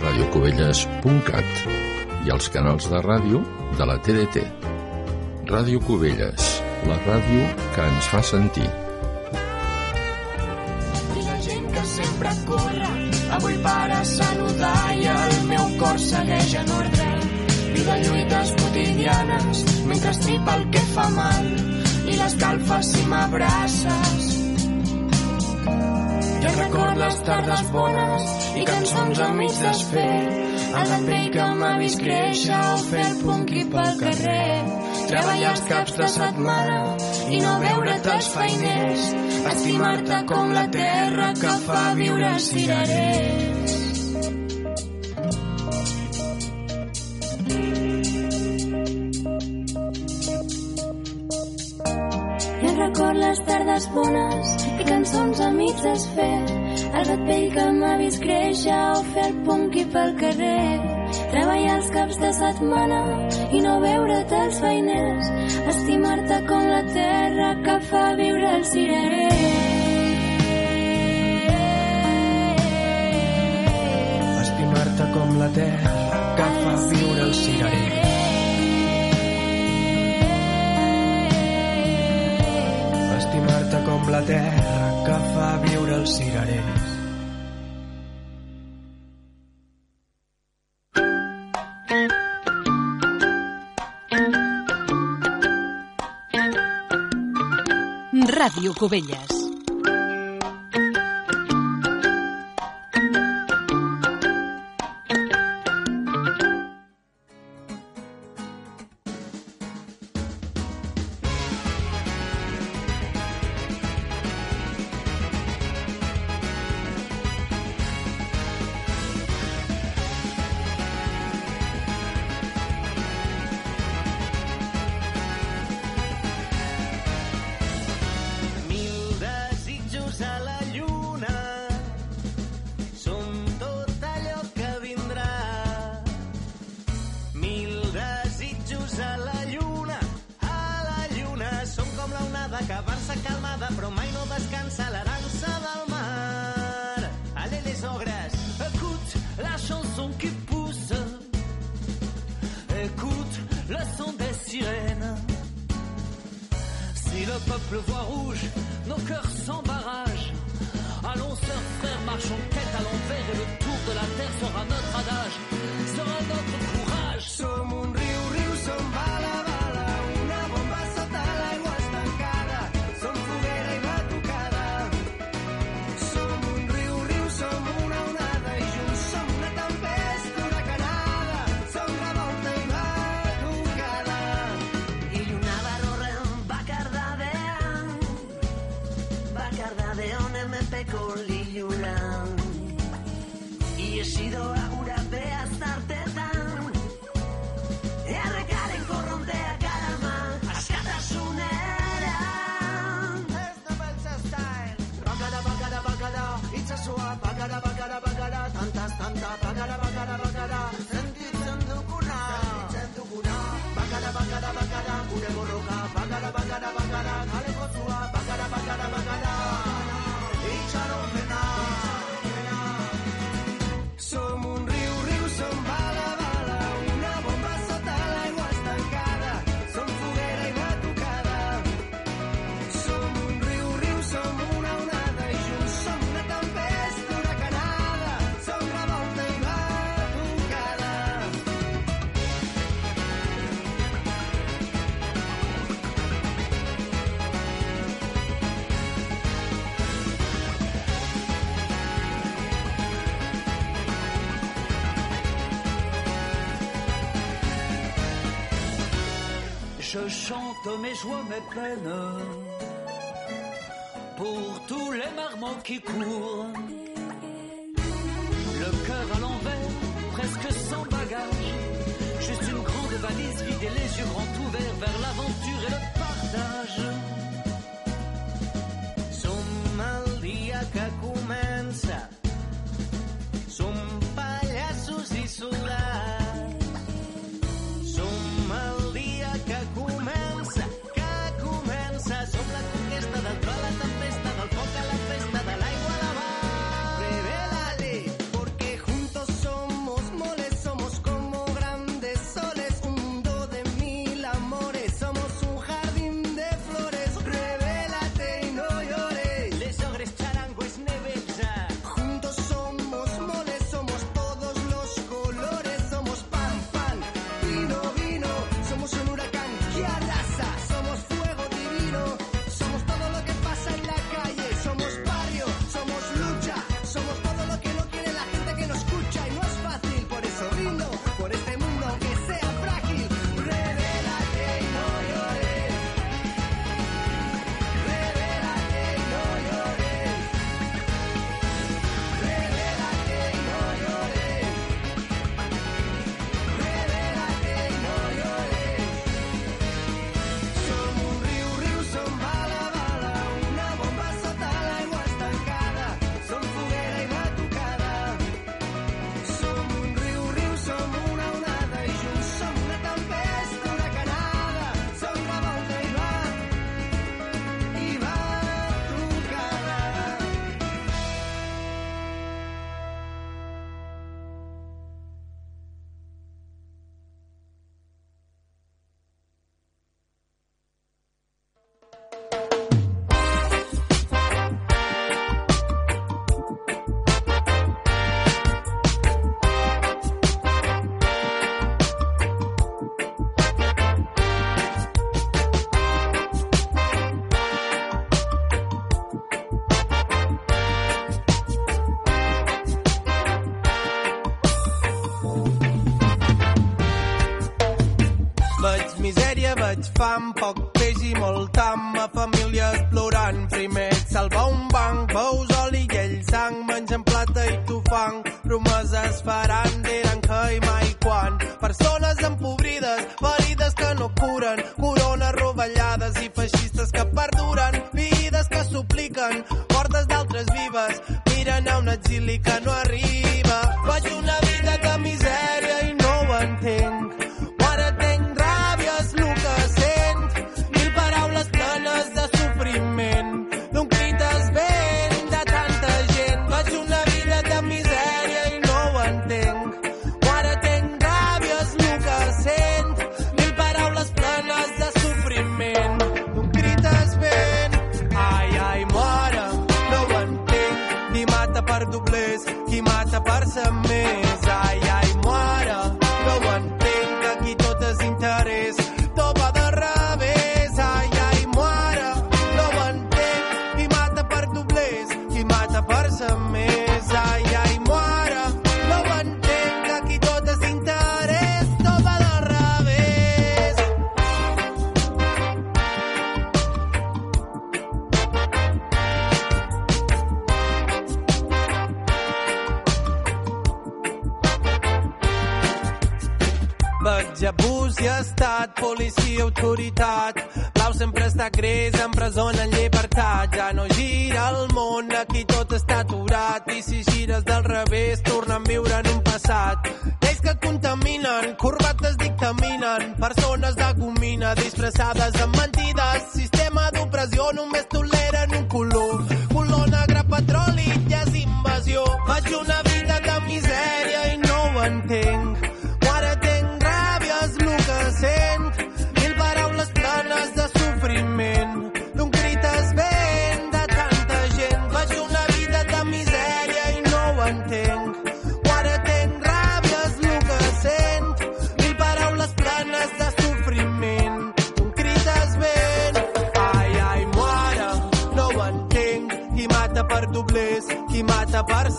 radiocubelles.cat i els canals de ràdio de la TDT. Ràdio Cubelles, la ràdio que ens fa sentir. I que sempre corre, avui para saludar i el meu cor segueix en ordre. Vida lluites quotidianes mentre estripa el que fa mal i l'escalfa si m'abraces. Record les tardes bones i cançons a mig desfer, el vell que m'ha vist créixer o fer punqui pel carrer, treballar els caps de setmana i no veure't els feiners, estimar-te com la terra que fa viure cirerers. Jo record les tardes bones i cançons a mig desfer. El gat vell que m'ha vist créixer o fer el punqui pel carrer. Treballar els caps de setmana i no veure't els feiners. Estimar-te com la terra que fa viure el cirerer. Estimar-te com la terra que fa viure La terra que fa viure els cirerers. Ràdio Cubelles. chante mes joies, mes peines. Pour tous les marmots qui courent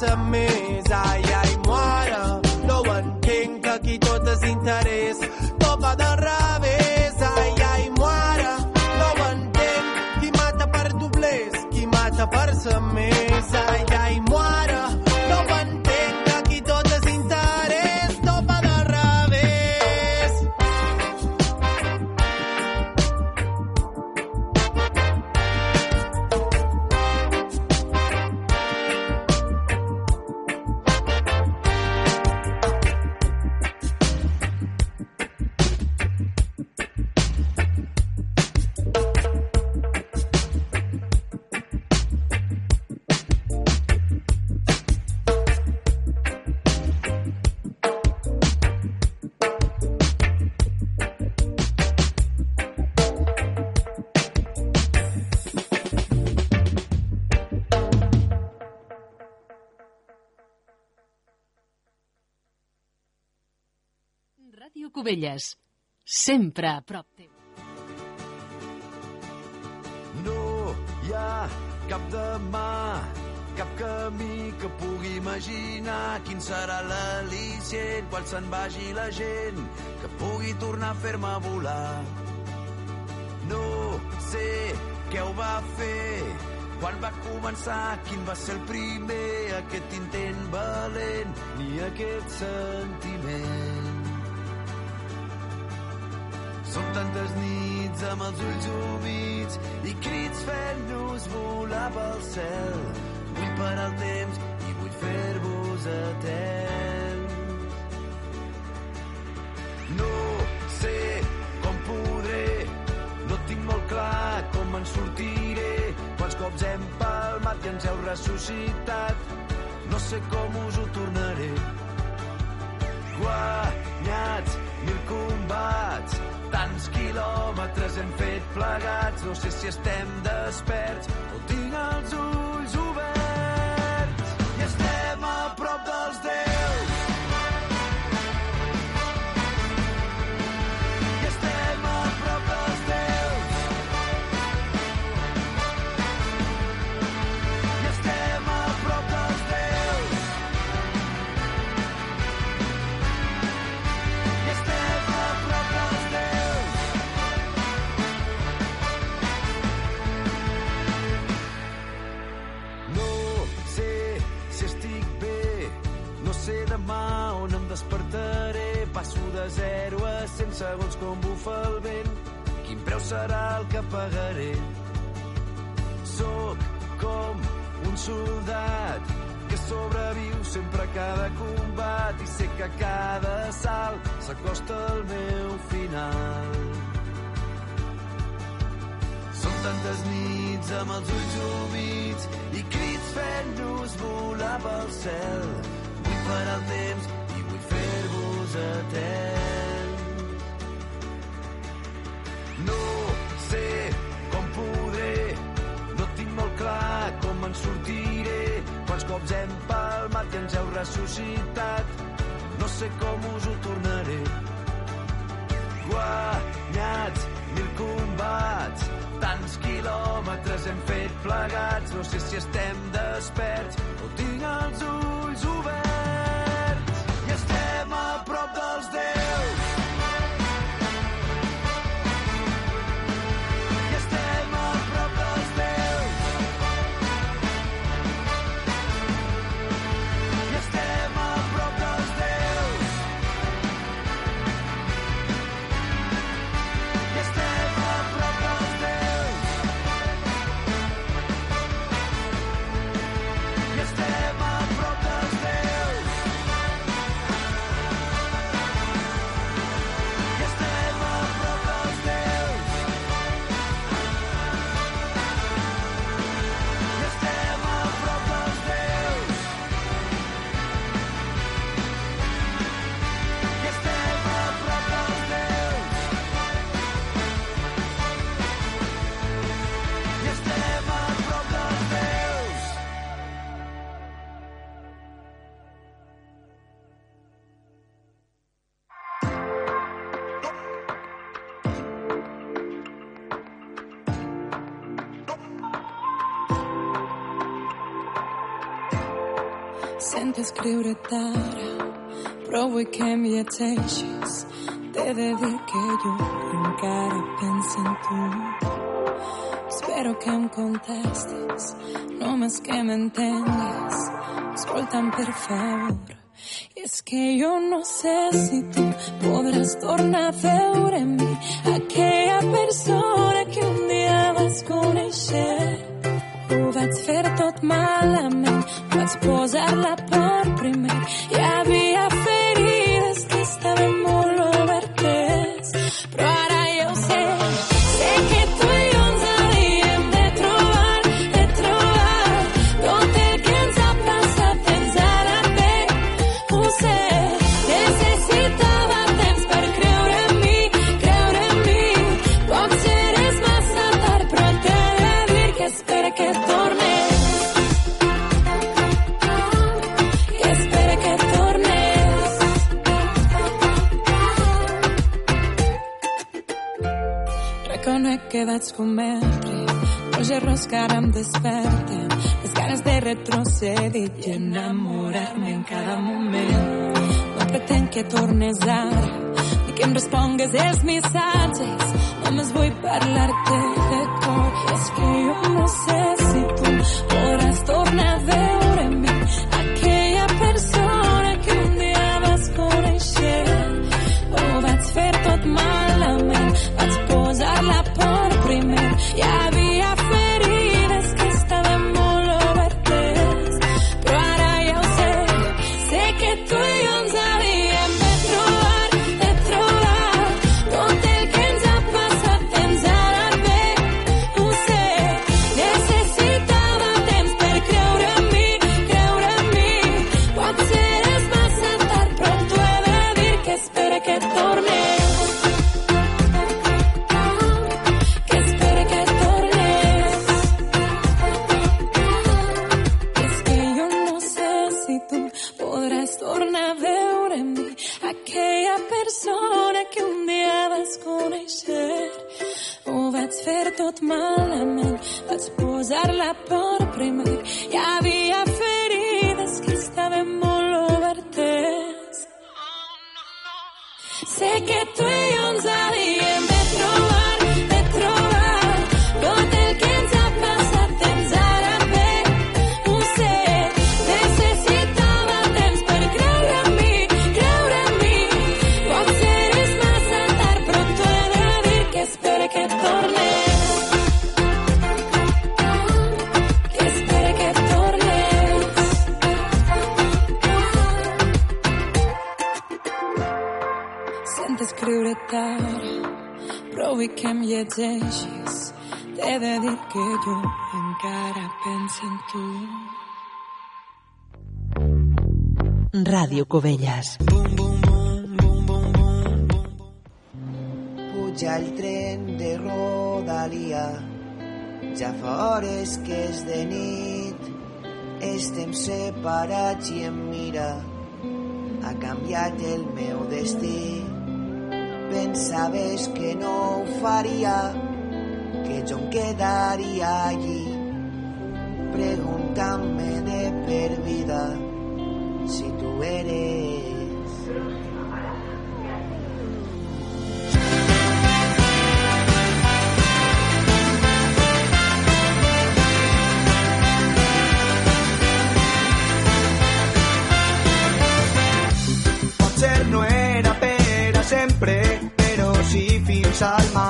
mata per Cubelles. Sempre a prop teu. No hi ha cap demà, cap camí que pugui imaginar quin serà l'al·licient quan se'n vagi la gent que pugui tornar a fer-me volar. No sé què ho va fer, quan va començar, quin va ser el primer, aquest intent valent, ni aquest sentiment. Són tantes nits amb els ulls humits i crits fent-nos volar pel cel. Vull parar el temps i vull fer-vos eterns. No sé com podré, no tinc molt clar com en sortiré. Quants cops hem palmat i ens heu ressuscitat, no sé com us ho tornaré. Guanyats mil combats, tants quilòmetres hem fet plegats, no sé si estem desperts o tinc els ulls de 0 a 100 segons com bufa el vent. Quin preu serà el que pagaré? Soc com un soldat que sobreviu sempre a cada combat i sé que cada salt s'acosta el meu final. Són tantes nits amb els ulls humits i crits fent-nos volar pel cel. Vull parar el temps fer-vos eterns. No sé com podré, no tinc molt clar com en sortiré. Quants cops hem palmat i ens heu ressuscitat, no sé com us ho tornaré. Guanyats mil combats, tants quilòmetres hem fet plegats, no sé si estem desperts o tinc els ulls oberts. Prop dels déus. libretara provoqué que mi attentions te dedique yo encara pense en tú espero que me contestes no más que me entendas escoltan por favor y es que yo no sé si tú podrás tornar veure en mí. Aquella persona que un día vas a conocer Ho vaig fer tot malament, vaig posar la por primer. Hi havia quedats cometre Els errors que ara em desperten les ganes de retrocedir i enamorar-me en cada moment no pretenc que tornes ara ni que em respongues els missatges només vull parlar-te de cor és que jo necessito. Hores tornar a veure fer tot malament. Vas posar la por primer i havia que jo encara penso en tu. Ràdio Covelles. Puja el tren de Rodalia, ja fa hores que és de nit, estem separats i em mira, ha canviat el meu destí. Pensaves que no ho faria, que yo quedaría allí. Pregúntame de perdida si tú eres. Potser no era per a sempre, però sí fins al.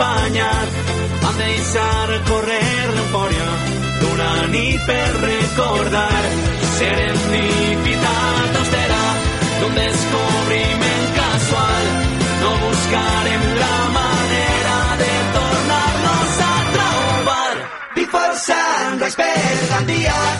accompagnat em deixa recorrer l'eufòria d'una nit per recordar Ser serenitat austera d'un descobriment casual. No buscarem la manera de tornarnos a trobar. Dispersant, despertant dies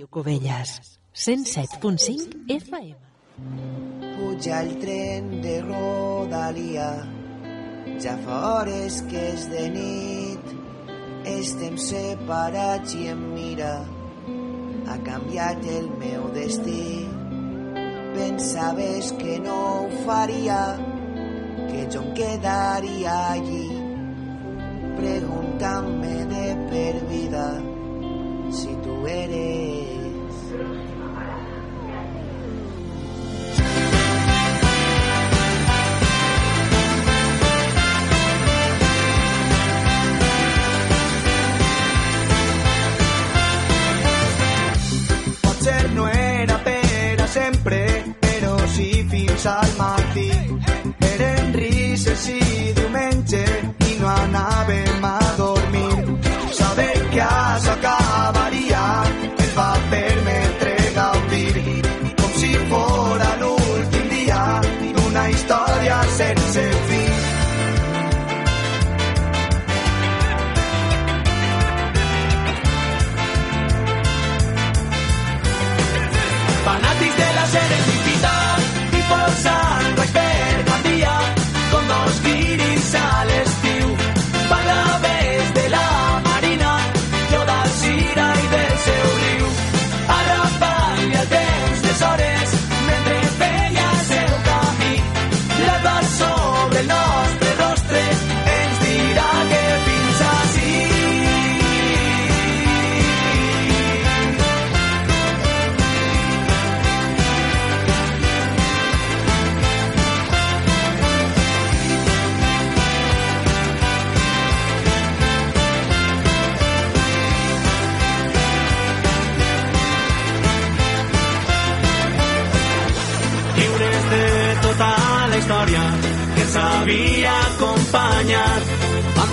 Ràdio Covelles, 107.5 FM. Puja el tren de Rodalia, ja fa hores que és de nit. Estem separats i em mira, ha canviat el meu destí. Pensaves que no ho faria, que jo em quedaria allí preguntant-me de per vida si tu eres dilluns al matí. Eren rises i diumenge i no anaven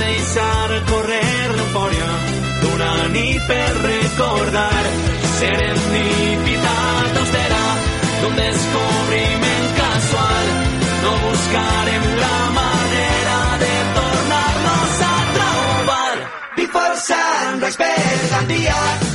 deixar correr l'eufòria d'una nit per recordar. Serendipitat austera d'un descobriment casual. No buscarem la manera de tornar-nos a trobar. I forçant respectant dies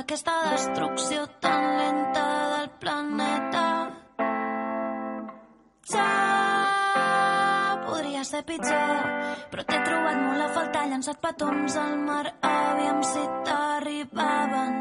d'aquesta destrucció tan lenta del planeta. Ja podria ser pitjor, però t'he trobat molt a faltar, llançat petons al mar, aviam si t'arribaven.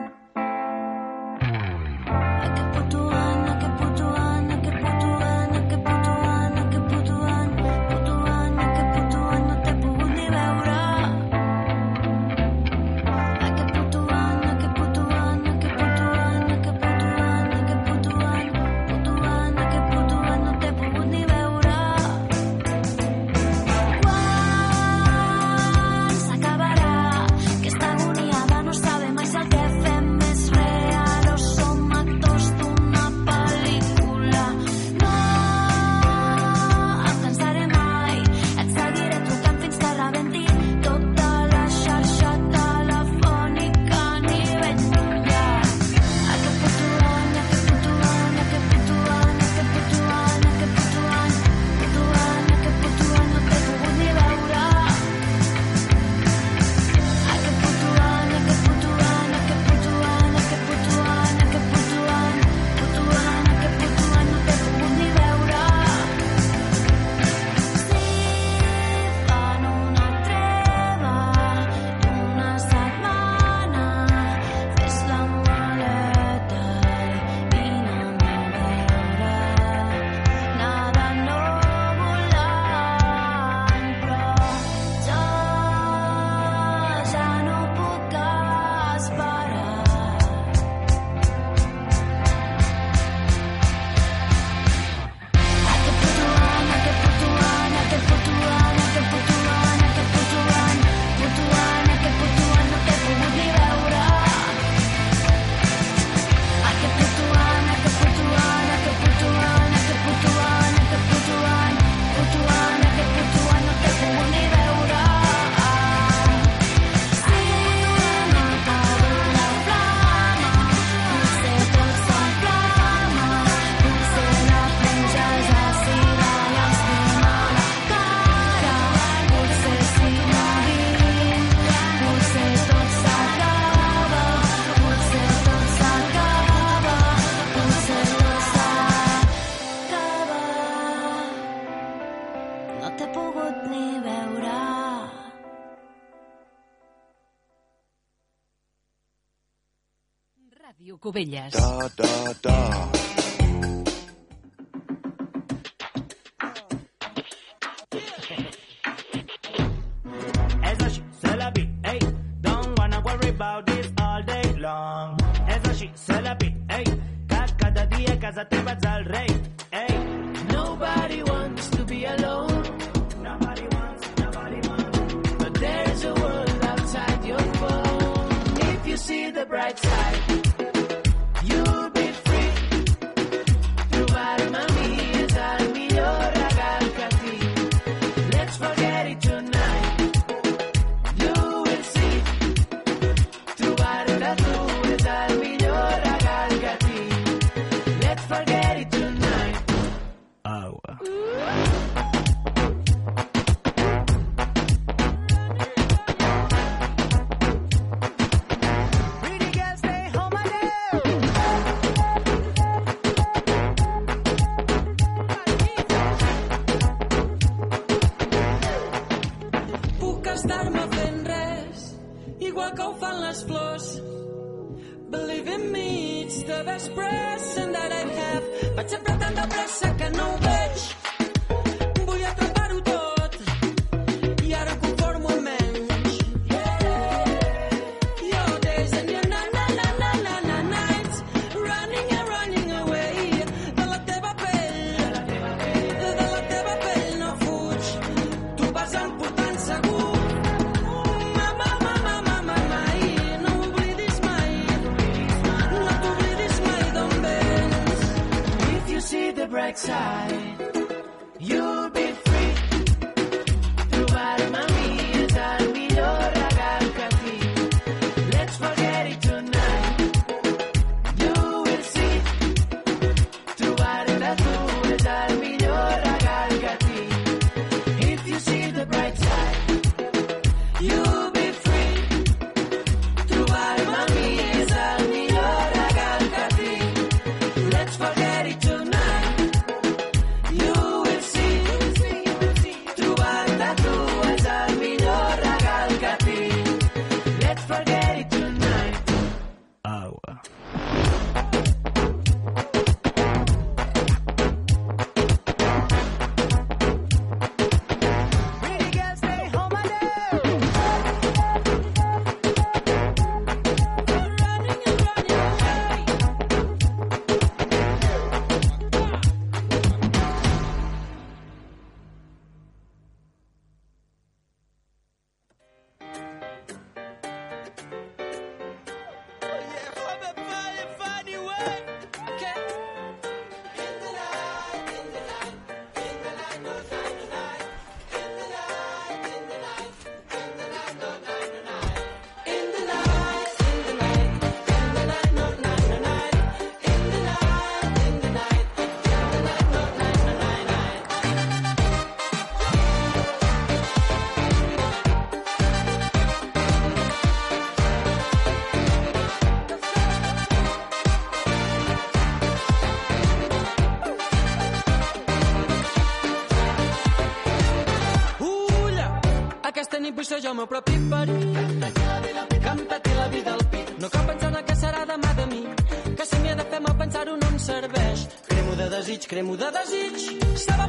Cubelles. Ta, ta, ta. yours. Believe in me, it's the best present that I have. But to pretend present, a present. tenir vull jo el meu propi perill. Que em peti la vida al pit. No cal pensar en el que serà demà de mi. Que si m'hi ha de fer mal pensar-ho no em serveix. Cremo de desig, cremo de desig. Estava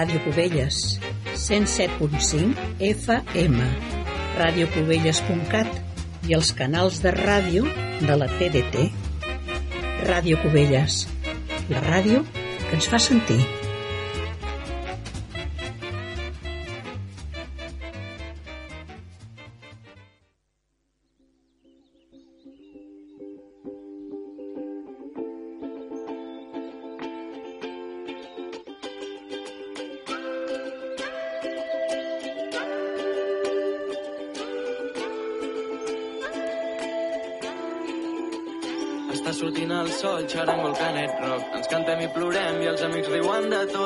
Radiocubelles, 107.5 FM, radiocubelles.cat i els canals de ràdio de la TDT. Ràdio Cubelles, la ràdio que ens fa sentir.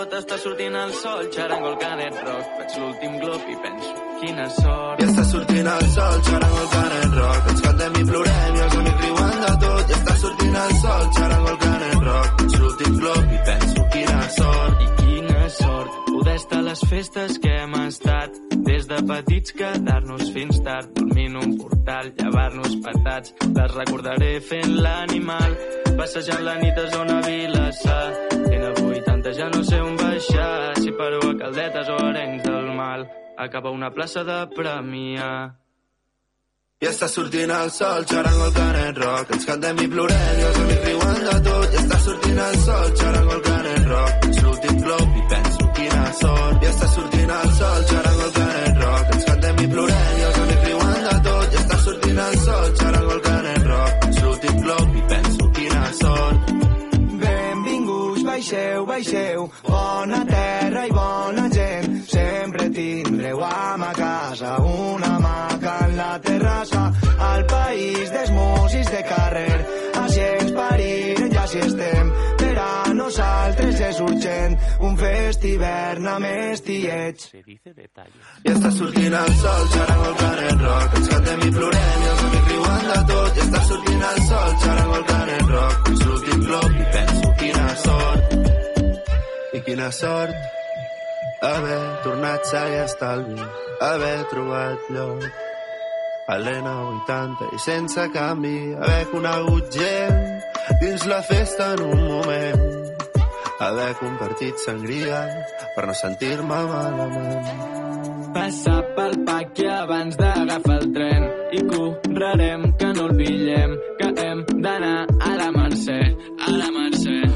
Tot. Està sortint el sol, xarango el canet rock. Faig l'últim glop i penso, quina sort. I està sortint el sol, xarango el canet rock. Ens cantem i plorem i els amics riuen de tot. I està sortint el sol, xarango el canet rock. Sort poder estar a les festes que hem estat. Des de petits quedar-nos fins tard, dormint un portal, llevar-nos patats. Les recordaré fent l'animal, passejant la nit a zona Vilassar. Fent a 80 ja no sé on baixar, si paro a Caldetes o Arenys del Mal. Acaba una plaça de Premià. I està sortint el sol, xarango el canet rock. Ens cantem i plorem i els amics riuen de tot. I està sortint el sol, xarango el canet rock. Faig l'últim glop i quina sort. I està sortint el sol, xarango el canet rock. Ens cantem i plorem i els amics riuen de tot. I està sortint el sol, xarango el canet rock. Faig l'últim glop i penso, quina sort. Benvinguts, baixeu, baixeu, bona terra i bona gent. Sempre tindreu a ma casa una maca en la terrassa, al país dels músics de carrer. Així ens parim i així estem. Nosaltres és urgent un fest hivern amb estiets. I està sortint el sol, xarango el canet rock. Ens cantem i plorem i els amics riuen de tot. I està sortint el sol, xarango el canet rock. Faig l'últim glop i penso, quina sort. I quina sort haver tornat sa i estalvi, haver trobat lloc a l'N80 i sense canvi, haver conegut gent dins la festa en un moment, haver compartit sangria per no sentir-me malament. Passar pel paqui abans d'agafar el tren i correrem que no el pillem, que hem d'anar a la Mercè, a la Mercè.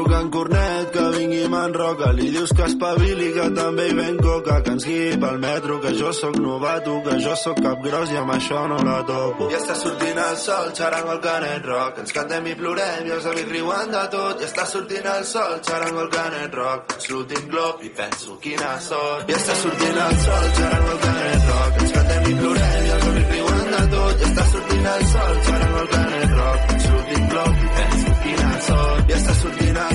Truca en Cornet que vingui Manroca Li dius que espavili que també hi ven coca. Que ens guiï pel metro que jo sóc novato Que jo sóc cap gros i amb això no la topo I està sortint el sol, xarango el canet rock. Ens cantem i plorem i els amics riuen de tot. I està sortint el sol, xarango el canet rock. És l'últim glop i penso quina sort. I està sortint el sol, xarango el canet rock. Ens cantem i plorem i els amics riuen de tot. I està sortint el sol, xarango el canet rock. És l'últim glop i penso quina sort. I està sortint el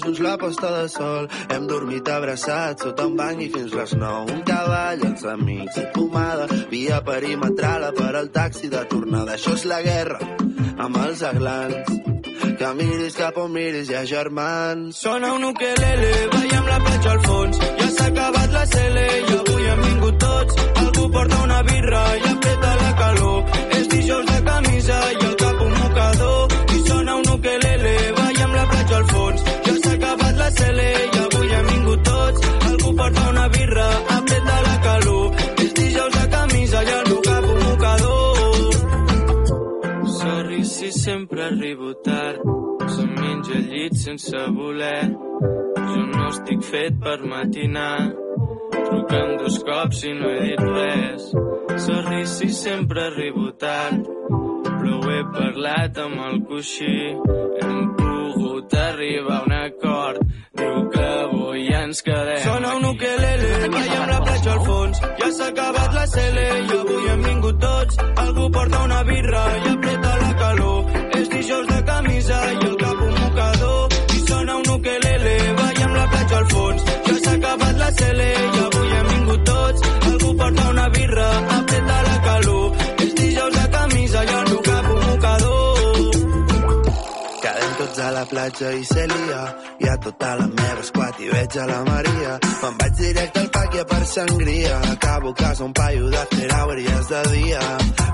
Just la posta de sol. Hem dormit abraçats sota un banc i fins les nou. Un cavall, els amics i pomada. Via perimetral per al taxi de tornada. Això és la guerra amb els aglans. Que miris cap on miris, hi ha germans. Sona un ukelele, ballem la platja al fons. Ja s'ha acabat la cele i avui hem vingut tots. Algú porta una birra i apreta la calor. Cele i avui hem vingut tots. Algú porta una birra, apreta la calor. És dijous de camisa i el cap un mocador. Sorry si sempre arribo tard. Se'm menja el llit sense voler. Jo no estic fet per matinar. Trucant dos cops i no he dit res. Sorry si sempre arribo tard. Però ho he parlat amb el coixí. Hem la platja i se lia. Hi ha tota la meva esquat i veig a la Maria. Me'n vaig directe al pàquia per sangria. Acabo a casa un paio de i és de dia.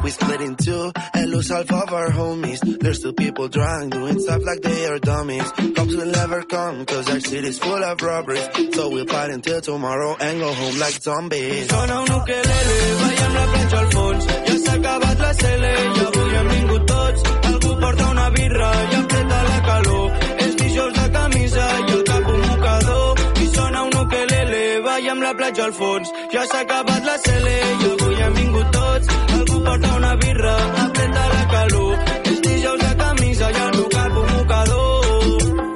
We split in two and lose half of our homies. There's two people drunk doing stuff like they are dummies. Cops will never come cause our city's full of robberies. So we'll party until tomorrow and go home like zombies. Sona un ukelele, ballem la platja al fons. Ja s'ha acabat la cele i avui hem vingut tots. Algú porta una birra i la platja al fons. Ja s'ha acabat la cele i avui hem vingut tots. Algú porta una birra, apreta la calor. És dijous de camisa i el cap un mocador.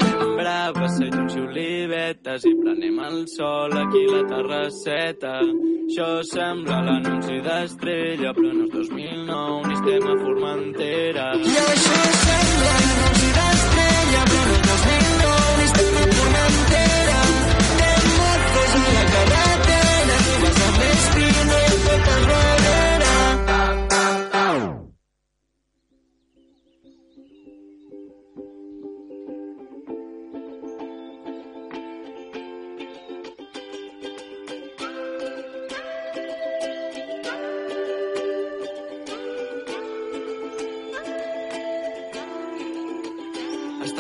Sembra passeig i olivetes i prenem el sol aquí a la terrasseta. Això sembla l'anunci d'Estrella, però no és 2009 ni estem a Formentera. I això sembla l'anunci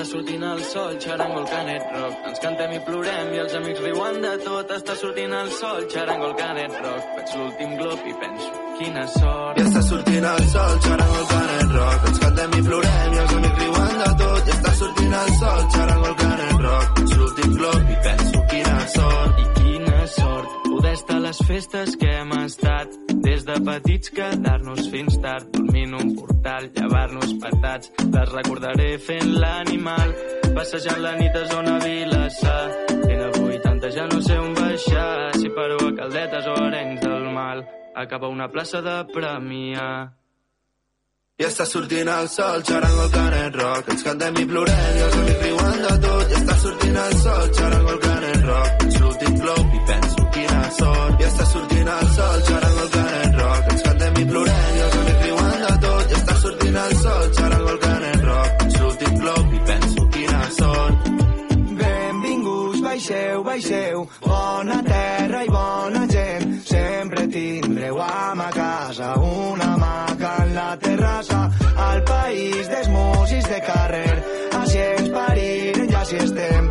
sortint el sol, xarango el canet rock. Ens cantem i plorem i els amics riuen de tot. Està sortint el sol, xarango el canet rock. Veig l'últim glob i penso, quina sort. I està sortint el sol, xarango el canet rock. Ens cantem i plorem i els amics riuen de tot. I està sortint el sol, xarango el canet rock. Veig l'últim glob i penso, quina sort. I quina sort poder estar a les festes que hem estat. De petits quedar-nos fins tard, dormint un portal, llevar-nos patats. Les recordaré fent l'animal, passejant la nit a zona Vilassar. Fent a 80 ja no sé on baixar, si paro a Caldetes o Arenys del Mal. Acaba una plaça de premiar. I està sortint el sol, xarango el canet rock. Ens cantem i plorem i els amics riuen de tot. I està sortint el sol, xarango el canet rock. Veig l'últim glob i penso, quina sort. I està sortint el sol, xarango el rock. Ens cantem i plorem i els amics riuen de tot. I està sortint el sol, xarango el canet rock. Veig l'últim glob i penso, quina sort. Benvinguts, baixeu, baixeu, bona terra i bona gent. Sempre tindreu a ma casa una maca en la terrassa, al país dels músics de carrer. Així ens parirem i així estem.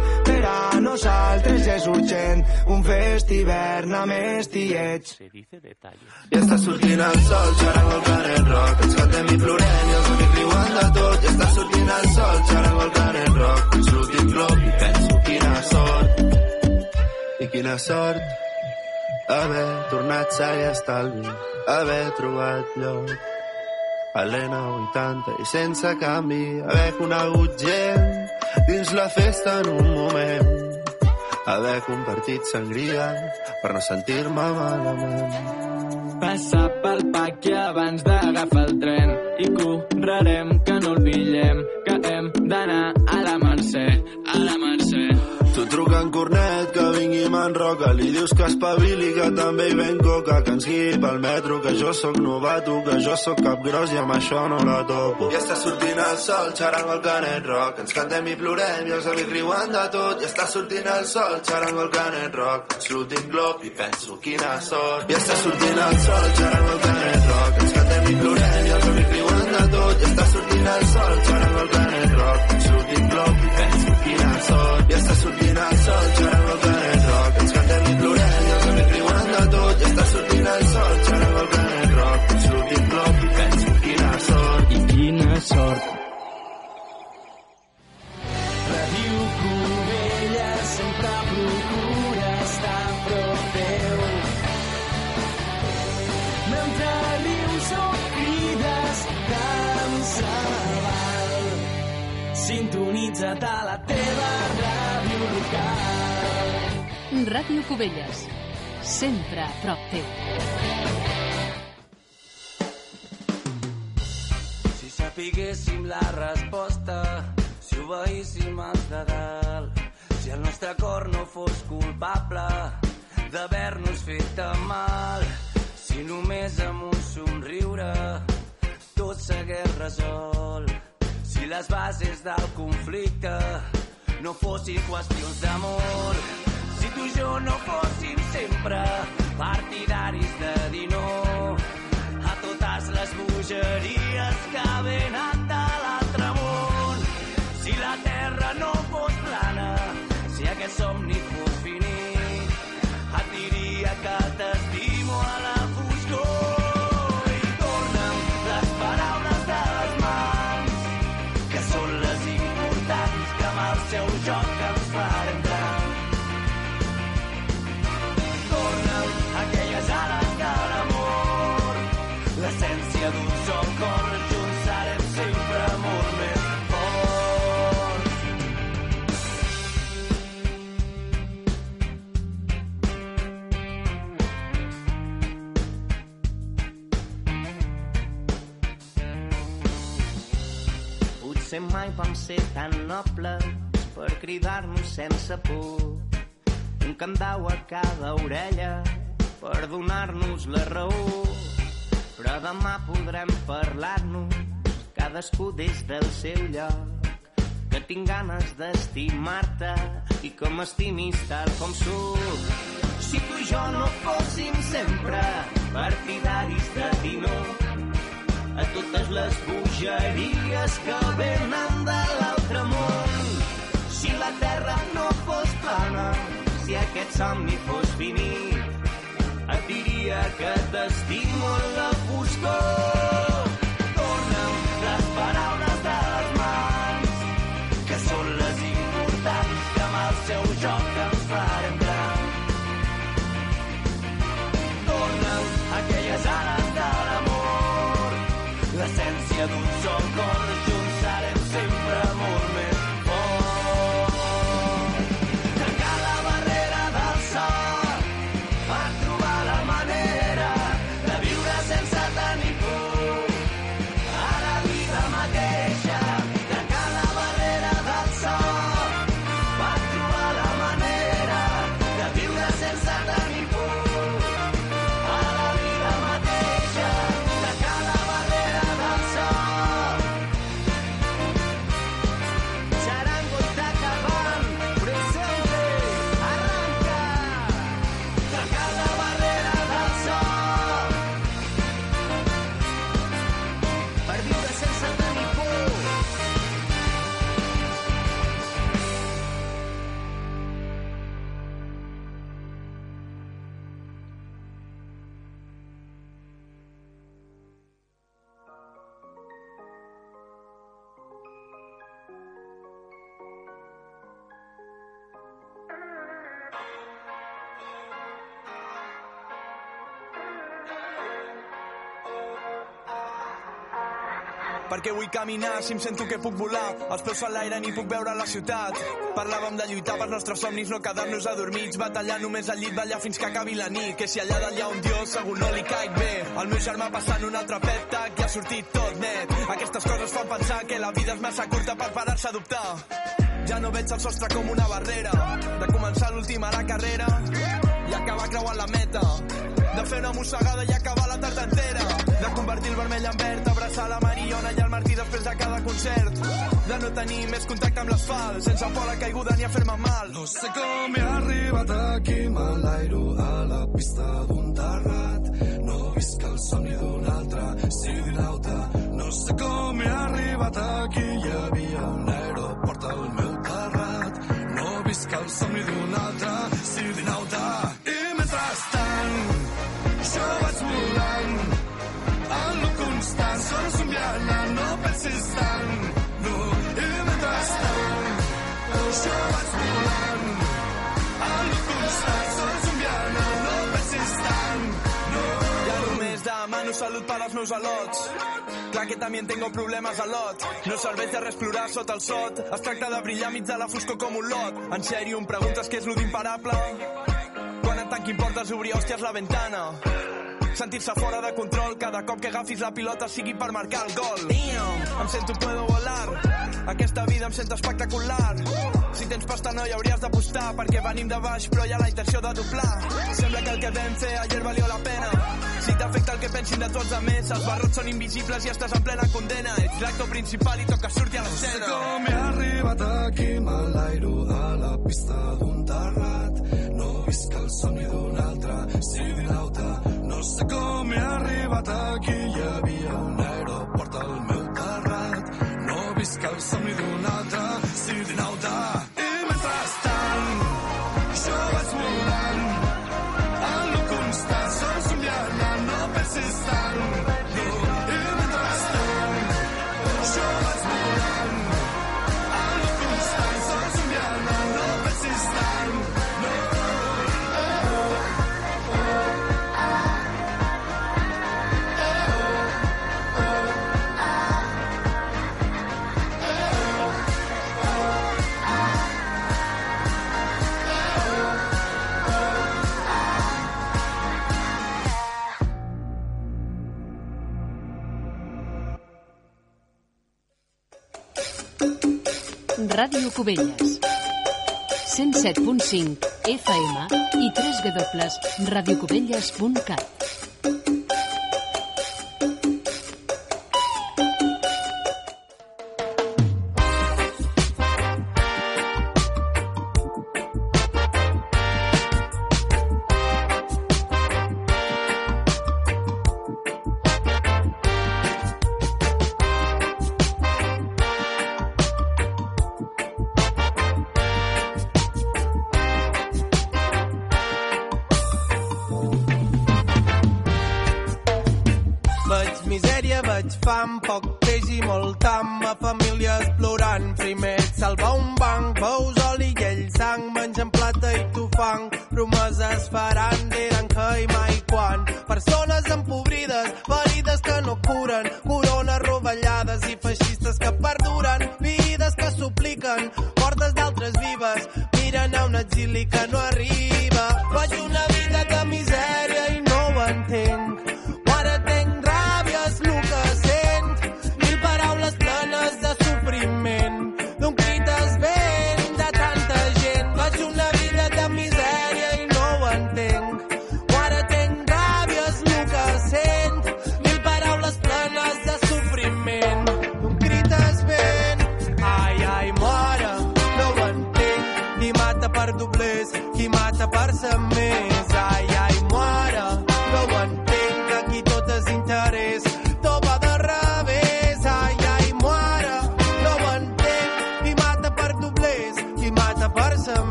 Nosaltres és urgent un fest hivern amb estiets. I està sortint el sol, xarango el canet rock. Ens cantem i plorem i els amics riuen de tot. I està sortint el sol, xarango el canet rock. Veig l'últim glob i penso, quina sort. I quina sort haver tornat sa i estalvi, haver trobat lloc. A l'ENA 80 i sense canvi, haver conegut gent dins la festa en un moment. Haver compartit sangria per no sentir-me malament. Passar pel paqui abans d'agafar el tren i correrem que no el que hem d'anar a la Mercè, a la Mercè. Tu truca en cornet que vingui i m'enroca. Li dius que espavili que també hi ven coca. Que ens guiï pel metro que jo sóc novato Que jo sóc cap gros i amb això no la topo. I està sortint el sol, xarango el canet rock. Ens cantem i plorem i els amics riuen de tot. I està sortint el sol, xarango el canet rock. Ets l'últim glob i penso quina sort. I està sortint el sol, xarango el canet rock. Ens cantem i plorem i els amics riuen de tot. I està sortint el sol, xarango el canet sol, xarango el rock Ens cantem i plorem i els amics riuen de tot I el sol, xarango el rock Ets l'últim glob i penso quina sort I quina sort. Ràdio Covella sempre procura estar a prop teu. Mentre rius o crides tant se val. Sintonitza't a la teva. Ràdio Cubelles. Sempre a prop teu. Si sapiguéssim la resposta, si obeíssim els de dalt, si el nostre cor no fos culpable d'haver-nos fet tan mal, si només amb un somriure tot s'hagués resolt, si les bases del conflicte no fossin qüestions d'amor, si tu i jo no fóssim sempre partidaris de dir no a totes les bogeries que venen de l'altre món. Si la terra no fos plana, si aquest somni fos Potser mai vam ser tan nobles per cridar-nos sense por. Un candau a cada orella per donar-nos la raó. Però demà podrem parlar-nos cadascú des del seu lloc. Que tinc ganes d'estimar-te i que m'estimis tal com sóc. Si tu i jo no fóssim sempre partidaris de dir no a totes les bogeries que venen de l'altre món. si la terra no fos plana, si aquest somni fos finit, et diria que t'estimo la foscor. Perquè vull caminar si em sento que puc volar. Els peus a l'aire ni puc veure la ciutat. Parlàvem de lluitar pels nostres somnis no quedar-nos adormits batallar només al llit ballar fins que acabi la nit. Que si allà dalt hi ha un dios segur no li caic bé. El meu germà passant un altre pet i ha sortit tot net. Aquestes coses fan pensar que la vida és massa curta per parar-se a dubtar. Ja no veig el sostre com una barrera. De començar l'última la carrera i acabar creuant la meta de fer una mossegada i acabar la tarda entera de convertir el vermell en verd abraçar la Mariona i el Martí després de cada concert de no tenir més contacte amb l'asfalt sense por a la caiguda ni a fer-me mal No sé com he arribat aquí, m'enlairo a la pista d'un terrat. No visc el somni d'un altre sidinauta. No sé com he arribat aquí, hi havia un aeroport al meu terrat. No visc el somni d'un altre sidinauta. Demano salut per als meus al·lots. Clar que també tengo problemes a lot. No serveix de res plorar sota el sot. Es tracta de brillar mig de la foscor com un lot. En sèrio, em preguntes què és lo d'imparable? Quan et tanquin portes, obrir hòsties la ventana. Sentir-se fora de control cada cop que agafis la pilota sigui per marcar el gol. Em sento puedo volar. Aquesta vida em sento espectacular. Si tens pasta no hi hauries d'apostar perquè venim de baix però hi ha la intenció de doblar. Sembla que el que vam fer ayer valió la pena. Si t'afecta el que pensin de tots a més, els barrots són invisibles i estàs en plena condena. Ets l'actor principal i toca sortir a no sé l'escena. com he arribat aquí, m'enlairo a la pista d'un terrat. No visc el somni d'un altre sidinauta. No sé com he arribat aquí, hi havia un aeroport al meu terrat. No visc el somni d'un altre sidinauta. Ràdio Cubelles. 107.5 FM i www.radiocubelles.cat.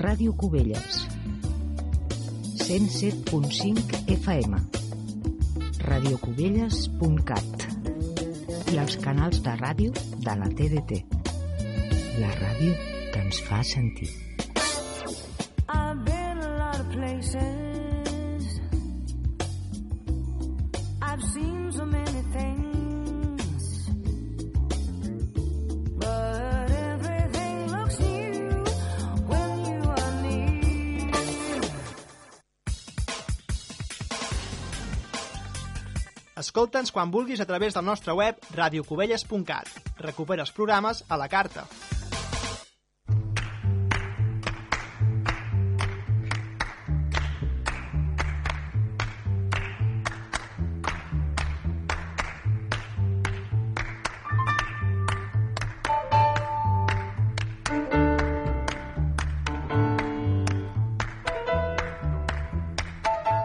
Ràdio Cubelles. 107.5 FM. radiocubelles.cat i els canals de ràdio de la TDT. La ràdio que ens fa sentir. Escolta'ns quan vulguis a través del nostre web radiocubelles.cat. Recupera els programes a la carta.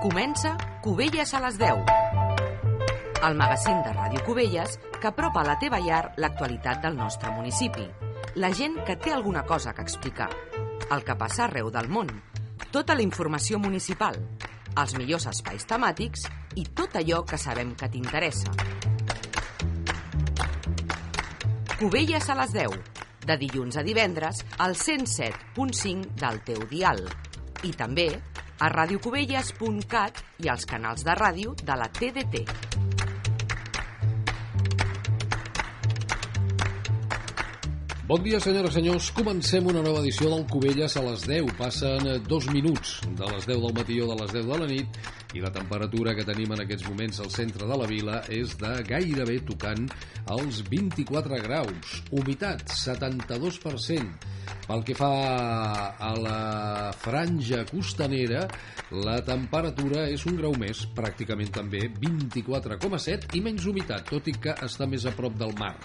Comença Cubelles a les 10. El magazín de Ràdio Cubelles que apropa a la teva llar l'actualitat del nostre municipi. La gent que té alguna cosa que explicar. El que passa arreu del món. Tota la informació municipal. Els millors espais temàtics i tot allò que sabem que t'interessa. Cubelles a les 10. De dilluns a divendres al 107.5 del teu dial. I també a radiocubelles.cat i als canals de ràdio de la TDT. Bon dia, senyores i senyors. Comencem una nova edició del Cubelles a les 10. Passen dos minuts de les 10 del matí o de les 10 de la nit i la temperatura que tenim en aquests moments al centre de la vila és de gairebé tocant els 24 graus. Humitat, 72%. Pel que fa a la franja costanera, la temperatura és un grau més, pràcticament també 24,7 i menys humitat, tot i que està més a prop del mar.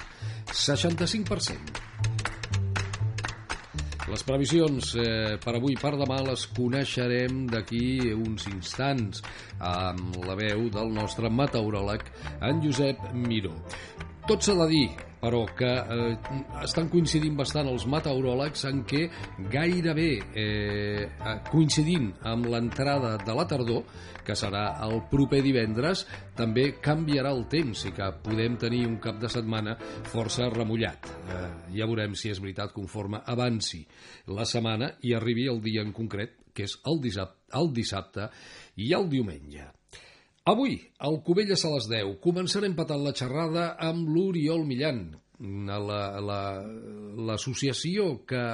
65%. Les previsions eh, per avui i per demà les coneixerem d'aquí uns instants amb la veu del nostre meteoròleg, en Josep Miró. Tot s'ha de dir, però que eh, estan coincidint bastant els meteoròlegs en què gairebé eh, coincidint amb l'entrada de la tardor, que serà el proper divendres, també canviarà el temps i que podem tenir un cap de setmana força remullat. Eh, ja veurem si és veritat conforme avanci la setmana i arribi el dia en concret, que és el dissabte, el dissabte i el diumenge. Avui, al Cubelles a les 10, començarem patant la xerrada amb l'Oriol Millan, l'associació la, la, que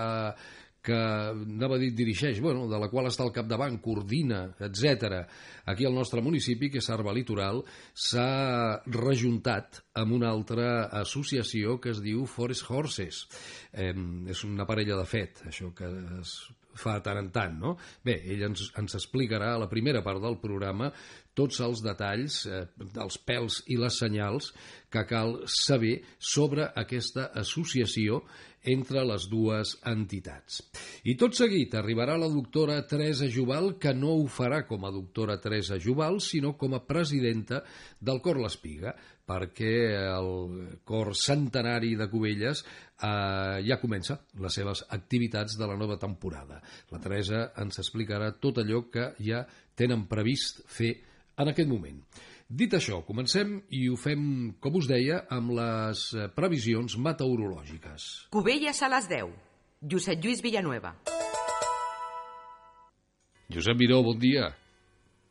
que anava a dir dirigeix, bueno, de la qual està al capdavant, coordina, etc. Aquí al nostre municipi, que és Arba Litoral, s'ha rejuntat amb una altra associació que es diu Forest Horses. Eh, és una parella de fet, això que es fa tant en tant, no? Bé, ell ens, ens explicarà a la primera part del programa tots els detalls, eh, els pèls i les senyals que cal saber sobre aquesta associació entre les dues entitats. I tot seguit arribarà la doctora Teresa Jubal, que no ho farà com a doctora Teresa Jubal, sinó com a presidenta del Cor l'Espiga, perquè el cor centenari de Cubelles eh, ja comença les seves activitats de la nova temporada. La Teresa ens explicarà tot allò que ja tenen previst fer en aquest moment. Dit això, comencem i ho fem, com us deia, amb les eh, previsions meteorològiques. Cubelles a les 10. Josep Lluís Villanueva. Josep Miró, bon dia.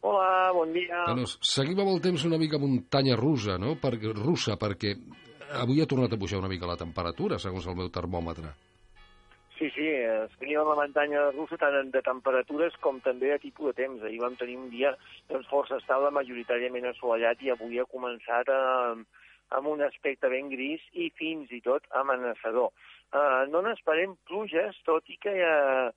Hola, bon dia. Bueno, seguim amb el temps una mica muntanya russa, no? Per, russa, perquè avui ha tornat a pujar una mica la temperatura, segons el meu termòmetre. Sí, sí, escrivim a la muntanya russa tant de temperatures com també de tipus de temps. Ahir vam tenir un dia doncs, força estable, majoritàriament assolellat, i avui ha començat eh, amb un aspecte ben gris i fins i tot amenaçador. Uh, no n'esperem pluges, tot i que uh,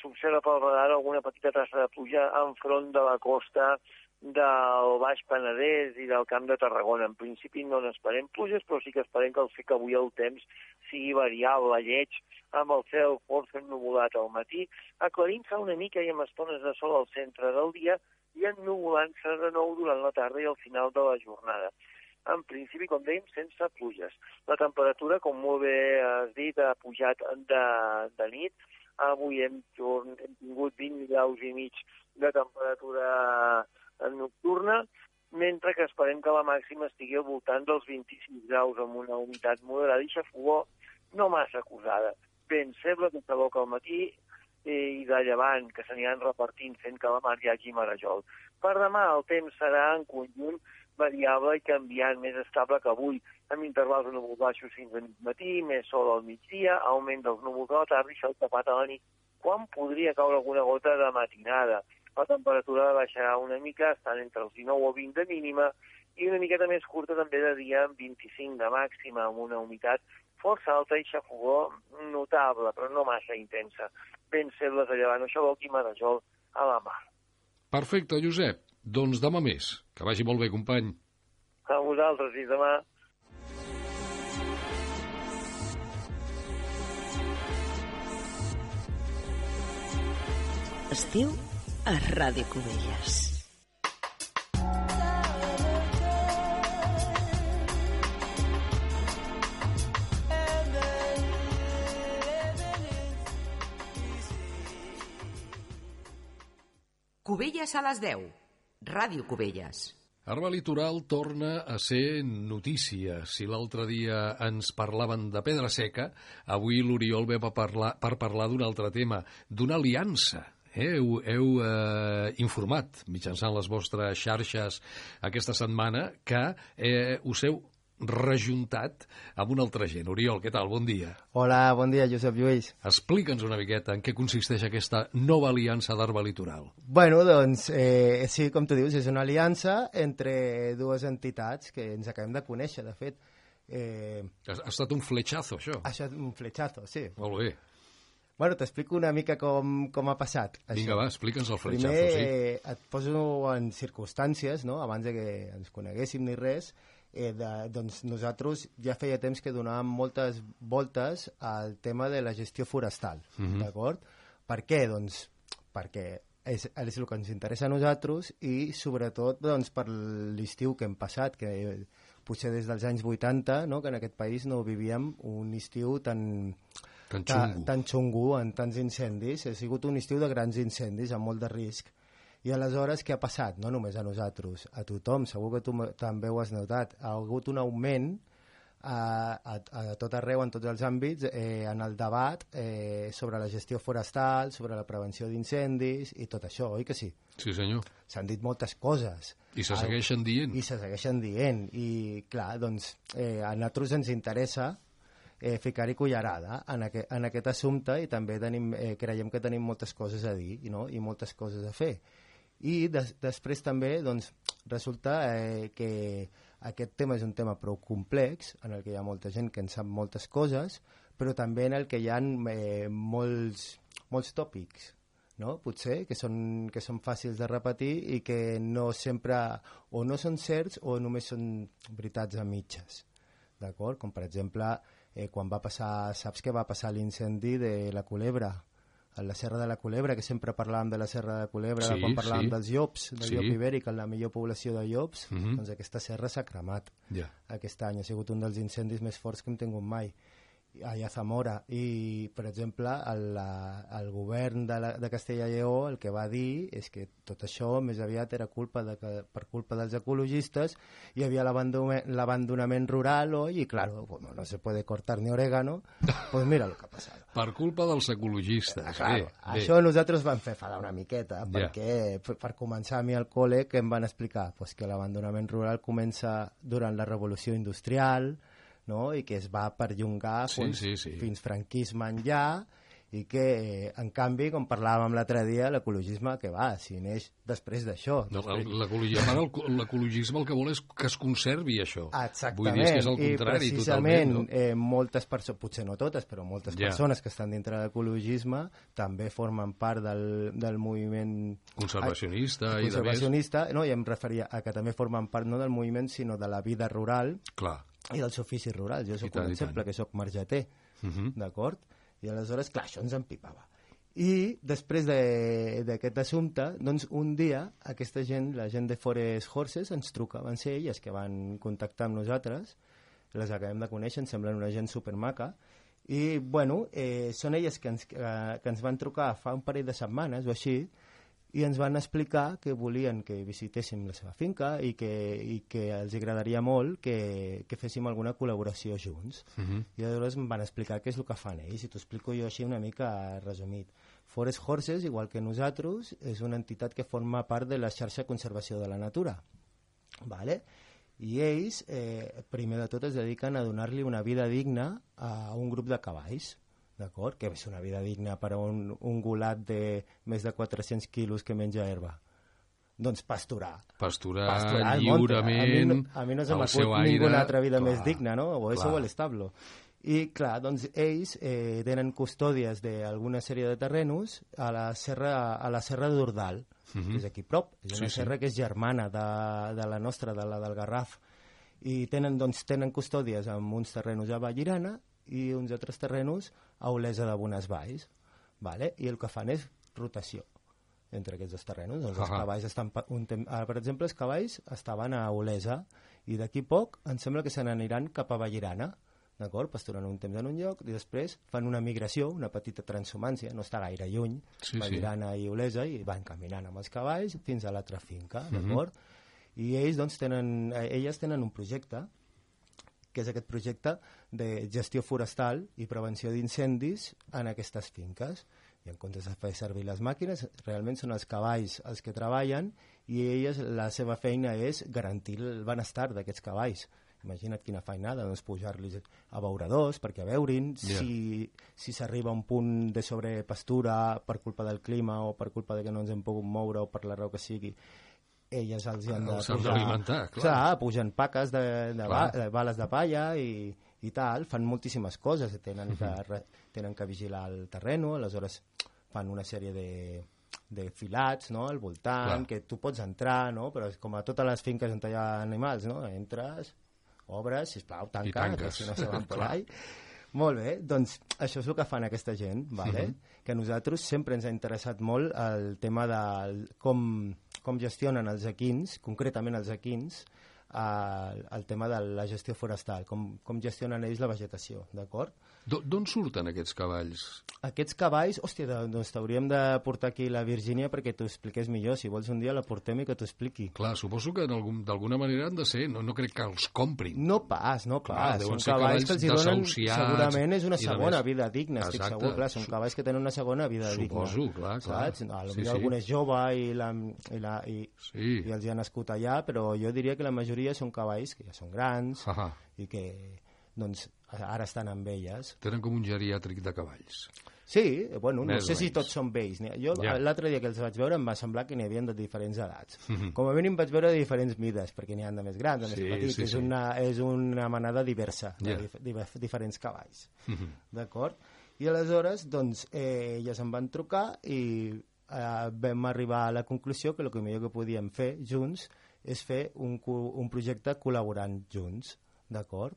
s'observa pel radar alguna petita tassa de pluja enfront de la costa del Baix Penedès i del Camp de Tarragona. En principi no n'esperem pluges, però sí que esperem que, el, que avui el temps sigui variable, lleig, amb el cel força ennubulat al matí, aclarint-se una mica i amb estones de sol al centre del dia i ennubulant-se de nou durant la tarda i al final de la jornada. En principi, com dèiem, sense pluges. La temperatura, com molt bé has dit, ha pujat de, de nit, Avui hem, hem tingut 20 graus i mig de temperatura nocturna, mentre que esperem que la màxima estigui al voltant dels 26 graus amb una humitat moderada i xafogó no massa acusada. Ben feble que boca al matí i de llevant, que s'aniran repartint fent que la mar hi hagi marejol. Per demà el temps serà en conjunt variable i canviant, més estable que avui, amb intervals de núvols baixos fins a matí, més sol al migdia, augment dels núvols a la tarda i sol tapat a la nit, quan podria caure alguna gota de matinada. La temperatura baixarà una mica, estan entre els 19 o 20 de mínima i una miqueta més curta també de dia amb 25 de màxima, amb una humitat força alta i xafogó notable, però no massa intensa. Vents febles a llevant, això vol dir Marajol a la mar. Perfecte, Josep. Doncs demà més. Que vagi molt bé, company. A vosaltres, i demà Estiu a Ràdio Cubelles. Cubelles a les 10. Ràdio Cubelles. Arba Litoral torna a ser notícia. Si l'altre dia ens parlaven de Pedra Seca, avui l'Oriol ve per parlar, per parlar d'un altre tema, d'una aliança. Eh, heu heu eh, informat mitjançant les vostres xarxes aquesta setmana que eh, us heu rejuntat amb una altra gent. Oriol, què tal? Bon dia. Hola, bon dia, Josep Lluís. Explica'ns una miqueta en què consisteix aquesta nova aliança d'Arba Litoral. Bueno, doncs, eh, sí, com tu dius, és una aliança entre dues entitats que ens acabem de conèixer, de fet. Eh, ha, ha estat un fletxazo, això. Ha estat un fletxazo, sí. Molt bé. Bueno, t'explico una mica com, com ha passat. Vinga, això. va, explica'ns el fletxazo, Primer, sí. eh, et poso en circumstàncies, no?, abans de que ens coneguéssim ni res, eh, de, doncs nosaltres ja feia temps que donàvem moltes voltes al tema de la gestió forestal, Mhm. d'acord? Per què? Doncs perquè és, és el que ens interessa a nosaltres i sobretot doncs, per l'estiu que hem passat, que eh, potser des dels anys 80, no? que en aquest país no vivíem un estiu tan, Tan ta- xungo. tan xungo, en tants incendis. Ha sigut un estiu de grans incendis, amb molt de risc. I aleshores què ha passat? No només a nosaltres, a tothom, segur que tu també ho has notat. Ha hagut un augment a, a, a tot arreu, en tots els àmbits, eh, en el debat eh, sobre la gestió forestal, sobre la prevenció d'incendis i tot això, oi que sí? Sí, senyor. S'han dit moltes coses. I se segueixen dient. I se segueixen dient. I, clar, doncs, eh, a nosaltres ens interessa eh, ficar-hi cullerada en, aqu en aquest assumpte i també tenim, eh, creiem que tenim moltes coses a dir no? i moltes coses a fer. I des després també doncs, resulta eh, que aquest tema és un tema prou complex, en el que hi ha molta gent que en sap moltes coses, però també en el que hi ha eh, molts, molts tòpics, no? potser, que són, que són fàcils de repetir i que no sempre o no són certs o només són veritats a mitges. D'acord? Com per exemple, eh, quan va passar, saps que va passar l'incendi de la Culebra, a la Serra de la Culebra, que sempre parlàvem de la Serra de Culebra, Sí, quan parlàvem sí. dels llops, del Sí. llop ibèric, la millor població de llops, Mhm. doncs aquesta serra s'ha cremat Ja. aquest any. Ha sigut un dels incendis més forts que hem tingut mai allà a Zamora i per exemple el, el govern de, la, de Castella i Lleó el que va dir és que tot això més aviat era culpa de que, per culpa dels ecologistes hi havia l'abandonament rural oi? i claro, bueno, no se puede cortar ni orégano pues mira lo que ha passat Per culpa dels ecologistes. Claro, bé, bé. això nosaltres vam fer fadar una miqueta, Ja. perquè per, per començar a mi al col·le que em van explicar pues, que l'abandonament rural comença durant la revolució industrial no? i que es va perllongar Sí, fins, sí, sí. fins franquisme enllà i que, en canvi, com parlàvem l'altre dia, l'ecologisme que va, si neix després d'això. No, L'ecologisme el que vol és que es conservi això. Exactament, Vull dir, és que és el i contrari, precisament totalment. No? eh, moltes persones, potser no totes, però moltes Ja. persones que estan dintre de l'ecologisme també formen part del, del moviment Conservacionista Ai, i de conservacionista, no, i em referia a que també formen part no del moviment, sinó de la vida rural Clar. I dels oficis rurals. Jo sóc tant, un exemple, que sóc margeter, Mhm. d'acord? I aleshores, clar, això ens empipava. I després de- d'aquest assumpte, doncs un dia aquesta gent, la gent de Forest Horses, ens truca, van ser elles que van contactar amb nosaltres, les acabem de conèixer, ens semblen una gent supermaca, i bueno, eh, són elles que ens, eh, que ens van trucar fa un parell de setmanes o així, i ens van explicar que volien que visitéssim la seva finca i que, i que els agradaria molt que, que féssim alguna col·laboració junts. Mhm. I llavors em van explicar què és el que fan ells, i t'ho explico jo així una mica resumit. Forest Horses, igual que nosaltres, és una entitat que forma part de la xarxa de conservació de la natura. Vale? I ells, eh, primer de tot, es dediquen a donar-li una vida digna a un grup de cavalls, d'acord? Que és una vida digna per a un, un gulat de més de 400 quilos que menja herba. Doncs pasturar. Pasturar, Pasturar lliurement. A mi, no- a mi no se m'acut ninguna altra vida clar, més digna, no? O clar. o l'establo. I, clar, doncs ells eh, tenen custòdies d'alguna sèrie de terrenos a la serra, a la serra d'Ordal, Mhm. que és aquí prop. És una Sí, sí. serra que és germana de, de la nostra, de la del Garraf. I tenen, doncs, tenen custòdies amb uns terrenos a Vallirana i uns altres terrenos a Olesa de Bonesvalls. Vale? I el que fan és rotació entre aquests dos terrenos. Doncs els Ahà. cavalls estan... Un tem... Ara, per exemple, els cavalls estaven a Olesa i d'aquí poc em sembla que se n'aniran cap a Vallirana, d'acord? Pasturant un temps en un lloc i després fan una migració, una petita transhumància, no està gaire lluny, Sí, sí. Vallirana i Olesa, i van caminant amb els cavalls fins a l'altra finca, Mhm. d'acord? I ells, doncs, tenen, eh, elles tenen un projecte que és aquest projecte de gestió forestal i prevenció d'incendis en aquestes finques. I en comptes de fer servir les màquines, realment són els cavalls els que treballen i elles, la seva feina és garantir el benestar d'aquests cavalls. Imagina't quina feinada, doncs pujar-los a beuradors perquè beurin, Ja. si si s'arriba a un punt de sobrepastura per culpa del clima o per culpa de que no ens hem pogut moure o per la raó que sigui, elles els han de Els han pujar- d'alimentar, clar. clar, pugen paques de, de, ba, de bales de palla i, i tal, fan moltíssimes coses, tenen que, re- tenen que vigilar el terreno, aleshores fan una sèrie de, de filats no, al voltant, Clar. que tu pots entrar, no? però és com a totes les finques on hi ha animals, no? entres, obres, sisplau, tanca, que tanques. si no se van Clar. ahí. Molt bé, doncs això és el que fan aquesta gent, vale? Mhm. que a nosaltres sempre ens ha interessat molt el tema de com, com gestionen els equins, concretament els equins, el, el tema de la gestió forestal, com, com gestionen ells la vegetació, d'acord? D'o- D'on surten aquests cavalls? Aquests cavalls, hòstia, doncs t'hauríem de portar aquí la Virgínia perquè t'ho expliqués millor. Si vols un dia la portem i que t'ho expliqui. Clar, suposo que en algun- d'alguna manera han de ser, no, no crec que els comprin. No pas, no, clar, Clar, són ser cavalls que els hi donen, segurament és una segona més. vida digna, estic Exacte. segur, clar, són cavalls que tenen una segona vida Suposo, digna. clar, clar. Saps? A lo Sí, sí. algun és jove i, la, i, la, i, Sí. i els hi ha nascut allà, però jo diria que la majoria són cavalls que ja són grans Ahà. i que doncs, ara estan amb elles. Tenen com un geriàtric de cavalls. Sí, bueno, no Més o sé si tots són vells. Jo Ja. l'altre dia que els vaig veure em va semblar que n'hi havia de diferents edats. Mhm. Com a mínim vaig veure de diferents mides, perquè n'hi ha de més grans, de més Sí, petits. sí, és, sí. Una, és una manada diversa de Ja. dif dif diferents cavalls. Mhm. D'acord? I aleshores, doncs, eh, elles em van trucar i eh, vam arribar a la conclusió que el que millor que podíem fer junts és fer un, un projecte col·laborant junts, d'acord?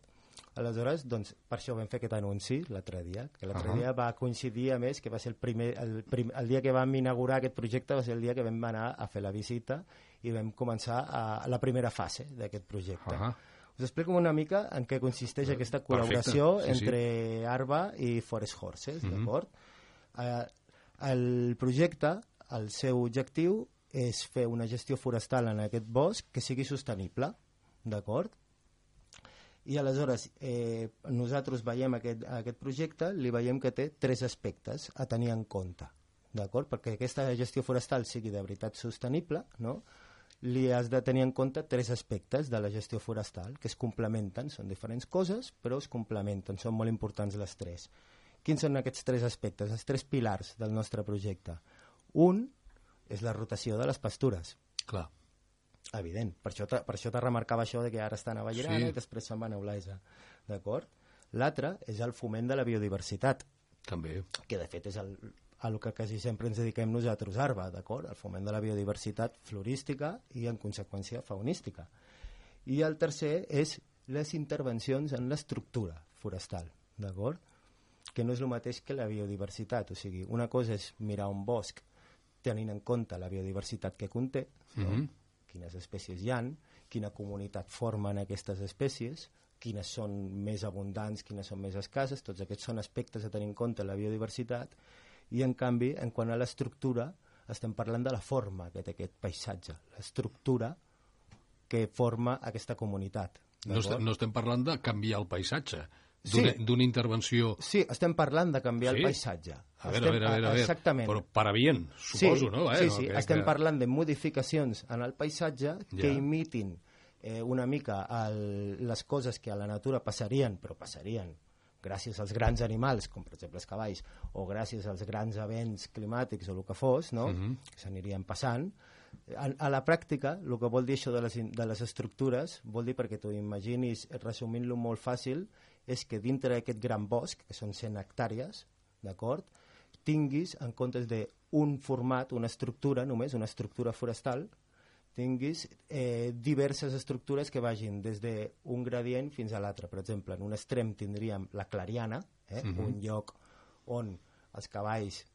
Aleshores, doncs, per això vam fer aquest anunci l'altre dia, que l'altre Ahà. dia va coincidir, a més, que va ser el primer, el, prim, el dia que vam inaugurar aquest projecte va ser el dia que vam anar a fer la visita i vam començar a, a la primera fase d'aquest projecte. Ahà. Us explico una mica en què consisteix aquesta col·laboració Perfecte, sí, sí. entre Arba i Forest Horses, Mhm. d'acord? Eh, el projecte, el seu objectiu és fer una gestió forestal en aquest bosc que sigui sostenible, d'acord? I aleshores, eh, nosaltres veiem aquest, aquest projecte, li veiem que té tres aspectes a tenir en compte, d'acord? Perquè aquesta gestió forestal sigui de veritat sostenible, no? li has de tenir en compte tres aspectes de la gestió forestal que es complementen, són diferents coses però es complementen, són molt importants les tres quins són aquests tres aspectes, els tres pilars del nostre projecte un és la rotació de les pastures Clar. Evident, per això, per això te remarcava això de que ara estan a Vallirana Sí. i després se'n van a Olesa d'acord? l'altre és el foment de la biodiversitat també que de fet és el, a lo que quasi sempre ens dediquem nosaltres Arba, d'acord? El foment de la biodiversitat florística i, en conseqüència, faunística. I el tercer és les intervencions en l'estructura forestal, d'acord? Que no és el mateix que la biodiversitat, o sigui, una cosa és mirar un bosc tenint en compte la biodiversitat que conté, no? Quines espècies hi han, quina comunitat formen aquestes espècies, quines són més abundants, quines són més escasses, tots aquests són aspectes a tenir en compte la biodiversitat, i en canvi, en quant a l'estructura, estem parlant de la forma que té aquest paisatge, l'estructura que forma aquesta comunitat. No, estem, no estem parlant de canviar el paisatge. D'una d'una intervenció... Sí, estem parlant de canviar Sí? el paisatge. A veure, Estem- a veure, a veure, a veure. Exactament. Però para bien, suposo, sí, no? Eh? Sí, No sí, crec estem que- parlant de modificacions en el paisatge que Ja. imitin eh, una mica el, les coses que a la natura passarien, però passarien gràcies als grans animals, com per exemple els cavalls, o gràcies als grans events climàtics o el que fos, no? Mhm. que s'anirien passant, a, a la pràctica, el que vol dir això de les, de les estructures, vol dir perquè t'ho imaginis, resumint-lo molt fàcil, és que dintre d'aquest gran bosc, que són 100 hectàrees, d'acord, tinguis, en comptes d'un format, una estructura només, una estructura forestal, tinguis eh, diverses estructures que vagin des d'un gradient fins a l'altre. Per exemple, en un extrem tindríem la clariana, eh, Mhm. un lloc on els cavalls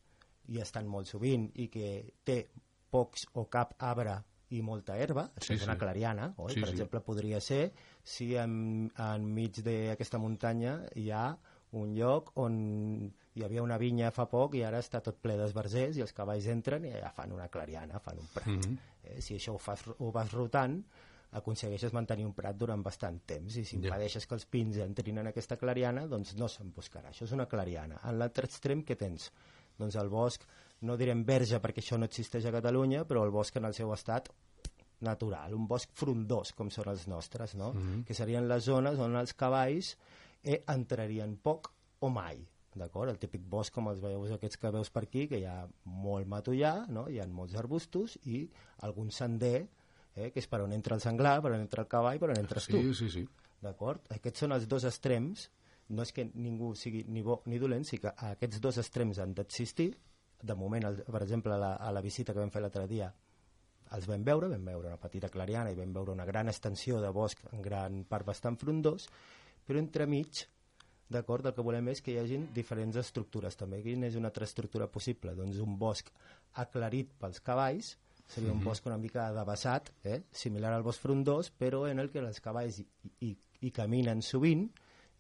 hi estan molt sovint i que té pocs o cap arbre i molta herba, Sí, és una sí. clariana, oi? Sí, per sí. exemple, podria ser si en, enmig d'aquesta muntanya hi ha un lloc on hi havia una vinya fa poc i ara està tot ple d'esbarzers i els cavalls entren i ja fan una clariana, fan un prat. Mhm. eh, si això ho, fas, ho vas rotant, aconsegueixes mantenir un prat durant bastant temps i si impedeixes que els pins entrin en aquesta clariana, doncs no s'emboscarà. Això és una clariana. En l'altre extrem, què tens? Doncs el bosc, no direm verge perquè això no existeix a Catalunya, però el bosc en el seu estat natural, un bosc frondós com són els nostres, no? Mhm. que serien les zones on els cavalls eh, entrarien poc o mai d'acord? El típic bosc com els veus aquests que veus per aquí, que hi ha molt matollà, no? hi ha molts arbustos i algun sender, eh, que és per on entra el senglar, per on entra el cavall, per on entres tu. Sí, sí, sí. D'acord? Aquests són els dos extrems, no és que ningú sigui ni bo ni dolent, sí que aquests dos extrems han d'existir. De moment, el, per exemple, a la, a la visita que vam fer l'altre dia, els vam veure, vam veure una petita clariana i vam veure una gran extensió de bosc en gran part bastant frondós, però entremig d'acord, el que volem és que hi hagin diferents estructures també. Quina és una altra estructura possible? Doncs un bosc aclarit pels cavalls, seria un Mhm. bosc una mica devessat, eh? similar al bosc frondós, però en el que els cavalls hi, hi, hi caminen sovint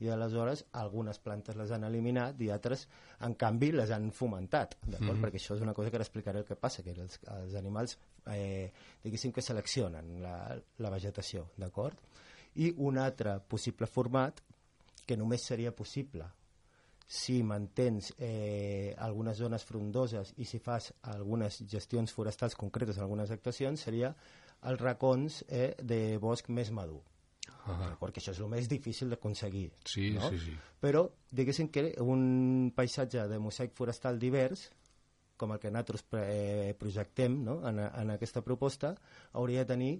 i aleshores algunes plantes les han eliminat i altres, en canvi, les han fomentat, d'acord? Mhm. Perquè això és una cosa que ara explicaré el que passa, que els, els animals, eh, diguéssim que seleccionen la, la vegetació, d'acord? I un altre possible format que només seria possible si mantens eh, algunes zones frondoses i si fas algunes gestions forestals concretes, algunes actuacions, seria els racons eh, de bosc més madur. D'acord? Que això és el més difícil d'aconseguir. Sí, no? sí, sí. Però, diguéssim que un paisatge de mosaic forestal divers, com el que nosaltres eh, projectem no? en, en aquesta proposta, hauria de tenir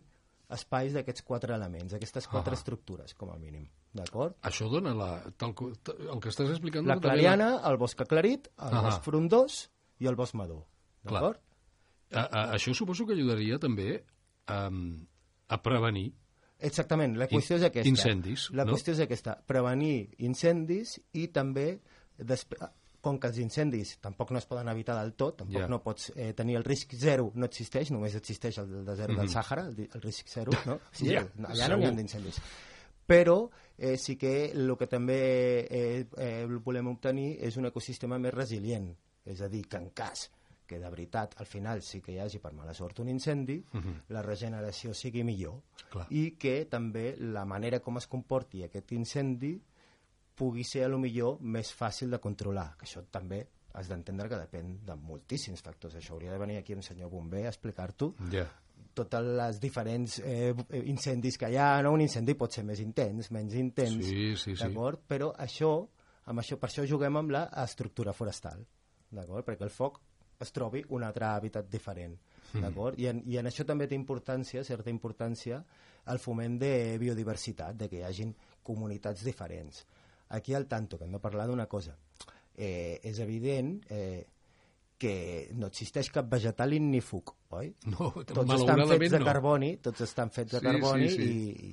espais d'aquests quatre elements, aquestes quatre Ah. estructures, com a mínim. D'acord? Això dona la... Tal, el que estàs explicant... La clariana, el bosc aclarit, el Ah. bosc frondós i el bosc madur. D'acord? Això suposo que ajudaria també a, a prevenir Exactament, la qüestió és aquesta. incendis, La no? qüestió és aquesta, prevenir incendis i també, desp- com que els incendis tampoc no es poden evitar del tot, tampoc Ja. no pots eh, tenir el risc zero, no existeix, només existeix el del desert del Mhm. Sàhara, el, el risc zero, no? Sí, no, allà no n'hi ha segur. d'incendis. Però eh, sí que el que també eh, eh, volem obtenir és un ecosistema més resilient, és a dir, que en cas que de veritat al final sí que hi hagi per mala sort un incendi, Mhm. la regeneració sigui millor Clar. i que també la manera com es comporti aquest incendi pugui ser a lo millor més fàcil de controlar, que això també has d'entendre que depèn de moltíssims factors. Això hauria de venir aquí un senyor bomber a explicar-t'ho Ja. totes les diferents eh, incendis que hi ha, no? un incendi pot ser més intens, menys intens, Sí, sí, sí. Però això, amb això, per això juguem amb la estructura forestal, d'acord? Perquè el foc es trobi un altre hàbitat diferent, Mm. d'acord? I, en, I en això també té importància, certa importància, el foment de biodiversitat, de que hi hagin comunitats diferents. Aquí al tanto, que hem de parlar d'una cosa. Eh, és evident eh, que no existeix cap vegetal ignífug, oi? No, tots estan fets de no. carboni, tots estan fets de Sí, carboni sí, sí. I,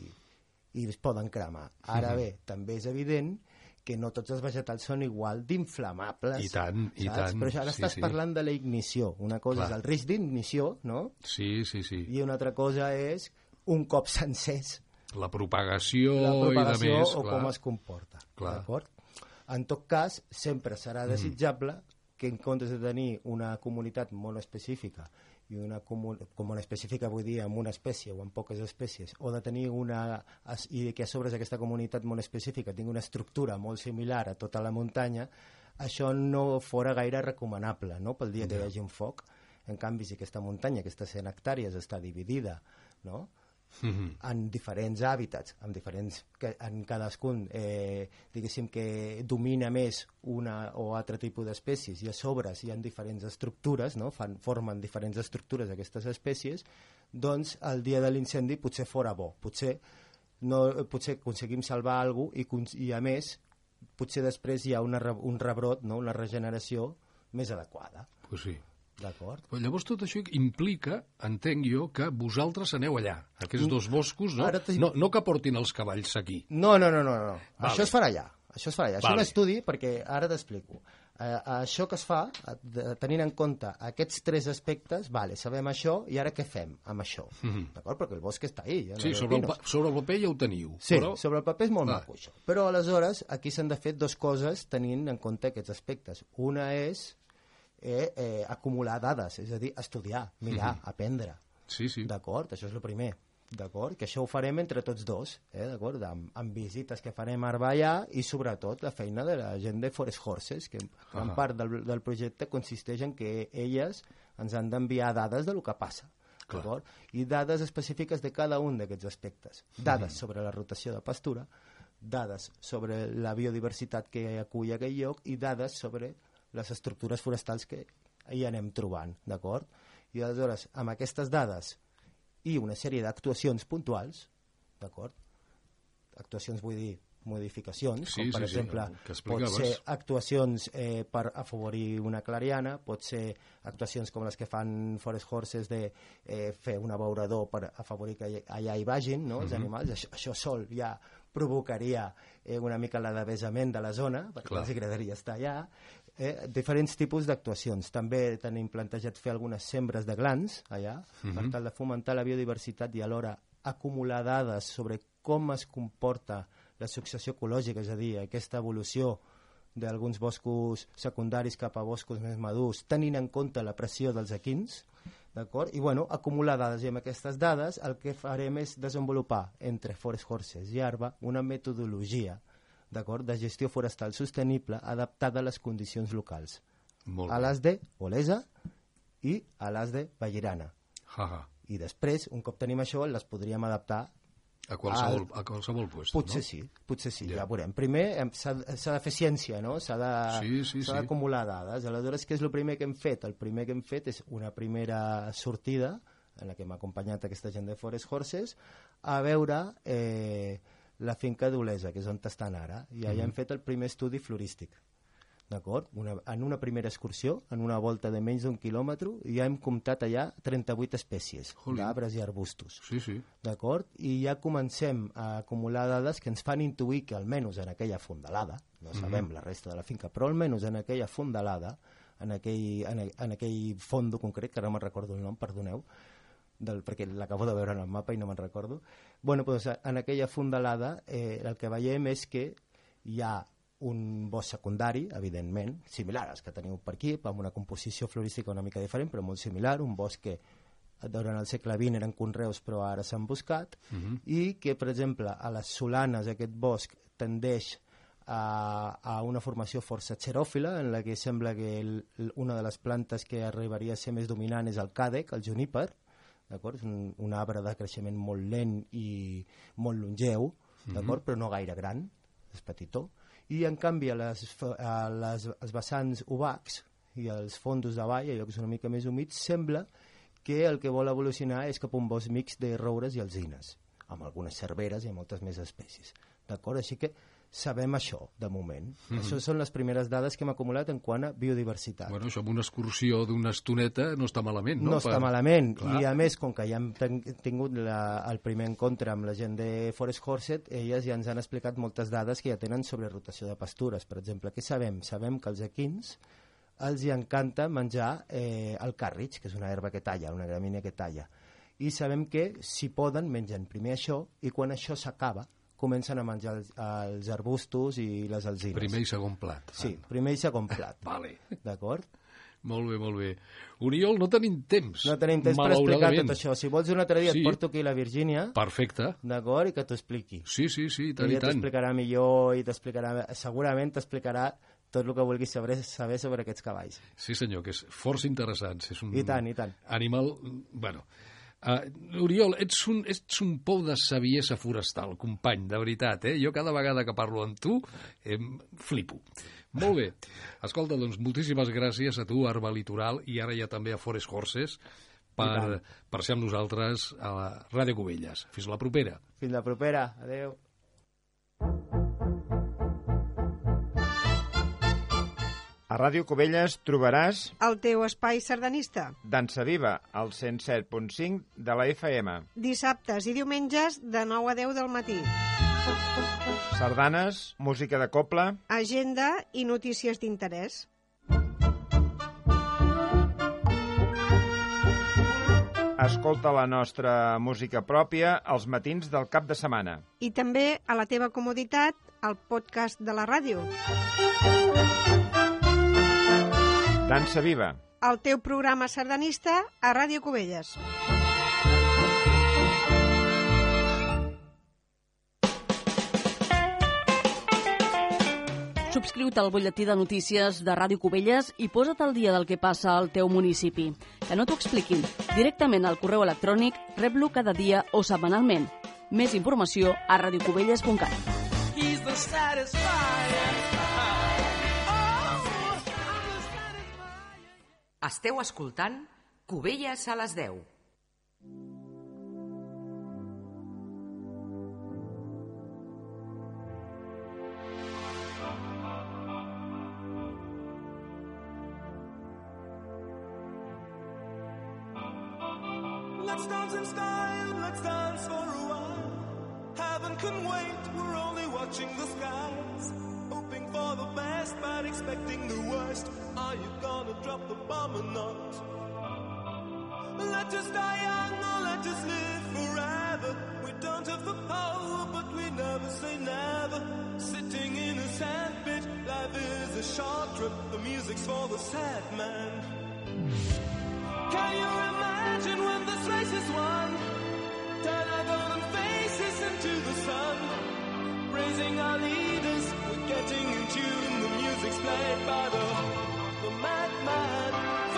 i, i es poden cremar. Ara Mhm. bé, també és evident que no tots els vegetals són igual d'inflamables. I tant, i saps? tant, Però això ara sí, estàs sí. parlant de la ignició. Una cosa Clar. és el risc d'ignició, no? Sí, sí, sí. I una altra cosa és un cop sencers La propagació, la propagació i de més, o clar. com es comporta. D'acord? En tot cas, sempre serà Mhm. desitjable que en comptes de tenir una comunitat monoespecífica i una comu com monoespecífica vull dir amb una espècie o amb poques espècies o de tenir una i que a sobre d'aquesta comunitat monoespecífica tingui una estructura molt similar a tota la muntanya això no fora gaire recomanable no? pel dia que hi hagi un foc en canvi si aquesta muntanya, aquestes 100 hectàrees està dividida no? Mhm. en diferents hàbitats, en diferents, que en cadascun, eh, diguéssim que domina més una o altre tipus d'espècies i a sobre hi ha diferents estructures, no? Fan, formen diferents estructures aquestes espècies, doncs el dia de l'incendi potser fora bo, potser, no, potser aconseguim salvar alguna cosa i, i a més potser després hi ha una, un rebrot, no? una regeneració més adequada. Pues sí. D'acord? Però llavors tot això implica, entenc jo, que vosaltres aneu allà, aquests dos boscos, no? No, no que portin els cavalls aquí. No, no, no, no, no. Vale. Això es farà allà. Això es farà allà. Això Vale. és un estudi perquè ara t'explico. Eh, això que es fa, eh, tenint en compte aquests tres aspectes, vale, sabem això, i ara què fem amb això? Mhm. D'acord? Perquè el bosc està ahí. Ja no Sí, sobre el, sobre el paper ja ho teniu. Sí, però... sobre el paper és molt Va. maco això. Però aleshores aquí s'han de fer dues coses tenint en compte aquests aspectes. Una és eh, eh, acumular dades, és a dir, estudiar, mirar, Mhm. aprendre. Sí, sí. D'acord? Això és el primer. D'acord? Que això ho farem entre tots dos, eh? d'acord? Amb, amb visites que farem a allà i sobretot la feina de la gent de Forest Horses, que gran Ahà. part del, del projecte consisteix en que elles ens han d'enviar dades de lo que passa. D'acord? I dades específiques de cada un d'aquests aspectes. Dades Mhm. sobre la rotació de pastura, dades sobre la biodiversitat que acull aquell lloc i dades sobre les estructures forestals que hi anem trobant, d'acord? I aleshores, amb aquestes dades i una sèrie d'actuacions puntuals, d'acord? Actuacions vull dir modificacions, Sí, com per sí, sí, exemple que pot ser actuacions eh, per afavorir una clariana, pot ser actuacions com les que fan Forest Horses de eh, fer un abeurador per afavorir que allà hi vagin no, els Mhm. animals, això, això sol ja provocaria eh, una mica l'adavesament de la zona, perquè Clar. els agradaria estar allà, eh, diferents tipus d'actuacions. També tenim plantejat fer algunes sembres de glans allà, Mhm. per tal de fomentar la biodiversitat i alhora acumular dades sobre com es comporta la successió ecològica, és a dir, aquesta evolució d'alguns boscos secundaris cap a boscos més madurs, tenint en compte la pressió dels equins, d'acord? I, bueno, acumular dades. I amb aquestes dades el que farem és desenvolupar entre Forest Horses i Arba una metodologia d'acord de gestió forestal sostenible adaptada a les condicions locals. Molt a bé. les de Olesa i a les de Vallirana. Ha, ha. I després, un cop tenim això, les podríem adaptar A qualsevol, a qualsevol puesto, Potser no? sí, potser sí, Ja. ja, veurem. Primer s'ha de fer ciència, no? S'ha de- Sí, sí, sí. d'acumular dades. Aleshores, què és el primer que hem fet? El primer que hem fet és una primera sortida en la que m'ha acompanyat aquesta gent de Forest Horses a veure eh, la finca d'Olesa, que és on estan ara, i allà Mhm. hem fet el primer estudi florístic. D'acord? Una, en una primera excursió, en una volta de menys d'un quilòmetre, ja hem comptat allà 38 espècies d'arbres i arbustos. Sí, sí. D'acord? I ja comencem a acumular dades que ens fan intuir que almenys en aquella fondalada, no sabem Mhm. la resta de la finca, però almenys en aquella fondalada, en aquell, en, en aquell fondo concret, que ara no me'n recordo el nom, perdoneu, del, perquè l'acabo de veure en el mapa i no me'n recordo, bueno, doncs, en aquella fondalada eh, el que veiem és que hi ha un bosc secundari, evidentment, similar als que teniu per aquí, amb una composició florística una mica diferent, però molt similar, un bosc que durant el segle XX eren conreus però ara s'han buscat, Mhm. i que, per exemple, a les solanes aquest bosc tendeix a, a una formació força xeròfila, en la que sembla que el, una de les plantes que arribaria a ser més dominant és el càdec, el juníper, d'acord? És un, un arbre de creixement molt lent i molt longeu, d'acord? Mhm. Però no gaire gran, és petitó. I, en canvi, a les, a les, als vessants obacs i als fondos de vall, a llocs una mica més humits, sembla que el que vol evolucionar és cap a un bosc mix de roures i alzines, amb algunes cerveres i amb moltes més espècies. D'acord? Així que sabem això, de moment. Mm. -hmm. Això són les primeres dades que hem acumulat en quant a biodiversitat. Bueno, això amb una excursió d'una estoneta no està malament, no? No està malament. Clar. I a més, com que ja hem tingut la, el primer encontre amb la gent de Forest Horset, elles ja ens han explicat moltes dades que ja tenen sobre rotació de pastures. Per exemple, què sabem? Sabem que als equins els hi encanta menjar eh, el càrrig, que és una herba que talla, una gramínia que talla. I sabem que, si poden, mengen primer això, i quan això s'acaba, comencen a menjar els, els arbustos i les alzines. Primer i segon plat. Sí, primer i segon plat. Vale. D'acord? Molt bé, molt bé. Oriol, no tenim temps. No tenim temps per explicar tot això. Si vols un altre dia Sí. et porto aquí la Virgínia, Perfecte. d'acord, i que t'ho expliqui. Sí, sí, sí, i tant, i Ella tant. t'explicarà millor i t'explicarà... Segurament t'explicarà tot el que vulguis saber, saber sobre aquests cavalls. Sí, senyor, que és força interessant. És un I tant, i tant. Animal, bueno, Uh, Oriol, ets un, ets un pou de saviesa forestal, company, de veritat, eh? Jo cada vegada que parlo amb tu em flipo. Molt bé. Escolta, doncs, moltíssimes gràcies a tu, Arba Litoral, i ara ja també a Forest Horses, per, per ser amb nosaltres a la Ràdio Cubelles. Fins la propera. Fins la propera. Adeu. A Ràdio Cubelles trobaràs El teu espai sardanista. Dansa Viva, al 107.5 de la FM. Dissabtes i diumenges de 9 a 10 del matí. Sardanes, música de coble, Agenda i notícies d'interès. escolta la nostra música pròpia els matins del cap de setmana. I també, a la teva comoditat, el podcast de la ràdio. Dansa Viva. El teu programa sardanista a Ràdio Cubelles. Subscriu-te al butlletí de notícies de Ràdio Cubelles i posa't al dia del que passa al teu municipi. Que no t'ho expliquin. Directament al correu electrònic rep-lo cada dia o setmanalment. Més informació a radiocubelles.cat. He's the satisfier. Esteu escoltant Cubelles a les 10. Let's dance in style, let's dance for a while. Heaven can wait, we're only watching the skies. Best, but expecting the worst. Are you gonna drop the bomb or not? Let us die young or let us live forever. We don't have the power, but we never say never. Sitting in a sandpit, life is a short trip. The music's for the sad man. Can you imagine when this race is won? Turn our golden faces into the sun. Praising our leaders, getting in tune. The music's played by the, the madman.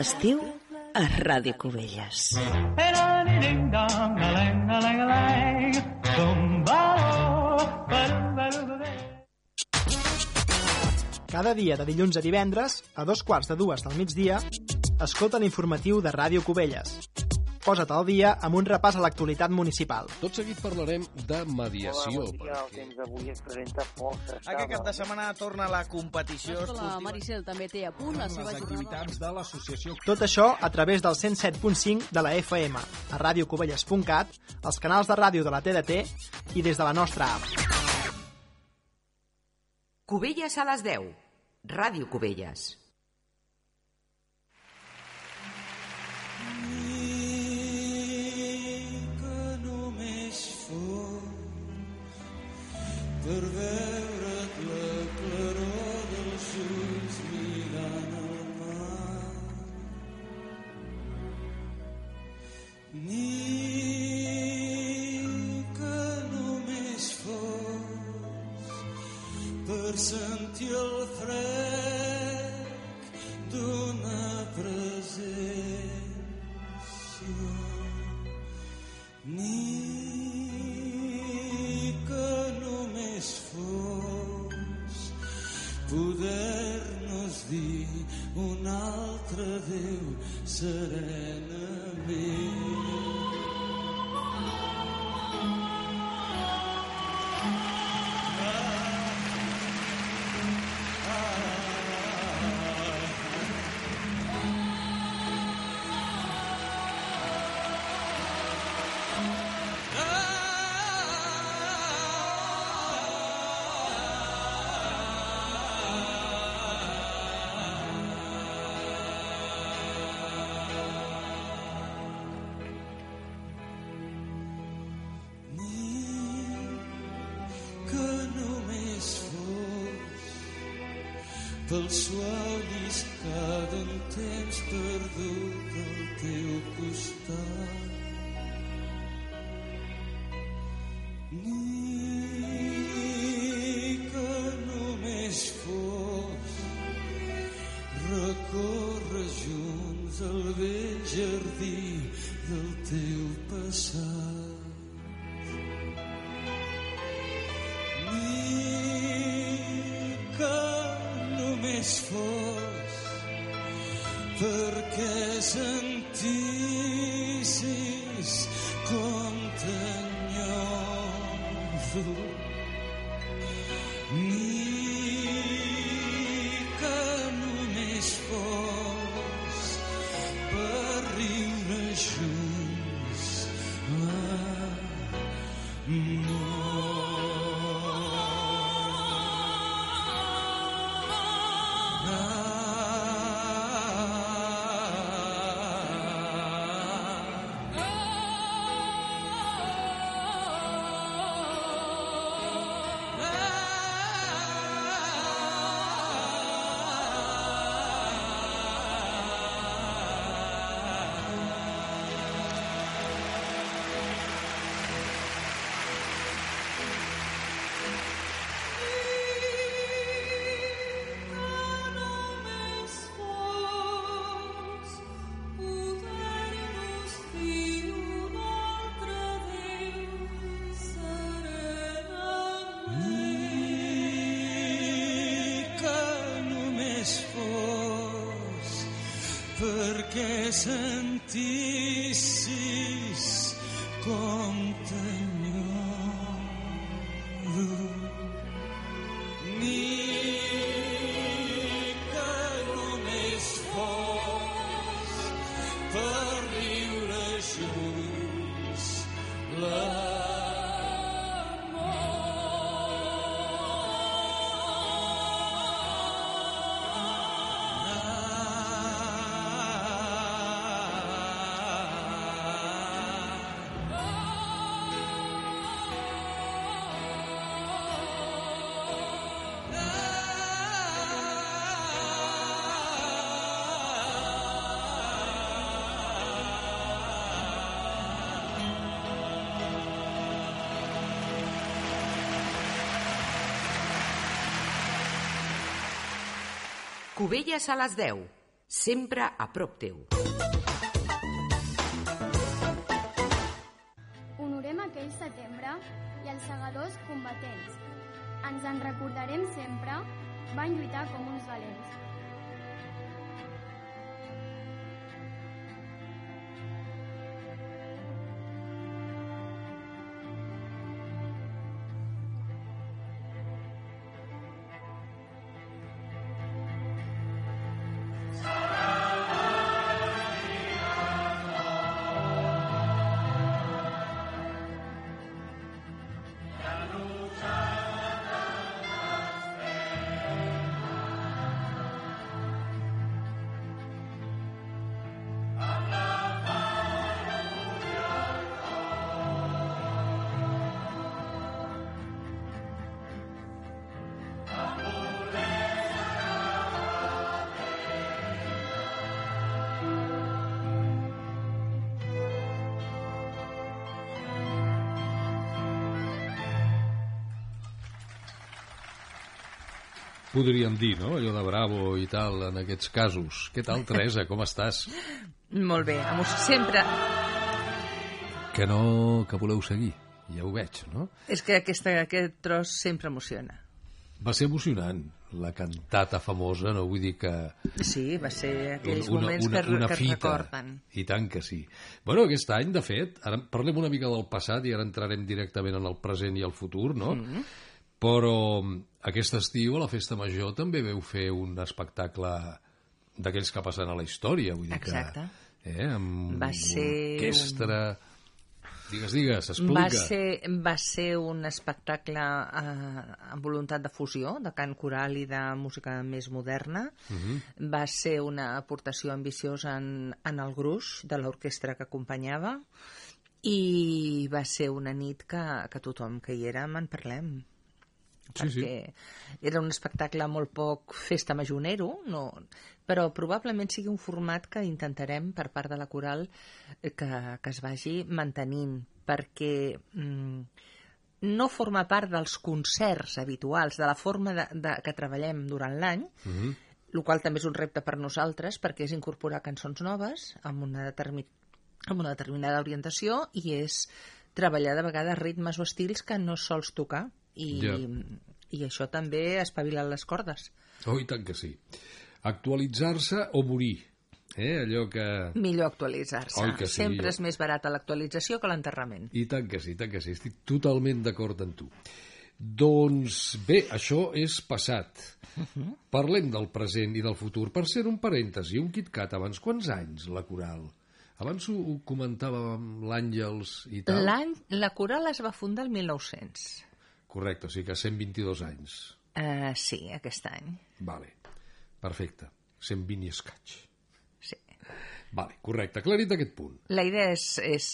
Estiu a Ràdio Cubelles. Cada dia de dilluns a divendres, a dos quarts de dues del migdia, escolta l'informatiu de Ràdio Cubelles. Posa't al dia amb un repàs a l'actualitat municipal. Tot seguit parlarem de mediació. Hola, bon dia. El temps d'avui es presenta força Aquest cap de setmana torna la competició La esportiva. Maricel també té a punt la seva jornada. de l'associació Tot això a través del 107.5 de la FM, a radiocubelles.cat, els canals de ràdio de la TDT i des de la nostra app. Cubelles a les 10. Ràdio Cubelles. Per Today. Pel perquè Cubelles a les 10. Sempre a prop teu. Podríem dir, no? Allò de bravo i tal, en aquests casos. Què tal, Teresa? Com estàs? Molt bé, emo- sempre... Que no... que voleu seguir. Ja ho veig, no? És que aquesta, aquest tros sempre emociona. Va ser emocionant, la cantata famosa, no vull dir que... Sí, va ser aquells una, moments una, que, una que fita. recorden. I tant que sí. Bueno, aquest any, de fet, ara parlem una mica del passat i ara entrarem directament en el present i el futur, no? Mm -hmm. Però aquest estiu a la Festa Major també veu fer un espectacle d'aquells que passen a la història, vull dir Exacte. que... Eh, amb Va ser orquestra... Digues, digues, explica. Va ser, va ser un espectacle eh, amb voluntat de fusió, de cant coral i de música més moderna. Mhm. Va ser una aportació ambiciosa en, en el gruix de l'orquestra que acompanyava i va ser una nit que, que tothom que hi era en parlem. Sí, sí. perquè era un espectacle molt poc festa majorero, no, però probablement sigui un format que intentarem per part de la coral eh, que, que es vagi mantenint, perquè mm, no forma part dels concerts habituals, de la forma de, de, que treballem durant l'any, Mhm. el qual també és un repte per nosaltres, perquè és incorporar cançons noves amb una, determi amb una determinada orientació i és treballar de vegades ritmes o estils que no sols tocar i, Ja. i això també espavila les cordes. Oh, i tant que sí. Actualitzar-se o morir. Eh? Allò que... Millor actualitzar-se. Sí, Sempre jo- és més barata l'actualització que l'enterrament. I tant que sí, tant que sí. Estic totalment d'acord amb tu. Doncs bé, això és passat. Parlem del present i del futur. Per ser un parèntesi, un KitKat, abans quants anys la coral? Abans ho, ho comentava amb l'Àngels i tal. L'any, la coral es va fundar el 1900. Correcte, o sigui que 122 anys. Uh, sí, aquest any. Vale, perfecte. 120 i escaig. Sí. Vale, correcte, aclarit aquest punt. La idea és, és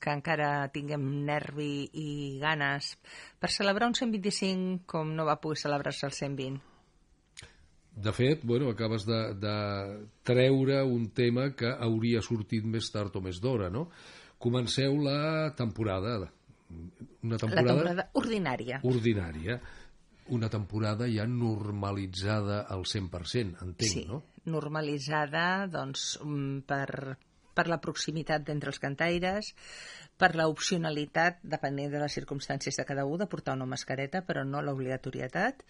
que encara tinguem nervi i ganes per celebrar un 125 com no va poder celebrar-se el 120. De fet, bueno, acabes de, de treure un tema que hauria sortit més tard o més d'hora, no? Comenceu la temporada, una temporada, La temporada ordinària. ordinària, una temporada ja normalitzada al 100%, entenc, sí, no? normalitzada doncs, mm, per, per la proximitat d'entre els cantaires, per l'opcionalitat, depenent de les circumstàncies de cada un, de portar una mascareta, però no l'obligatorietat,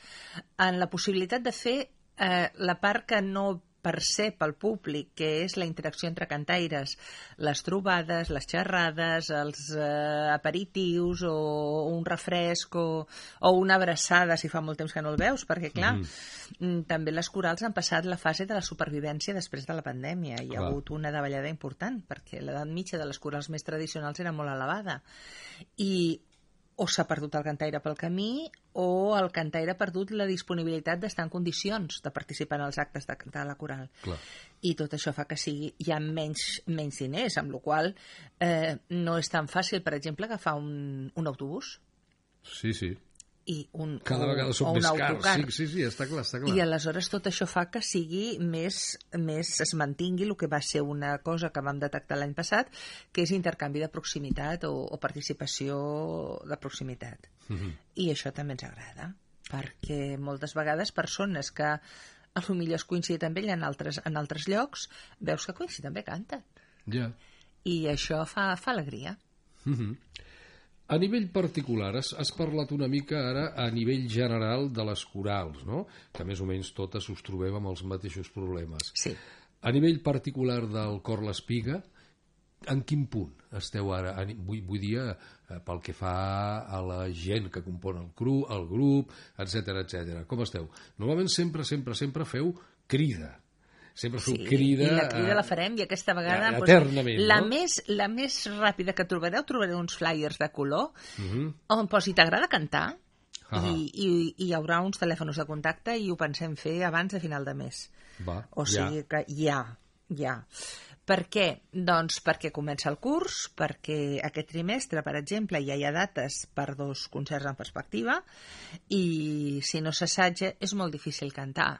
en la possibilitat de fer eh, la part que no percep el públic, que és la interacció entre cantaires, les trobades, les xerrades, els eh, aperitius o un refresc o, o una abraçada si fa molt temps que no el veus, perquè clar, mm, també les corals han passat la fase de la supervivència després de la pandèmia. Hi ha Clar. hagut una davallada important, perquè l'edat mitja de les corals més tradicionals era molt elevada. I o s'ha perdut el cantaire pel camí o el cantaire ha perdut la disponibilitat d'estar en condicions de participar en els actes de, de la coral. Clar. I tot això fa que sigui, hi ha menys, menys diners, amb la qual eh, no és tan fàcil, per exemple, agafar un, un autobús Sí, sí. I un, Cada o, vegada o són un més autocar. cars. Sí, sí, sí, està clar, està clar. I aleshores tot això fa que sigui més, més es mantingui el que va ser una cosa que vam detectar l'any passat, que és intercanvi de proximitat o, o participació de proximitat. Mhm. I això també ens agrada, perquè moltes vegades persones que el millor has coincidit amb ell en altres, en altres llocs, veus que coincidit també canta. Ja. I això fa, fa alegria. Mm -hmm. A nivell particular, has, has parlat una mica ara a nivell general de les corals, no? que més o menys totes us trobem amb els mateixos problemes. Sí. A nivell particular del cor l'espiga, en quin punt esteu ara? Vull, vull dir, eh, pel que fa a la gent que compon el, cru, el grup, etc etc. Com esteu? Normalment sempre, sempre, sempre feu crida. Sempre feu Sí, crida... i la crida eh, la farem i aquesta vegada... Ja, doncs, eternament, la, no? més, la més ràpida que trobareu, trobareu uns flyers de color Mhm. on posi t'agrada cantar Ah. i, i, i hi haurà uns telèfons de contacte i ho pensem fer abans de final de mes. Va, O ja. sigui que ja, ja. Per què? Doncs perquè comença el curs, perquè aquest trimestre, per exemple, ja hi ha dates per dos concerts en perspectiva i si no s'assaja és molt difícil cantar.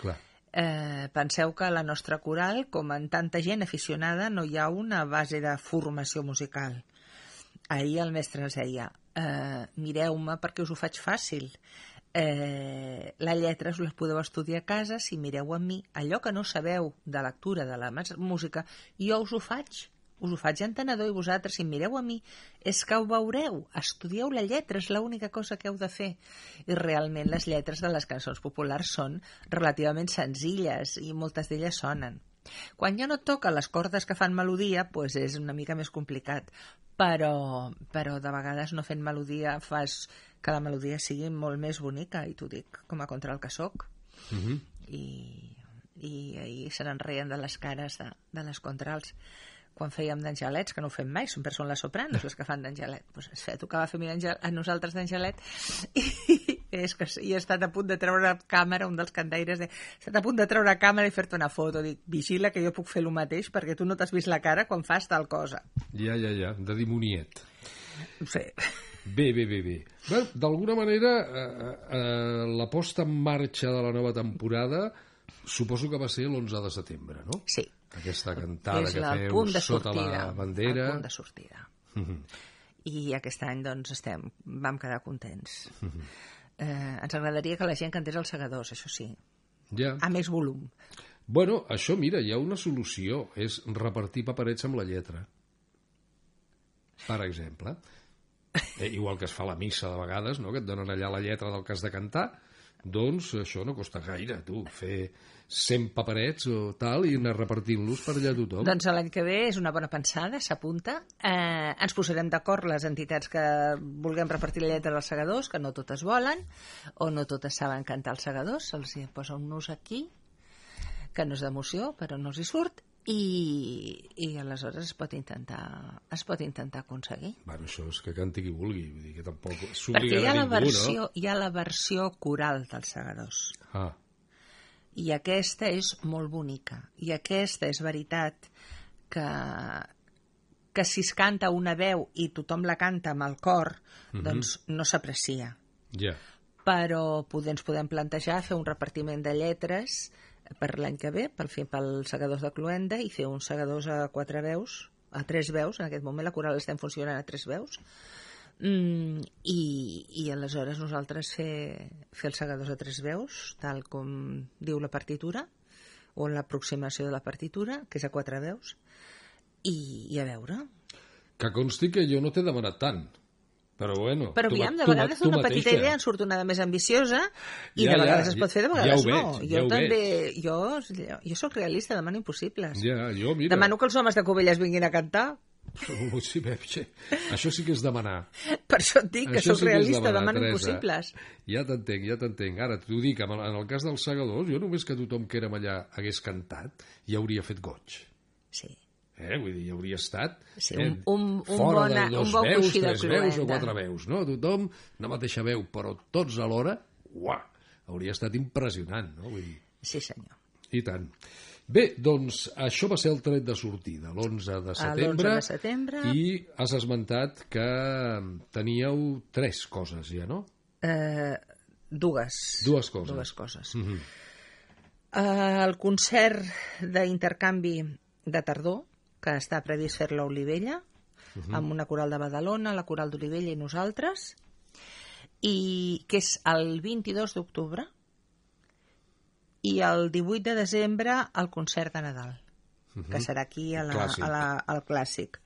Clar. Eh, penseu que la nostra coral, com en tanta gent aficionada, no hi ha una base de formació musical. Ahir el mestre ens deia, eh, mireu-me perquè us ho faig fàcil. Eh, la lletra us les podeu estudiar a casa si mireu amb mi. Allò que no sabeu de lectura de la música, jo us ho faig. Us ho faig entenedor i vosaltres, si em mireu a mi, és que ho veureu. Estudieu la lletra, és l'única cosa que heu de fer. I realment les lletres de les cançons populars són relativament senzilles i moltes d'elles sonen. Quan ja no toca les cordes que fan melodia, doncs és una mica més complicat. Però, però de vegades no fent melodia fas que la melodia sigui molt més bonica, i t'ho dic com a contra el que soc. Mhm. I, i ahir se n'enreien de les cares de, de les contrals quan fèiem d'angelets, que no ho fem mai, sempre són les sopranos les que fan d'angelet. Pues es fe, tocava fer a, a nosaltres d'angelet i, és que he estat a punt de treure a càmera, un dels cantaires de, he estat a punt de treure a càmera i fer-te una foto. Dic, vigila que jo puc fer el mateix perquè tu no t'has vist la cara quan fas tal cosa. Ja, ja, ja, de dimoniet. Sí. Bé, bé, bé, bé. Bé, D'alguna manera, eh, eh, la posta en marxa de la nova temporada suposo que va ser l'11 de setembre, no? Sí. Aquesta cantada és que feu punt de sota sortida. la bandera. El punt de sortida. Mhm. I aquest any, doncs, estem, vam quedar contents. Mhm. Eh, ens agradaria que la gent cantés els segadors, això sí. Ja. A més volum. Bueno, això, mira, hi ha una solució, és repartir paperets amb la lletra. Per exemple. Eh, igual que es fa la missa de vegades, no? que et donen allà la lletra del que has de cantar, doncs això no costa gaire, tu, fer 100 paperets o tal i anar repartint-los per allà a tothom. Doncs l'any que ve és una bona pensada, s'apunta. Eh, ens posarem d'acord les entitats que vulguem repartir la lletra dels segadors, que no totes volen, o no totes saben cantar els segadors, se'ls posa un nus aquí, que no és d'emoció, però no els hi surt, i, i aleshores es pot intentar es pot intentar aconseguir. Bueno, això és que canti qui vulgui, vull dir que tampoc Perquè hi ha, la ningú, versió, no? hi ha la versió coral dels segadors. Ah, I aquesta és molt bonica. I aquesta és veritat que, que si es canta una veu i tothom la canta amb el cor, Mhm. doncs no s'aprecia. ja. Però poder, ens podem plantejar fer un repartiment de lletres per l'any que ve, per fer pels segadors de Cluenda, i fer uns segadors a quatre veus, a tres veus, en aquest moment la coral estem funcionant a tres veus, Mm, i, I aleshores nosaltres fer, fer els segadors a tres veus, tal com diu la partitura, o l'aproximació de la partitura, que és a quatre veus, i, i a veure. Que consti que jo no t'he demanat tant, però bueno... Però tu aviam, de vegades tu d'una petita mateixa. idea en surt una de més ambiciosa i Ja, de vegades ja, es pot fer, de ja vegades no. veig, jo ja també, jo, jo sóc realista, demano impossibles. Ja, jo, mira... Demano que els homes de Covelles vinguin a cantar, sí, bé, sí. Això sí que és demanar. per això et dic que Això sóc sí realista, demanar, demano Teresa. impossibles. Ja t'entenc, ja t'entenc. Ara, t'ho dic, en el, en el cas dels segadors, jo només que tothom que érem allà hagués cantat, ja hauria fet goig. Sí. Eh? Vull dir, hauria estat Sí, eh, un- un- un fora bona- de dos un bon veus, coixí de tres veus o quatre veus, no? Tothom, una mateixa veu, però tots alhora, uah, hauria estat impressionant, no? Vull dir, Sí, senyor. i tant. Bé, doncs això va ser el tret de sortida, l'11 de setembre. l'11 de setembre. I has esmentat que teníeu tres coses ja, no? Eh, dues. Dues coses. Dues coses. Mm -hmm. Eh, el concert d'intercanvi de tardor, que està previst fer-lo a Olivella, Mhm. amb una coral de Badalona, la coral d'Olivella i nosaltres, i que és el 22 d'octubre, i el 18 de desembre el concert de Nadal, Mhm. que serà aquí a la, Clàssic. a la, al Clàssic.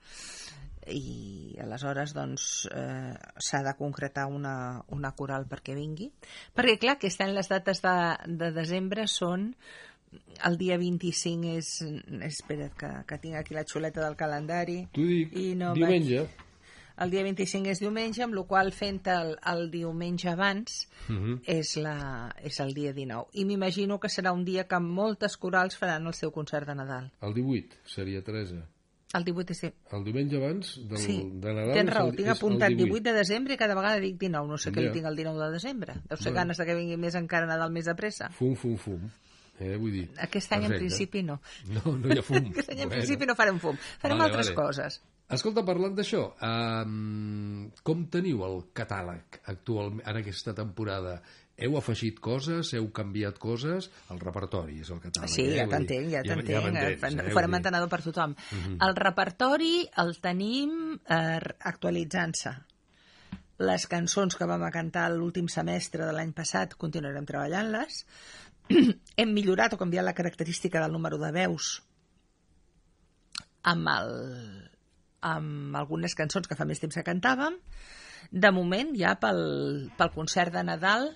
I aleshores doncs eh, s'ha de concretar una, una coral perquè vingui. Perquè clar, aquest any les dates de, de desembre són el dia 25 és... Espera't, que, que tinc aquí la xuleta del calendari. T'ho dic, I no diumenge. Vaig... El dia 25 és diumenge, amb la qual fent el, el diumenge abans Mhm. és, la, és el dia 19. I m'imagino que serà un dia que moltes corals faran el seu concert de Nadal. El 18 seria, Teresa. El 18 és... El diumenge abans del, Sí, de Nadal tens raó, el, tinc apuntat 18. 18 de desembre i cada vegada dic 19, no sé què Ja. li tinc el 19 de desembre. Deu ser Bueno. ganes de que vingui més encara Nadal més de pressa. Fum, fum, fum. Eh, vull dir... Aquest any en principi no. No, no hi ha fum. Aquest any en Bueno. principi no farem fum. Farem Vale, altres vale. coses. Escolta, parlant d'això, um, com teniu el catàleg actualment en aquesta temporada? Heu afegit coses? Heu canviat coses? El repertori és el catàleg. Sí, eh? ja t'entenc, ja t'entenc. Ja, Ja eh? farem entenedor per tothom. Mhm. El repertori el tenim eh, actualitzant-se. Les cançons que vam a cantar l'últim semestre de l'any passat continuarem treballant-les. Hem millorat o canviat la característica del número de veus amb, el, amb algunes cançons que fa més temps que cantàvem. De moment, ja pel, pel concert de Nadal,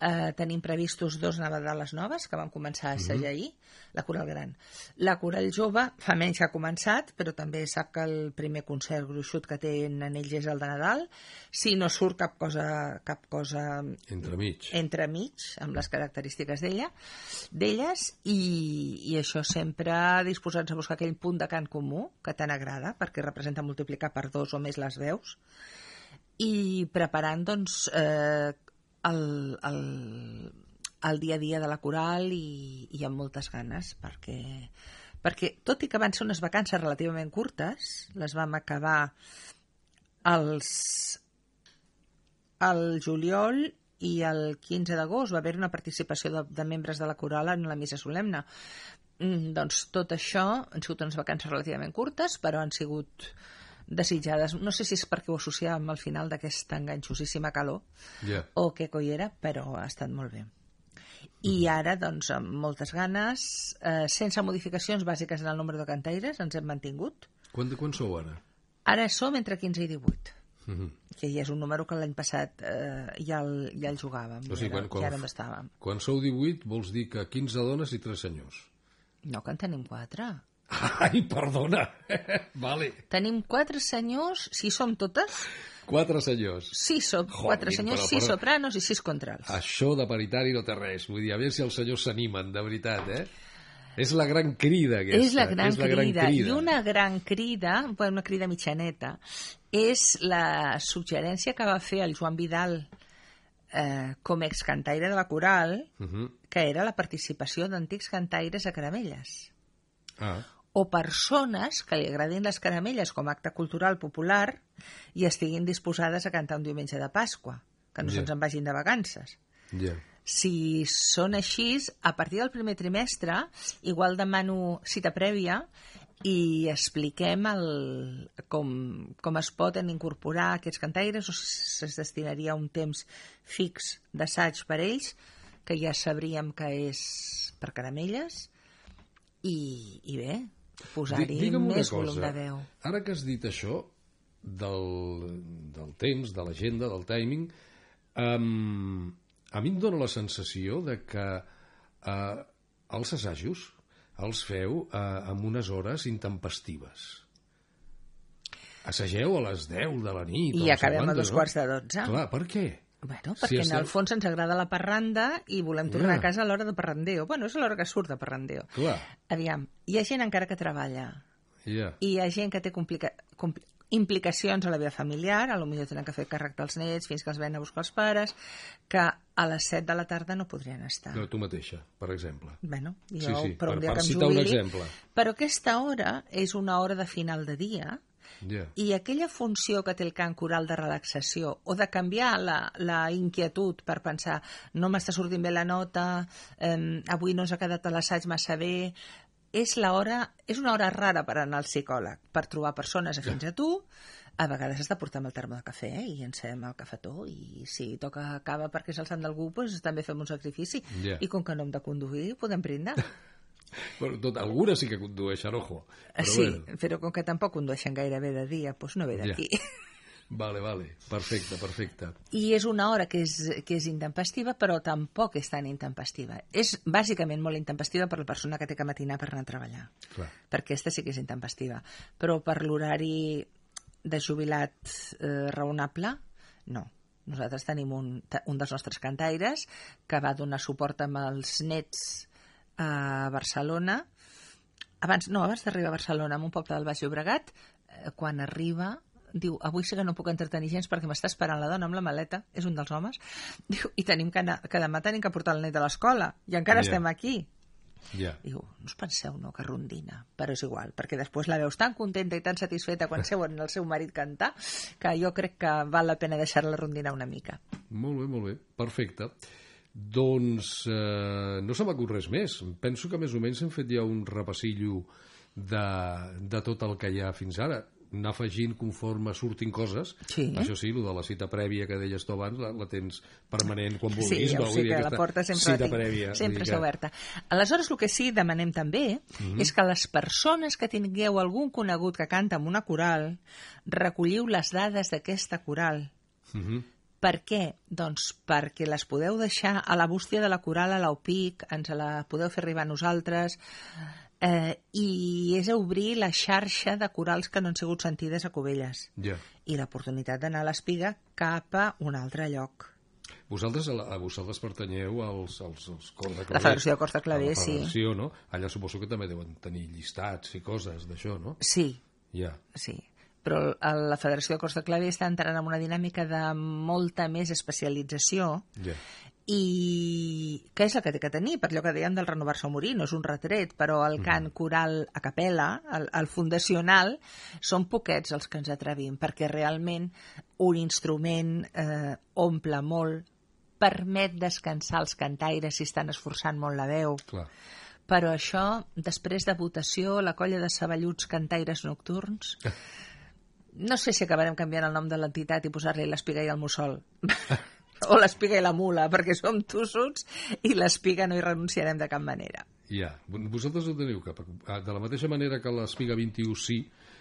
eh, tenim previstos dos Nadales noves que van començar a assajar Mhm. ahir, la coral gran. La coral jove fa menys que ha començat, però també sap que el primer concert gruixut que tenen ells és el de Nadal. Si no surt cap cosa, cap cosa Entremig. entremig, amb les característiques d'ella, d'elles, i, i això sempre disposats a buscar aquell punt de cant comú que tant agrada, perquè representa multiplicar per dos o més les veus, i preparant, doncs, eh, el, el, el dia a dia de la coral i, i amb moltes ganes, perquè, perquè tot i que van ser unes vacances relativament curtes, les vam acabar els el juliol i el 15 d'agost va haver una participació de, de membres de la coral en la missa solemne. Mm, doncs tot això han sigut unes vacances relativament curtes, però han sigut desitjades. No sé si és perquè ho associàvem al final d'aquesta enganxosíssima calor Ja. o què coi era, però ha estat molt bé. I ara, doncs, amb moltes ganes, eh, sense modificacions bàsiques en el número de cantaires, ens hem mantingut. Quan, quan sou ara? Ara som entre 15 i 18 Mhm. que ja és un número que l'any passat eh, ja, el, ja el jugàvem, O sigui, ja, quan, quan, ja era on estàvem. quan sou 18 vols dir que 15 dones i 3 senyors. No, que en tenim quatre. Ai, perdona. vale. Tenim quatre senyors, si som totes, 4 senyors. sis som, Joder, quatre senyors, però- sis però- sopranos i sis contrals. Això de paritari no té res. Vull dir, a veure si els senyors s'animen, de veritat, eh? És la gran crida, aquesta. és la gran, és la crida. gran crida. I una gran crida, bueno, una crida mitjaneta, és la suggerència que va fer el Joan Vidal eh, com excantaire de la coral, Mhm. que era la participació d'antics cantaires a caramelles. Ah, o persones que li agradin les caramelles com a acte cultural popular i estiguin disposades a cantar un diumenge de Pasqua, que no Ja. se'ns en vagin de vacances. ja. Si són així, a partir del primer trimestre, igual demano cita prèvia i expliquem el, com, com es poden incorporar aquests cantaires o si es destinaria un temps fix d'assaig per ells, que ja sabríem que és per caramelles, i, i bé, posar-hi més volum cosa. de veu. Ara que has dit això del, del temps, de l'agenda, del timing, um, a mi em dóna la sensació de que uh, els assajos els feu uh, amb unes hores intempestives. Assageu a les 10 de la nit. I acabem a dos quarts de dotze. Clar, per què? Bueno, perquè en estem- el fons ens agrada la parranda i volem tornar Ja. a casa a l'hora de parrandeo. Bueno, és l'hora que surt de parrandeo. Clar, Aviam, hi ha gent encara que treballa ja. i hi ha gent que té complica... compli... implicacions a la vida familiar, a lo millor tenen que fer càrrec dels nets fins que els ven a buscar els pares, que a les 7 de la tarda no podrien estar. No, tu mateixa, per exemple. Bueno, jo, Sí, sí, però un per- dia per que em citar un jubili... exemple. Però aquesta hora és una hora de final de dia Ja. i aquella funció que té el cant coral de relaxació o de canviar la, la inquietud per pensar no m'està sortint bé la nota, eh, avui no ens ha quedat a l'assaig massa bé, és, hora, és una hora rara per anar al psicòleg, per trobar persones afins a tu, A vegades has de portar amb el termo de cafè eh? i encem el cafetó i si toca cava perquè és el sant d'algú, doncs també fem un sacrifici. Ja. I com que no hem de conduir, podem brindar. Bueno, tot, algunes sí que condueixen, ojo. Però sí, bueno. però com que tampoc condueixen gaire bé de dia, doncs no ve Ja. d'aquí. Vale, vale. Perfecte, perfecte. I és una hora que és, que és intempestiva, però tampoc és tan intempestiva. És bàsicament molt intempestiva per la persona que té que matinar per anar a treballar, Clar. perquè aquesta sí que és intempestiva. Però per l'horari de jubilat eh, raonable, no. Nosaltres tenim un, un dels nostres cantaires que va donar suport amb els nets a Barcelona, abans, no, abans d'arribar a Barcelona, en un poble del Baix Llobregat, eh, quan arriba, diu, avui sí que no puc entretenir gens perquè m'està esperant la dona amb la maleta, és un dels homes, diu, i tenim que anar, que demà tenim que portar el net a l'escola, i encara Ja. estem aquí. Ja. Diu, no us penseu, no, que rondina, però és igual, perquè després la veus tan contenta i tan satisfeta quan seuen el seu marit cantar, que jo crec que val la pena deixar-la rondinar una mica. Molt bé, molt bé. Perfecte. Doncs eh, no se m'acut res més. Penso que més o menys hem fet ja un repassillo de, de tot el que hi ha fins ara anar afegint conforme surtin coses. Sí. Això sí, el de la cita prèvia que deies tu abans, la, la tens permanent quan Sí, vulguis. sé Vull dir, que la porta sempre, cita la tinc, prèvia. sempre està que- oberta. Aleshores, el que sí demanem també Mhm. és que les persones que tingueu algun conegut que canta en una coral, recolliu les dades d'aquesta coral. Mhm. Per què? Doncs perquè les podeu deixar a la bústia de la coral a l'OPIC, ens la podeu fer arribar a nosaltres, eh, i és obrir la xarxa de corals que no han sigut sentides a Cubelles Ja. i l'oportunitat d'anar a l'Espiga cap a un altre lloc. Vosaltres, a, la, a vosaltres pertanyeu als, als, als cors de claver. La Federació de Cors de Claver, sí. no? Allà suposo que també deuen tenir llistats i coses d'això, no? Sí, Ja. sí. Però la Federació de Cors de Claver està entrant en una dinàmica de molta més especialització Ja. i què és el que té que tenir? Per allò que dèiem del renovar-se o morir, no és un retret, però el cant coral a capella, el, el fundacional, són poquets els que ens atrevim, perquè realment un instrument eh, omple molt, permet descansar els cantaires si estan esforçant molt la veu, Clar. però això, després de votació, la colla de saballuts cantaires nocturns, no sé si acabarem canviant el nom de l'entitat i posar-li l'espiga i el mussol. o l'espiga i la mula, perquè som tossuts i l'espiga no hi renunciarem de cap manera. Ja. Vosaltres ho teniu cap. De la mateixa manera que l'Espiga 21 sí,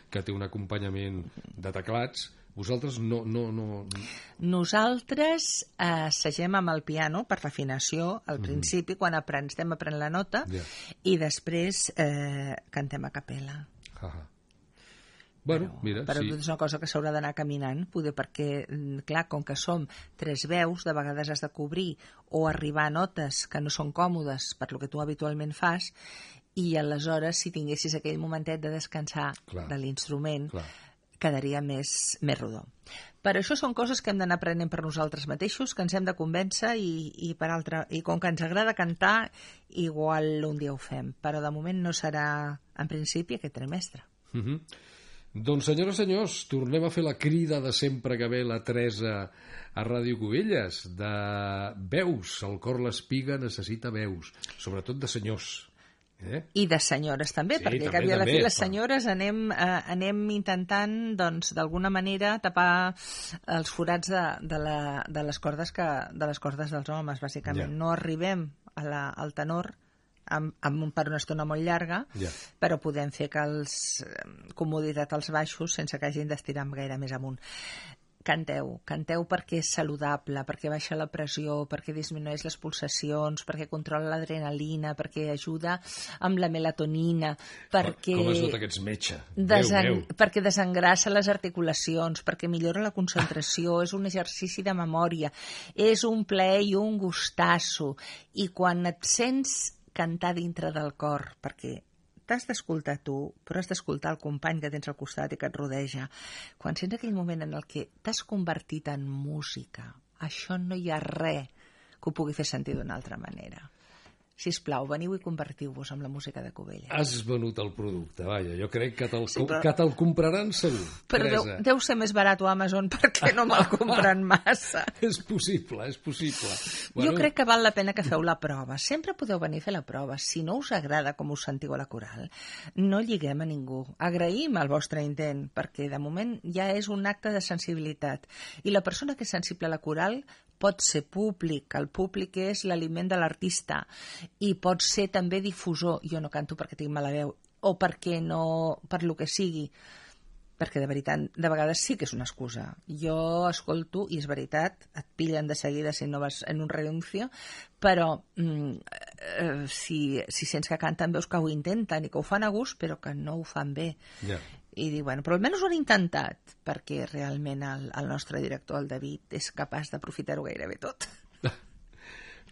que té un acompanyament de teclats, vosaltres no... no, no... Nosaltres eh, assagem amb el piano per l'afinació al Mhm. principi, quan apren, estem aprenent la nota, Ja. i després eh, cantem a capella. Ah, Bueno, mira, però sí. és una cosa que s'haurà d'anar caminant, poder perquè, mm, clar, com que som tres veus, de vegades has de cobrir o arribar a notes que no són còmodes per lo que tu habitualment fas, i aleshores, si tinguessis aquell momentet de descansar Clar. de l'instrument, quedaria més, més rodó. Per això són coses que hem d'anar aprenent per nosaltres mateixos, que ens hem de convèncer i, i, per altra, i com que ens agrada cantar, igual un dia ho fem. Però de moment no serà, en principi, aquest trimestre. Uh -huh. Doncs, senyores i senyors, tornem a fer la crida de sempre que ve la Teresa a Ràdio Cubelles, de veus. El cor l'espiga necessita veus, sobretot de senyors. Eh? I de senyores també, Sí, perquè també, al cap i a la fi les senyores anem, eh, anem intentant, doncs, d'alguna manera tapar els forats de, de, la, de, les cordes que, de les cordes dels homes, bàsicament. Ja. No arribem a la, al tenor amb, amb un, per una estona molt llarga, Ja. però podem fer que els comoditat als baixos sense que hagin d'estirar gaire més amunt. Canteu, canteu perquè és saludable, perquè baixa la pressió, perquè disminueix les pulsacions, perquè controla l'adrenalina, perquè ajuda amb la melatonina, perquè... Com es nota que ets metge? Desen... Déu perquè desengrassa les articulacions, perquè millora la concentració, és un exercici de memòria, és un plaer i un gustasso. I quan et sents cantar dintre del cor, perquè t'has d'escoltar tu, però has d'escoltar el company que tens al costat i que et rodeja. Quan sents aquell moment en el que t'has convertit en música, això no hi ha res que ho pugui fer sentir d'una altra manera. Si plau, veniu i convertiu-vos amb la música de Cubelles. Has venut el producte, vaja. Jo crec que te'l Sí, però- que te'l compraran segur. Però deu, Teresa. deu ser més barat a Amazon perquè no me'l compren massa. És possible, és possible. Jo crec que val la pena que feu la prova. Sempre podeu venir a fer la prova. Si no us agrada com us sentiu a la coral, no lliguem a ningú. Agraïm el vostre intent, perquè de moment ja és un acte de sensibilitat. I la persona que és sensible a la coral pot ser públic, el públic és l'aliment de l'artista i pot ser també difusor. Jo no canto perquè tinc mala veu o perquè no, per lo que sigui perquè de veritat, de vegades sí que és una excusa. Jo escolto, i és veritat, et pillen de seguida si no vas en un renuncio, però mm, eh, si, si sents que canten veus que ho intenten i que ho fan a gust, però que no ho fan bé. Ja. I dic, bueno, però almenys ho han intentat, perquè realment el, el nostre director, el David, és capaç d'aprofitar-ho gairebé tot.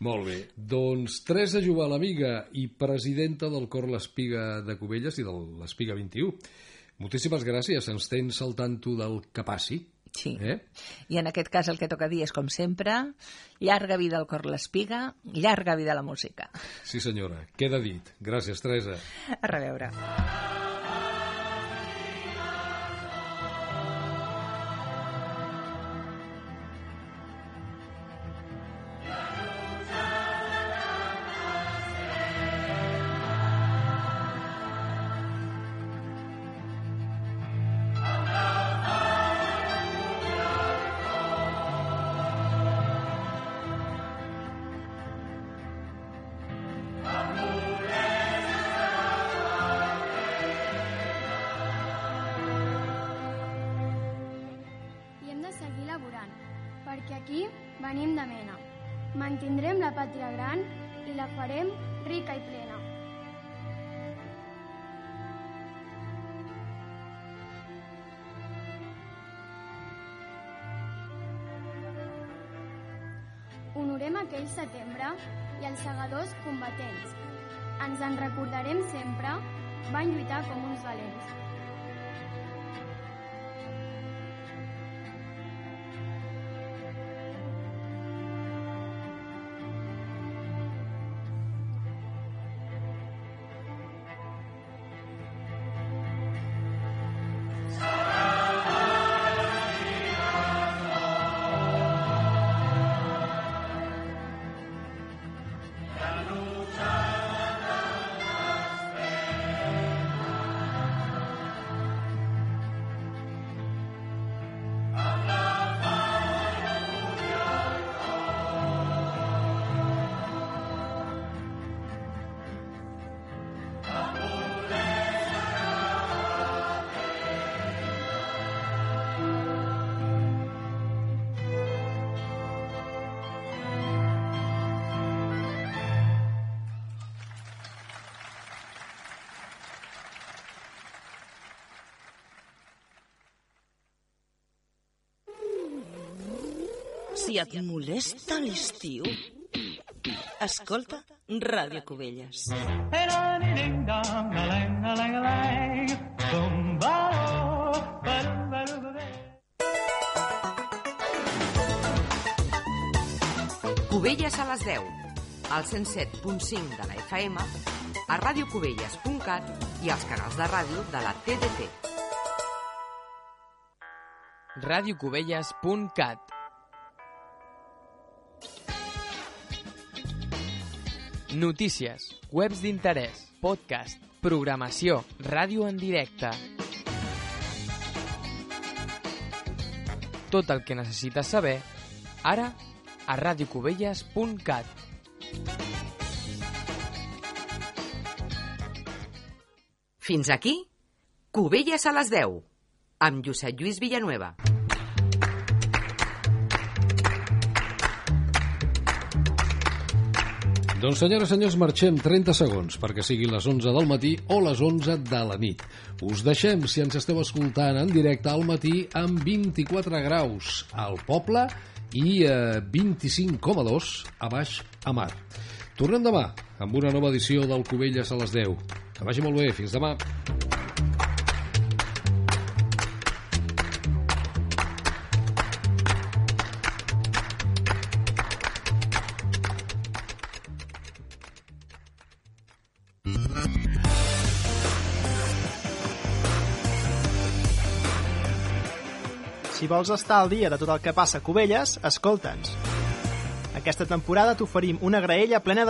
Molt bé. Doncs Teresa Jubal, amiga i presidenta del Cor L'Espiga de Cubelles i de l'Espiga 21. Moltíssimes gràcies. Ens tens al tanto del que passi. Sí. Eh? I en aquest cas el que toca dir és, com sempre, llarga vida al cor l'espiga, llarga vida a la música. Sí, senyora. Queda dit. Gràcies, Teresa. A reveure. Segadors combatents. Ens en recordarem sempre, van lluitar com uns valents. Si et molesta l'estiu, escolta Ràdio Cubelles. Cubelles a les 10, al 107.5 de la FM, a radiocubelles.cat i als canals de ràdio de la TDT. radiocubelles.cat Notícies, webs d'interès, podcast, programació, ràdio en directe. Tot el que necessites saber, ara, a radiocubelles.cat. Fins aquí, Cubelles a les 10, amb Josep Lluís Villanueva. Doncs senyores i senyors, marxem 30 segons perquè siguin les 11 del matí o les 11 de la nit. Us deixem, si ens esteu escoltant en directe al matí, amb 24 graus al poble i eh, 25,2 a baix a mar. Tornem demà amb una nova edició del Cubelles a les 10. Que vagi molt bé, fins demà. Vols estar al dia de tot el que passa a Cubelles, escolta'ns. Aquesta temporada t'oferim una graella plena